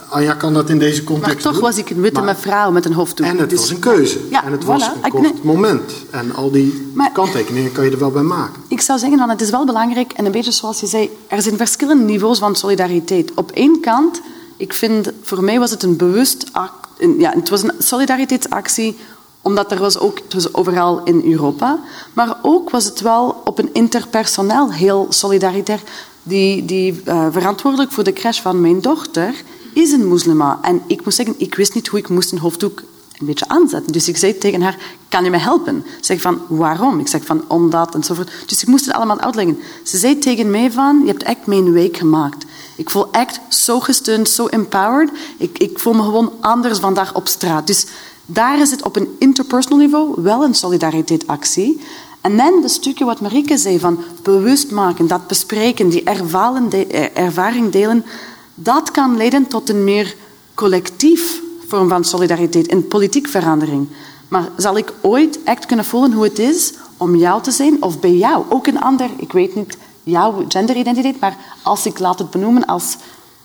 Anja kan dat in deze Maar context toch doen. was ik een witte Maar- mevrouw met een hoofddoek. en het Dus- was een keuze. Ja, en het was een kort nee. moment. En al die Maar- kanttekeningen kan je er wel bij maken. Ik zou zeggen, van, het is wel belangrijk, en een beetje zoals je zei, er zijn verschillende niveaus van solidariteit. Op één kant, ik vind, voor mij was het een bewust act, ja, het was een solidariteitsactie, omdat er was ook, overal in Europa, maar ook was het wel op een interpersoneel heel solidaritair. Die, die eh, verantwoordelijk voor de crash van mijn dochter is een moslima. En ik moet zeggen, ik wist niet hoe ik moest een hoofddoek een beetje aanzetten. Dus ik zei tegen haar, kan je me helpen? Ik zeg van, waarom? Ik zeg van, omdat enzovoort. Dus ik moest het allemaal uitleggen. Ze zei tegen mij van, je hebt echt mijn week gemaakt. Ik voel echt zo gesteund, zo empowered. Ik, ik voel me gewoon anders vandaag op straat. Dus daar is het op een interpersonal niveau wel een solidariteitsactie. En dan de stukje wat Marieke zei van bewust maken, dat bespreken, die eh, ervaring delen, dat kan leiden tot een meer collectief vorm van solidariteit en politiek verandering. Maar zal ik ooit echt kunnen voelen hoe het is om jou te zijn of bij jou, ook een ander, ik weet niet jouw genderidentiteit, maar als ik laat het benoemen als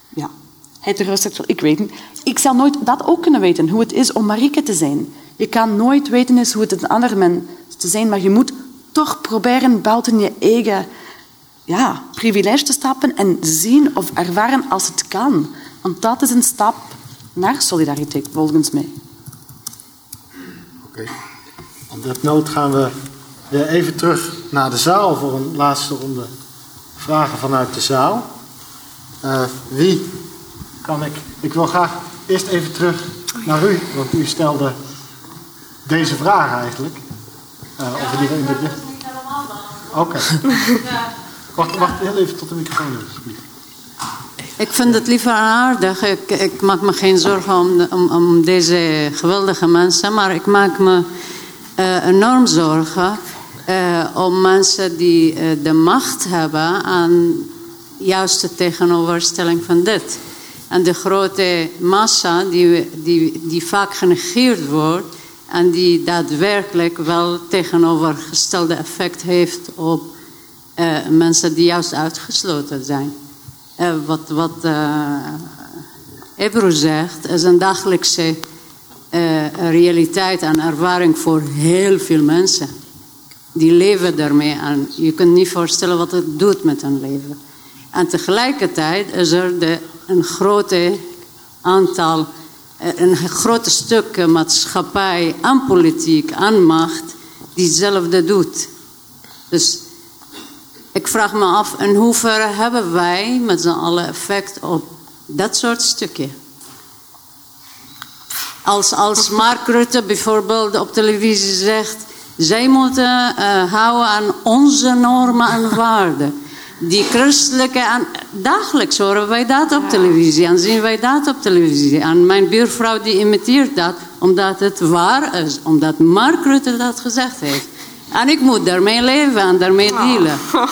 ja, heteroseksueel, ik weet niet. Ik zal nooit dat ook kunnen weten, hoe het is om Marieke te zijn. Je kan nooit weten is hoe het een ander mens te zijn, maar je moet toch proberen buiten je eigen ja, privilege te stappen en zien of ervaren als het kan. Want dat is een stap naar solidariteit, volgens mij. Oké. Op dat noot gaan we weer even terug naar de zaal voor een laatste ronde vragen vanuit de zaal. Eh, wie kan ik... Ik wil graag eerst even terug naar u, want u stelde deze vraag eigenlijk. Eh over die in. Oké. Wacht, wacht heel even tot de microfoon. Ik vind het liever aardig. Ik, ik maak me geen zorgen om, om, om deze geweldige mensen, maar ik maak me eh, enorm zorgen eh, om mensen die eh, de macht hebben aan juist de tegenoverstelling van dit. En de grote massa die, die, die vaak genegeerd wordt en die daadwerkelijk wel tegenovergestelde effect heeft op eh, mensen die juist uitgesloten zijn. Eh, wat wat eh Ebro zegt, is een dagelijkse realiteit en ervaring voor heel veel mensen. Die leven daarmee en je kunt niet voorstellen wat het doet met hun leven. En tegelijkertijd is er de, een grote aantal, een groot stuk maatschappij en politiek en macht die hetzelfde doet. Dus ik vraag me af in hoeverre hebben wij met z'n allen effect op dat soort stukken. Als, als Mark Rutte bijvoorbeeld op televisie zegt... zij moeten uh, houden aan onze normen en waarden. Die christelijke... En dagelijks horen wij dat op televisie en zien wij dat op televisie. En mijn buurvrouw die imiteert dat omdat het waar is. Omdat Mark Rutte dat gezegd heeft. En ik moet daarmee leven en daarmee dealen.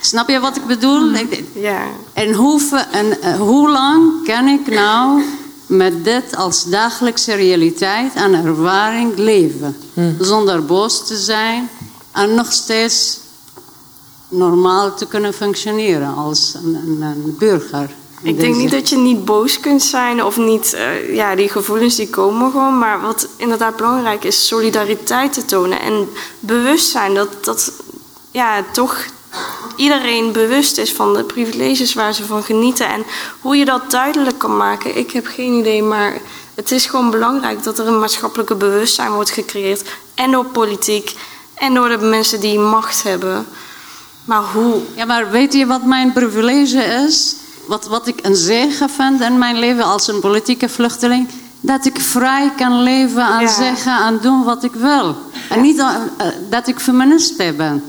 Snap je wat ik bedoel? Ja. En, hoe, en uh, hoe lang kan ik nou met dit als dagelijkse realiteit en ervaring leven? Hmm. Zonder boos te zijn en nog steeds normaal te kunnen functioneren als een, een, een burger. Ik denk niet dat je niet boos kunt zijn of niet, uh, ja, die gevoelens die komen gewoon. Maar wat inderdaad belangrijk is, solidariteit te tonen en bewustzijn dat, dat ja, toch iedereen bewust is van de privileges waar ze van genieten. En hoe je dat duidelijk kan maken, ik heb geen idee. Maar het is gewoon belangrijk dat er een maatschappelijke bewustzijn wordt gecreëerd. En door politiek en door de mensen die macht hebben. Maar hoe? Ja, maar weet je wat mijn privilege is? Wat, wat ik een zegen vind in mijn leven als een politieke vluchteling? Dat ik vrij kan leven en Ja. zeggen en doen wat ik wil. En niet uh, dat ik feminist ben.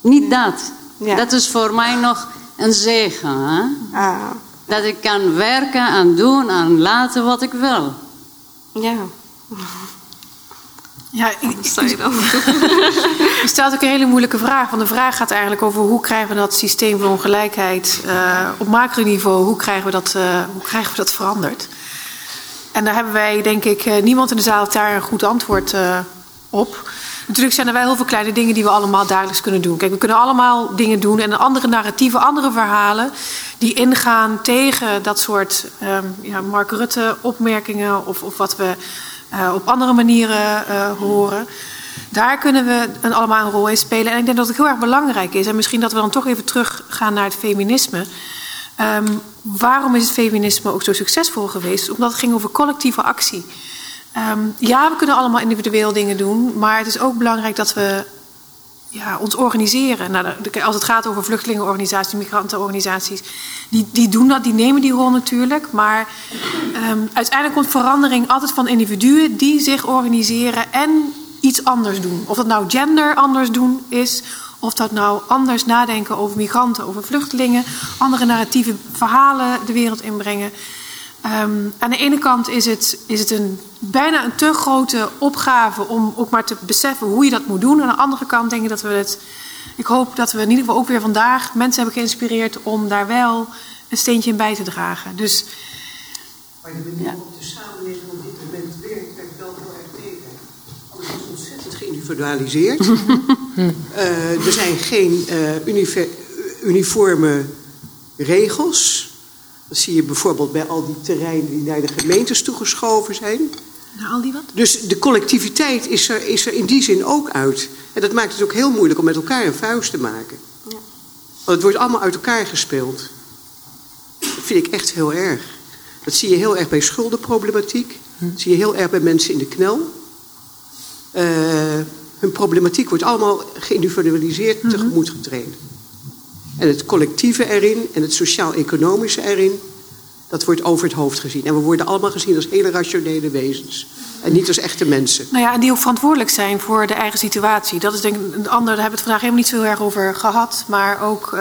Niet dat. Dat is voor mij nog een zegen. Hè? Dat ik kan werken en doen en laten wat ik wil. Ja. Ja, ik, je dan? Je stelt ook een hele moeilijke vraag. Want de vraag gaat eigenlijk over hoe krijgen we dat systeem van ongelijkheid uh, op macroniveau, hoe krijgen we dat, uh, hoe krijgen we dat veranderd? En daar hebben wij, denk ik, uh, niemand in de zaal heeft daar een goed antwoord op. Natuurlijk zijn er wel heel veel kleine dingen die we allemaal dagelijks kunnen doen. Kijk, we kunnen allemaal dingen doen en andere narratieven, andere verhalen die ingaan tegen dat soort um, ja, Mark Rutte opmerkingen of, of wat we op andere manieren uh, horen. Daar kunnen we een, allemaal een rol in spelen. En ik denk dat het heel erg belangrijk is. En misschien dat we dan toch even teruggaan naar het feminisme. Um, waarom is het feminisme ook zo succesvol geweest? Omdat het ging over collectieve actie. Um, ja, we kunnen allemaal individueel dingen doen. Maar het is ook belangrijk dat we ja, ons organiseren. Nou, als het gaat over vluchtelingenorganisaties, migrantenorganisaties, die, die doen dat, die nemen die rol natuurlijk. Maar um, uiteindelijk komt verandering altijd van individuen die zich organiseren en iets anders doen. Of dat nou gender anders doen is, of dat nou anders nadenken over migranten, over vluchtelingen, andere narratieve verhalen de wereld inbrengen. Um, aan de ene kant is het, is het een, bijna een te grote opgave om ook maar te beseffen hoe je dat moet doen. Aan de andere kant denk ik dat we het. Ik hoop dat we in ieder geval ook weer vandaag mensen hebben geïnspireerd om daar wel een steentje in bij te dragen. Dus. Maar de manier waarop de samenleving op dit moment werkt, werkt wel heel erg tegen. Alles is ontzettend geïndividualiseerd. uh, er zijn geen uh, uniforme regels. Dat zie je bijvoorbeeld bij al die terreinen die naar de gemeentes toegeschoven zijn. Naar al die wat? Dus de collectiviteit is er, is er in die zin ook uit. En dat maakt het ook heel moeilijk om met elkaar een vuist te maken. Ja. Want het wordt allemaal uit elkaar gespeeld. Dat vind ik echt heel erg. Dat zie je heel erg bij schuldenproblematiek. Hm. Dat zie je heel erg bij mensen in de knel. Uh, hun problematiek wordt allemaal geïndividualiseerd hm. tegemoet getreden. En het collectieve erin en het sociaal-economische erin, dat wordt over het hoofd gezien. En we worden allemaal gezien als hele rationele wezens. En niet als echte mensen. Nou ja, en die ook verantwoordelijk zijn voor de eigen situatie. Dat is denk ik een ander, daar hebben we het vandaag helemaal niet zo erg over gehad. Maar ook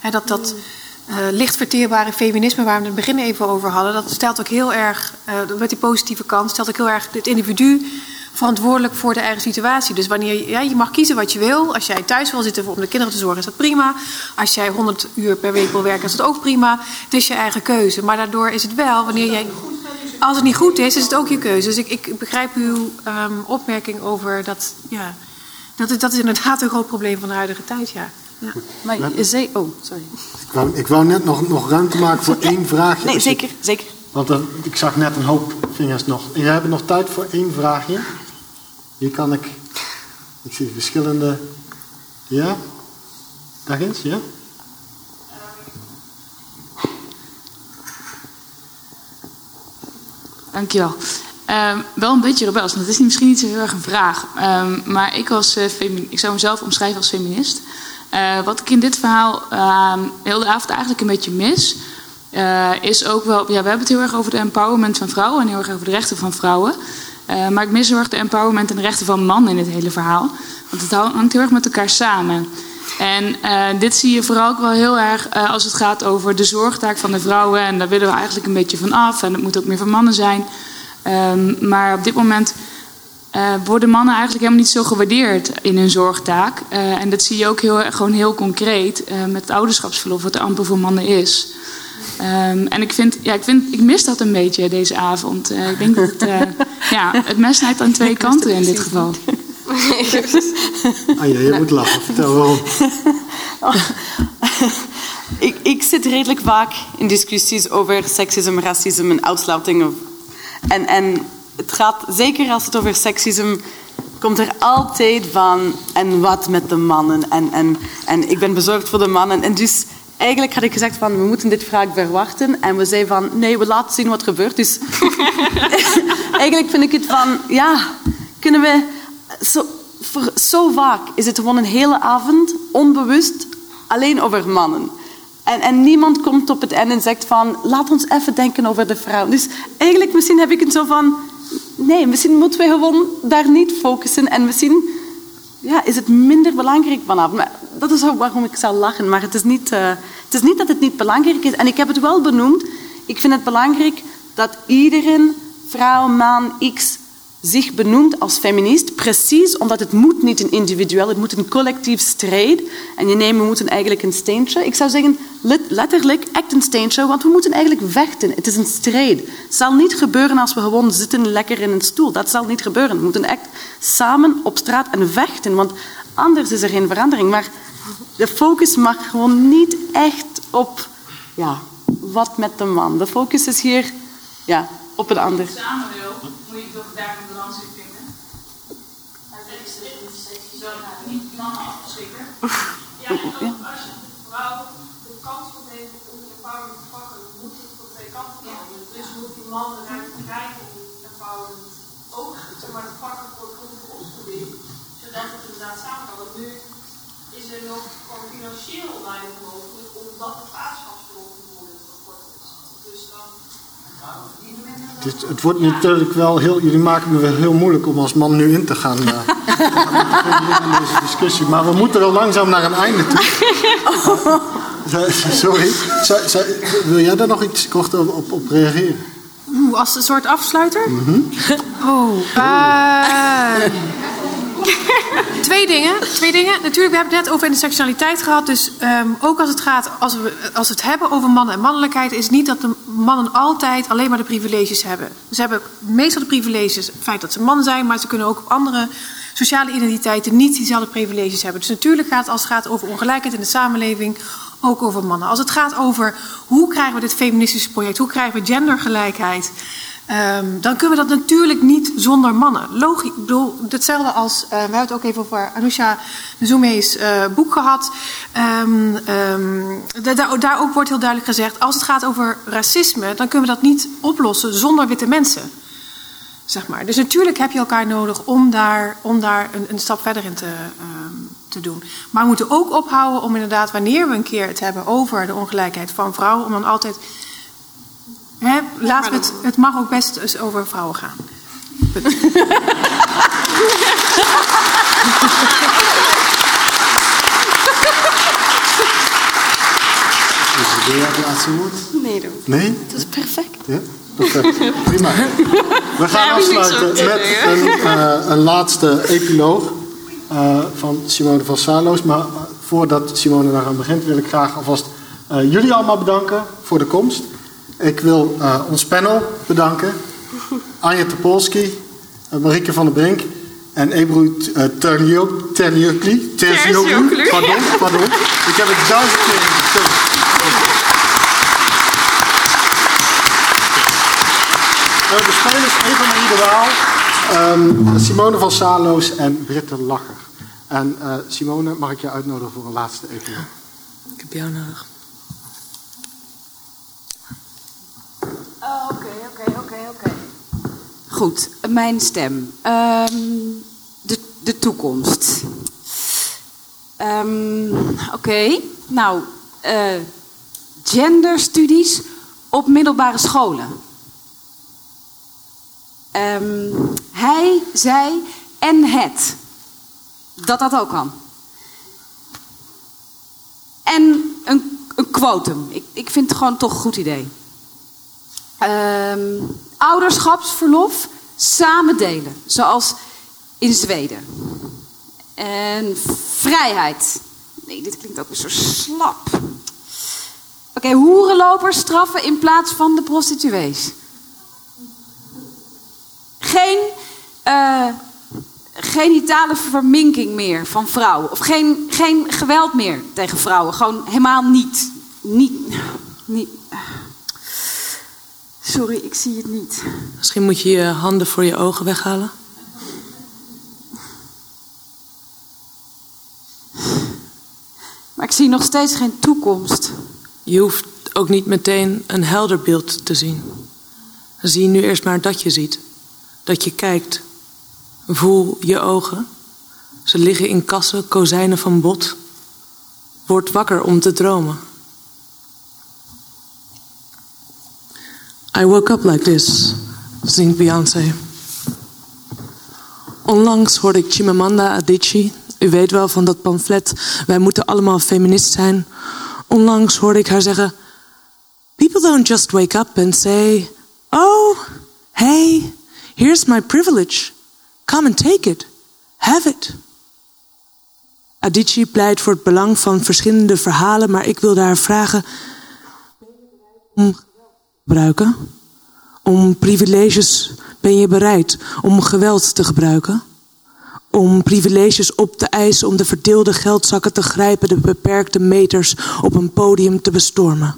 hè, dat, dat uh, licht verteerbare feminisme, waar we het in het begin even over hadden, dat stelt ook heel erg, met die positieve kant, stelt ook heel erg het individu verantwoordelijk voor de eigen situatie. Dus wanneer je, ja, je mag kiezen wat je wil. Als jij thuis wil zitten om de kinderen te zorgen, is dat prima. Als jij 100 uur per week wil werken, is dat ook prima. Het is je eigen keuze. Maar daardoor is het wel, wanneer jij. Als het niet goed is, is het ook je keuze. Dus ik, ik begrijp uw um, opmerking over dat. Ja, dat, is, dat is inderdaad een groot probleem van de huidige tijd, ja. ja. Maar je zei. Oh, sorry. Ik wou, ik wou net nog, nog ruimte maken voor één vraagje. Nee, zeker, zeker. Want er, ik zag net een hoop vingers nog. En jij hebt nog tijd voor één vraagje. Hier kan ik. Ik zie verschillende. Ja? Daar eens, ja? Dankjewel. Um, wel een beetje rebels, want het is misschien niet zo heel erg een vraag. Um, maar ik, was, uh, ik zou mezelf omschrijven als feminist. Uh, wat ik in dit verhaal uh, heel de avond eigenlijk een beetje mis... Uh, is ook wel... Ja, we hebben het heel erg over de empowerment van vrouwen... en heel erg over de rechten van vrouwen. Maar ik mis heel de empowerment en de rechten van mannen in het hele verhaal. Want het hangt heel erg met elkaar samen. En dit zie je vooral ook wel heel erg als het gaat over de zorgtaak van de vrouwen. En daar willen we eigenlijk een beetje van af. En het moet ook meer van mannen zijn... Um, maar op dit moment worden mannen eigenlijk helemaal niet zo gewaardeerd in hun zorgtaak. En dat zie je ook heel, gewoon heel concreet met het ouderschapsverlof, wat er amper voor mannen is. Um, en ik, vind, ja, ik, vind, ik mis dat een beetje deze avond. ik denk dat het, ja, het mes snijdt aan twee kanten in dit geval. Ah, ja, je moet lachen. Vertel waarom. ik, ik zit redelijk vaak in discussies over seksisme, racisme en uitsluiting en, en het gaat, zeker als het over seksisme komt er altijd van en wat met de mannen. En, en, en ik ben bezorgd voor de mannen. En dus eigenlijk had ik gezegd van we moeten dit vraag verwachten. En we zeiden van nee, we laten zien wat er gebeurt. Dus eigenlijk vind ik het van ja, kunnen we... Zo, voor, zo vaak is het gewoon een hele avond onbewust alleen over mannen. En, en niemand komt op het einde en zegt van, laat ons even denken over de vrouw. Dus eigenlijk misschien heb ik het zo van, nee, misschien moeten we gewoon daar niet focussen. En misschien ja, is het minder belangrijk vanavond. Maar dat is ook waarom ik zou lachen. Maar het is, niet, uh, het is niet dat het niet belangrijk is. En ik heb het wel benoemd. Ik vind het belangrijk dat iedereen, vrouw, man, x, zich benoemt als feminist, precies omdat het moet niet een individueel, het moet een collectief strijd. En je we moeten eigenlijk een steentje. Ik zou zeggen, letterlijk, echt een steentje, want we moeten eigenlijk vechten. Het is een strijd. Het zal niet gebeuren als we gewoon zitten lekker in een stoel. Dat zal niet gebeuren. We moeten echt samen op straat en vechten, want anders is er geen verandering. Maar de focus mag gewoon niet echt op, ja, wat met de man. De focus is hier, ja, op een ander wil, moet je toch daar een balans in vinden. Niet mannen afschrikken. Ja, en ook als je de vrouw de kans moet geven om de empowerment te pakken, moet het van twee kanten komen. Dus moet die man de ruimte krijgen om empowerment ook zeg maar, te pakken voor het opvoeding, zodat het inderdaad samen kan. Want nu is er nog gewoon financieel weinig mogelijk omdat het vaderschapsverlof bijvoorbeeld is. Dus dan. Het, het, wordt natuurlijk wel heel. Jullie maken me wel heel moeilijk om als man nu in te gaan. Uh, in deze discussie. Maar we moeten wel langzaam naar een einde toe. Sorry. wil jij daar nog iets kort op, op reageren? Oeh, als een soort afsluiter? Mm -hmm. Oh. Uh, twee dingen. Twee dingen. Natuurlijk, we hebben het net over intersectionaliteit gehad. Dus um, ook als het gaat, als we, als we het hebben over mannen en mannelijkheid, is niet dat de mannen altijd alleen maar de privileges hebben. Ze hebben meestal de privileges, het feit dat ze man zijn, maar ze kunnen ook op andere sociale identiteiten niet diezelfde privileges hebben. Dus natuurlijk gaat het als het gaat over ongelijkheid in de samenleving ook over mannen. Als het gaat over hoe krijgen we dit feministische project, hoe krijgen we gendergelijkheid, um, dan kunnen we dat natuurlijk niet zonder mannen. Logisch, ik hetzelfde als, uh, we hebben het ook even over Anusha Nzume's uh, boek gehad. Um, um, daar, daar ook wordt heel duidelijk gezegd, als het gaat over racisme, dan kunnen we dat niet oplossen zonder witte mensen. Zeg maar. Dus natuurlijk heb je elkaar nodig om daar, om daar een, een stap verder in te, te doen. Maar we moeten ook ophouden om inderdaad, wanneer we een keer het hebben over de ongelijkheid van vrouwen, om dan altijd. Hè, laten we het, het mag ook best eens over vrouwen gaan. Dus wil jij het laatste woord? Nee, dat, Nee? dat is perfect. Ja? Perfect. Prima. We gaan afsluiten met een, uh, een laatste epiloog uh, van Simone van Saloos. Maar uh, voordat Simone daaraan begint, wil ik graag alvast jullie allemaal bedanken voor de komst. Ik wil ons panel bedanken. Anja Topolski, Marieke van der Brink en Ebru Terniokli. Pardon, pardon. Ik heb het duizend keer gezegd. Uh, de spelers Eva Marie de Waal, um, Simone van Saloos en Britte Lacher. En uh, Simone, mag ik je uitnodigen voor een laatste evenement? Ik heb jou nodig. Oké, oké, oké, oké. Goed, mijn stem. Ehm, de, de toekomst. Ehm, Oké, nou, eh, genderstudies op middelbare scholen. Ehm, hij, zij en het. Dat dat ook kan. En een, een quotum. Ik, ik vind het gewoon toch een goed idee. Ehm, ouderschapsverlof samen delen. Zoals in Zweden. En vrijheid. Nee, dit klinkt ook weer zo slap. Oké, hoerenlopers straffen in plaats van de prostituees. Geen uh, genitale verminking meer van vrouwen. Of geen, geen geweld meer tegen vrouwen. Gewoon helemaal niet. Niet. niet. Sorry, ik zie het niet. Misschien moet je je handen voor je ogen weghalen. Maar ik zie nog steeds geen toekomst. Je hoeft ook niet meteen een helder beeld te zien. Zie nu eerst maar dat je ziet. Dat je kijkt. Voel je ogen. Ze liggen in kassen, kozijnen van bot. Word wakker om te dromen. I woke up like this, zingt Beyoncé. Onlangs hoorde ik Chimamanda Adichie. U weet wel van dat pamflet, wij moeten allemaal feminist zijn. Onlangs hoorde ik haar zeggen... People don't just wake up and say... Oh, hey, here's my privilege. Come and take it. Have it. Adichie pleit voor het belang van verschillende verhalen, maar ik wil daar vragen gebruiken. Om privileges ben je bereid om geweld te gebruiken. Om privileges op te eisen, om de verdeelde geldzakken te grijpen, de beperkte meters op een podium te bestormen.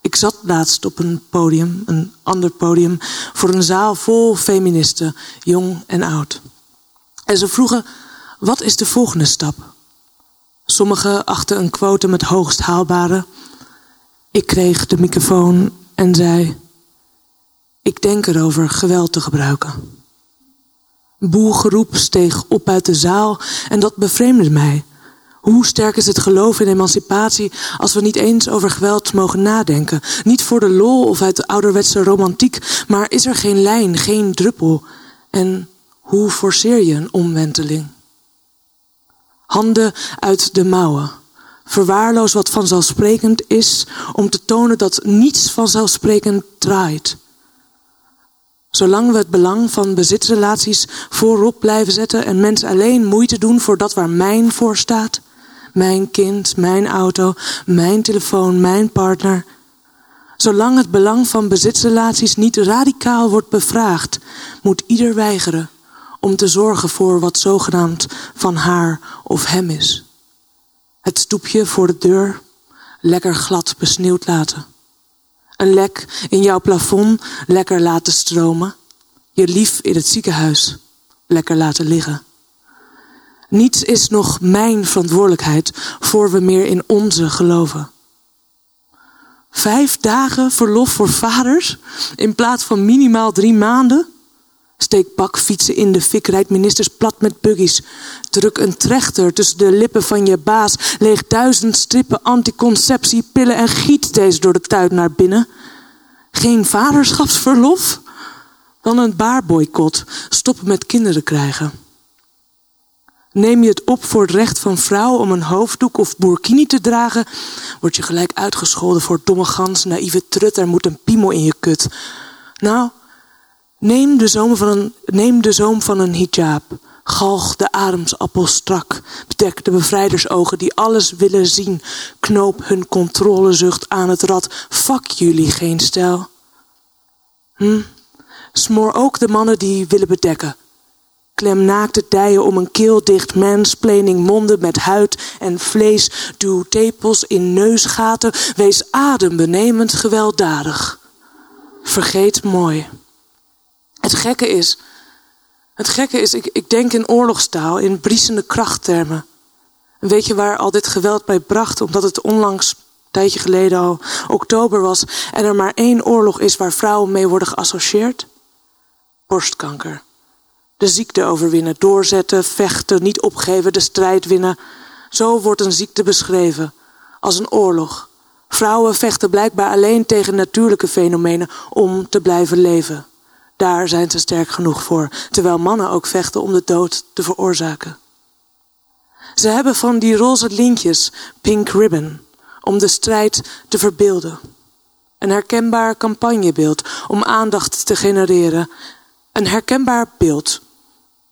Ik zat laatst op een podium, een ander podium, voor een zaal vol feministen, jong en oud. En ze vroegen: wat is de volgende stap? Sommigen achten een quotum het hoogst haalbare. Ik kreeg de microfoon en zei: Ik denk erover geweld te gebruiken. Boelgeroep steeg op uit de zaal en dat bevreemde mij. Hoe sterk is het geloof in emancipatie als we niet eens over geweld mogen nadenken? Niet voor de lol of uit de ouderwetse romantiek, maar is er geen lijn, geen druppel? En hoe forceer je een omwenteling? Handen uit de mouwen. Verwaarloos wat vanzelfsprekend is om te tonen dat niets vanzelfsprekend draait. Zolang we het belang van bezitsrelaties voorop blijven zetten en mensen alleen moeite doen voor dat waar mijn voor staat, mijn kind, mijn auto, mijn telefoon, mijn partner. Zolang het belang van bezitsrelaties niet radicaal wordt bevraagd, moet ieder weigeren om te zorgen voor wat zogenaamd van haar of hem is. Het stoepje voor de deur lekker glad besneeuwd laten. Een lek in jouw plafond lekker laten stromen. Je lief in het ziekenhuis lekker laten liggen. Niets is nog mijn verantwoordelijkheid voor we meer in onze geloven. Vijf dagen verlof voor vaders in plaats van minimaal drie maanden? Steek bakfietsen in de fik, ministers plat met buggies. Druk een trechter tussen de lippen van je baas. Leeg duizend strippen anticonceptiepillen en giet deze door de tuin naar binnen. Geen vaderschapsverlof? Dan een baarboycott. Stoppen met kinderen krijgen. Neem je het op voor het recht van vrouwen om een hoofddoek of burkini te dragen, word je gelijk uitgescholden voor domme gans, naïeve trut, er moet een piemel in je kut. Nou, neem de zoom van een, de zoom van een hijab. Galg de ademsappel strak. Bedek de bevrijdersogen die alles willen zien. Knoop hun controlezucht aan het rad. Fuck jullie geen stijl. Hm? Smoor ook de mannen die willen bedekken. Klem naakte dijen om een keel dicht, mansplaining monden met huid en vlees. Duw tepels in neusgaten, wees adembenemend gewelddadig. Vergeet mooi. Het gekke is, het gekke is, ik, ik denk in oorlogstaal, in briesende krachttermen. En weet je waar al dit geweld bij bracht? Omdat het onlangs, een tijdje geleden al, oktober was en er maar één oorlog is waar vrouwen mee worden geassocieerd? borstkanker. De ziekte overwinnen, doorzetten, vechten, niet opgeven, de strijd winnen. Zo wordt een ziekte beschreven, als een oorlog. Vrouwen vechten blijkbaar alleen tegen natuurlijke fenomenen om te blijven leven. Daar zijn ze sterk genoeg voor, terwijl mannen ook vechten om de dood te veroorzaken. Ze hebben van die roze lintjes, pink ribbon, om de strijd te verbeelden. Een herkenbaar campagnebeeld om aandacht te genereren. Een herkenbaar beeld.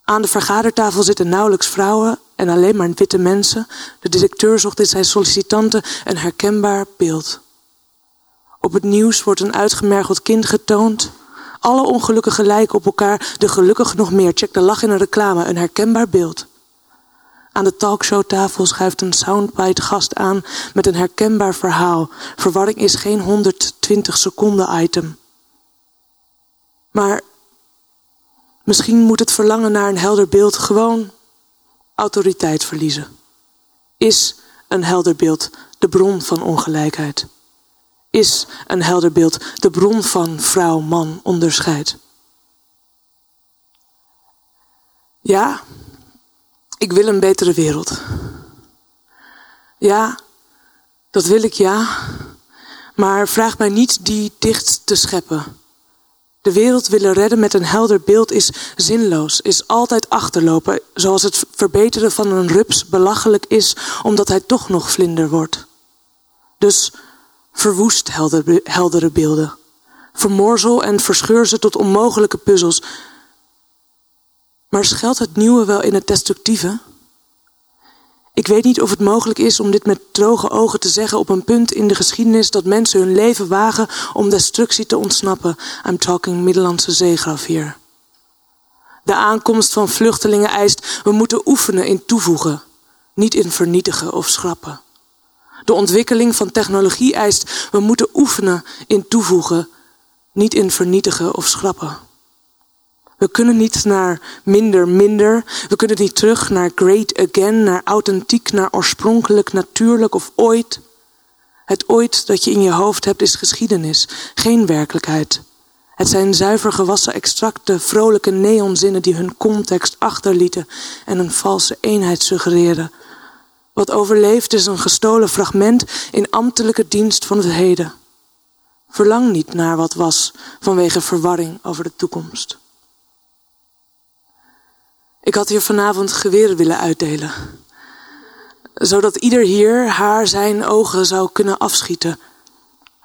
Aan de vergadertafel zitten nauwelijks vrouwen en alleen maar witte mensen. De directeur zocht in zijn sollicitanten een herkenbaar beeld. Op het nieuws wordt een uitgemergeld kind getoond. Alle ongelukken lijken op elkaar, de gelukkig nog meer. Check de lach in een reclame, een herkenbaar beeld. Aan de talkshowtafel schuift een soundbite gast aan met een herkenbaar verhaal. Verwarring is geen 120 seconden item. Maar misschien moet het verlangen naar een helder beeld gewoon autoriteit verliezen. Is een helder beeld de bron van ongelijkheid? Is een helder beeld de bron van vrouw-man onderscheid? Ja, ik wil een betere wereld. Ja, dat wil ik ja. Maar vraag mij niet die dicht te scheppen. De wereld willen redden met een helder beeld is zinloos, is altijd achterlopen, zoals het verbeteren van een rups belachelijk is, omdat hij toch nog vlinder wordt. Dus verwoest heldere beelden. Vermorzel en verscheur ze tot onmogelijke puzzels, maar schuilt het nieuwe wel in het destructieve? Ik weet niet of het mogelijk is om dit met droge ogen te zeggen op een punt in de geschiedenis dat mensen hun leven wagen om destructie te ontsnappen. I'm talking Middellandse zeegraf hier. De aankomst van vluchtelingen eist, we moeten oefenen in toevoegen, niet in vernietigen of schrappen. De ontwikkeling van technologie eist, we moeten oefenen in toevoegen, niet in vernietigen of schrappen. We kunnen niet naar minder, minder. We kunnen niet terug naar great again, naar authentiek, naar oorspronkelijk, natuurlijk of ooit. Het ooit dat je in je hoofd hebt is geschiedenis, geen werkelijkheid. Het zijn zuiver gewassen extracte, vrolijke neonzinnen die hun context achterlieten en een valse eenheid suggereren. Wat overleeft is een gestolen fragment in ambtelijke dienst van het heden. Verlang niet naar wat was vanwege verwarring over de toekomst. Ik had hier vanavond geweren willen uitdelen. Zodat ieder hier haar zijn ogen zou kunnen afschieten.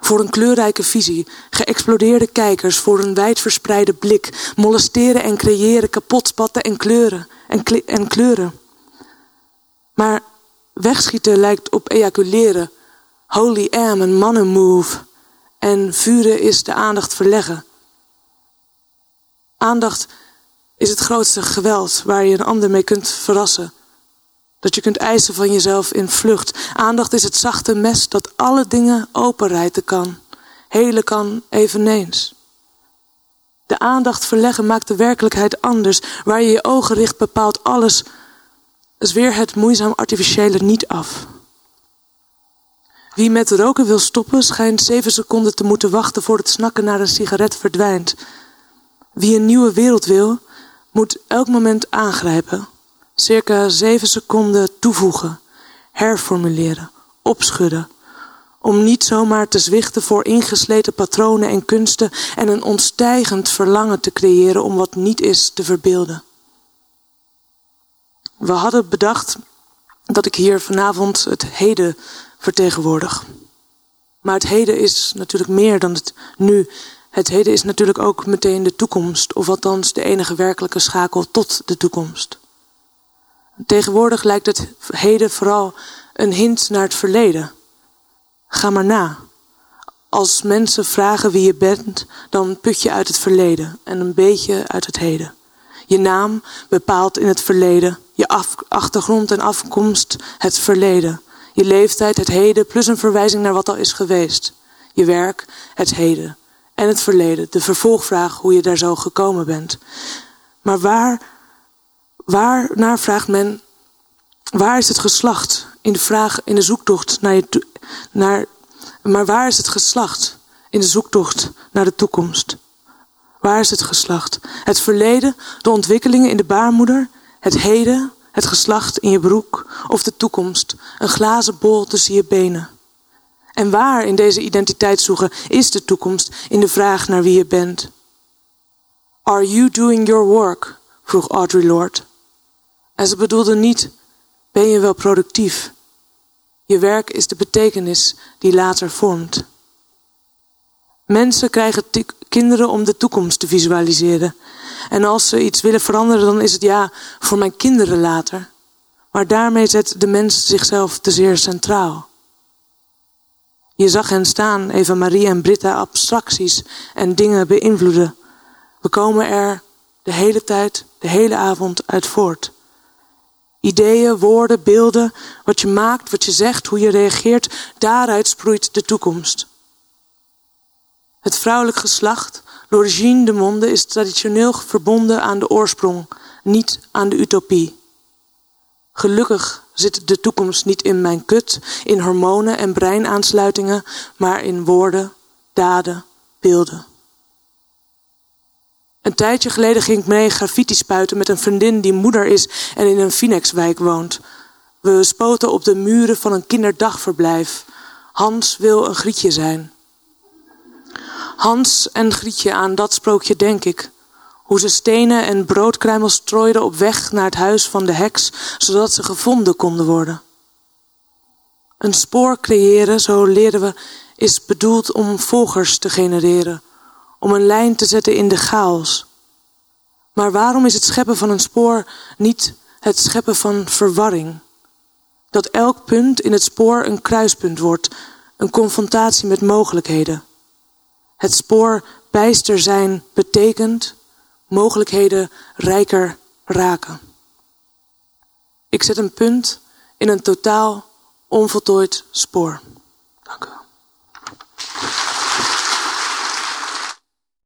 Voor een kleurrijke visie, geëxplodeerde kijkers voor een wijdverspreide blik, molesteren en creëren, kapotspatten en kleuren en, en kleuren. Maar wegschieten lijkt op ejaculeren, holy am een mannenmove en vuren is de aandacht verleggen. Aandacht is het grootste geweld waar je een ander mee kunt verrassen. Dat je kunt eisen van jezelf in vlucht. Aandacht is het zachte mes dat alle dingen openrijten kan. Hele kan eveneens. De aandacht verleggen maakt de werkelijkheid anders. Waar je je ogen richt bepaalt alles. Zweer het moeizaam artificiële niet af. Wie met roken wil stoppen, schijnt zeven seconden te moeten wachten voor het snakken naar een sigaret verdwijnt. Wie een nieuwe wereld wil, moet elk moment aangrijpen, circa zeven seconden toevoegen, herformuleren, opschudden, om niet zomaar te zwichten voor ingesleten patronen en kunsten en een ontstijgend verlangen te creëren om wat niet is te verbeelden. We hadden bedacht dat ik hier vanavond het heden vertegenwoordig. Maar het heden is natuurlijk meer dan het nu het heden is natuurlijk ook meteen de toekomst, of althans de enige werkelijke schakel tot de toekomst. Tegenwoordig lijkt het heden vooral een hint naar het verleden. Ga maar na. Als mensen vragen wie je bent, dan put je uit het verleden en een beetje uit het heden. Je naam bepaalt in het verleden, je achtergrond en afkomst het verleden. Je leeftijd het heden plus een verwijzing naar wat al is geweest. Je werk het heden en het verleden. De vervolgvraag hoe je daar zo gekomen bent. Maar waar, waar naar vraagt men, waar is het geslacht? In de vraag, in de zoektocht naar je, naar, maar waar is het geslacht? In de zoektocht naar de toekomst. Waar is het geslacht? Het verleden, de ontwikkelingen in de baarmoeder, het heden, het geslacht in je broek of de toekomst, een glazen bol tussen je benen. En waar in deze identiteitszoeken is de toekomst in de vraag naar wie je bent? Are you doing your work? vroeg Audre Lorde. En ze bedoelde niet, ben je wel productief? Je werk is de betekenis die later vormt. Mensen krijgen kinderen om de toekomst te visualiseren. En als ze iets willen veranderen, dan is het ja, voor mijn kinderen later. Maar daarmee zet de mens zichzelf te zeer centraal. Je zag hen staan, Eva Marie en Britta, abstracties en dingen beïnvloeden. We komen er de hele tijd, de hele avond uit voort. Ideeën, woorden, beelden, wat je maakt, wat je zegt, hoe je reageert, daaruit sproeit de toekomst. Het vrouwelijk geslacht, l'origine de monde, is traditioneel verbonden aan de oorsprong, niet aan de utopie. Gelukkig zit de toekomst niet in mijn kut, in hormonen en breinaansluitingen, maar in woorden, daden, beelden. Een tijdje geleden ging ik mee graffiti spuiten met een vriendin die moeder is en in een Phoenixwijk woont. We spoten op de muren van een kinderdagverblijf. Hans wil een grietje zijn. Hans en Grietje aan dat sprookje denk ik. Hoe ze stenen en broodkruimels strooiden op weg naar het huis van de heks, zodat ze gevonden konden worden. Een spoor creëren, zo leren we, is bedoeld om volgers te genereren, om een lijn te zetten in de chaos. Maar waarom is het scheppen van een spoor niet het scheppen van verwarring? Dat elk punt in het spoor een kruispunt wordt, een confrontatie met mogelijkheden. Het spoor bijster zijn betekent mogelijkheden rijker raken. Ik zet een punt in een totaal onvoltooid spoor. Dank u wel.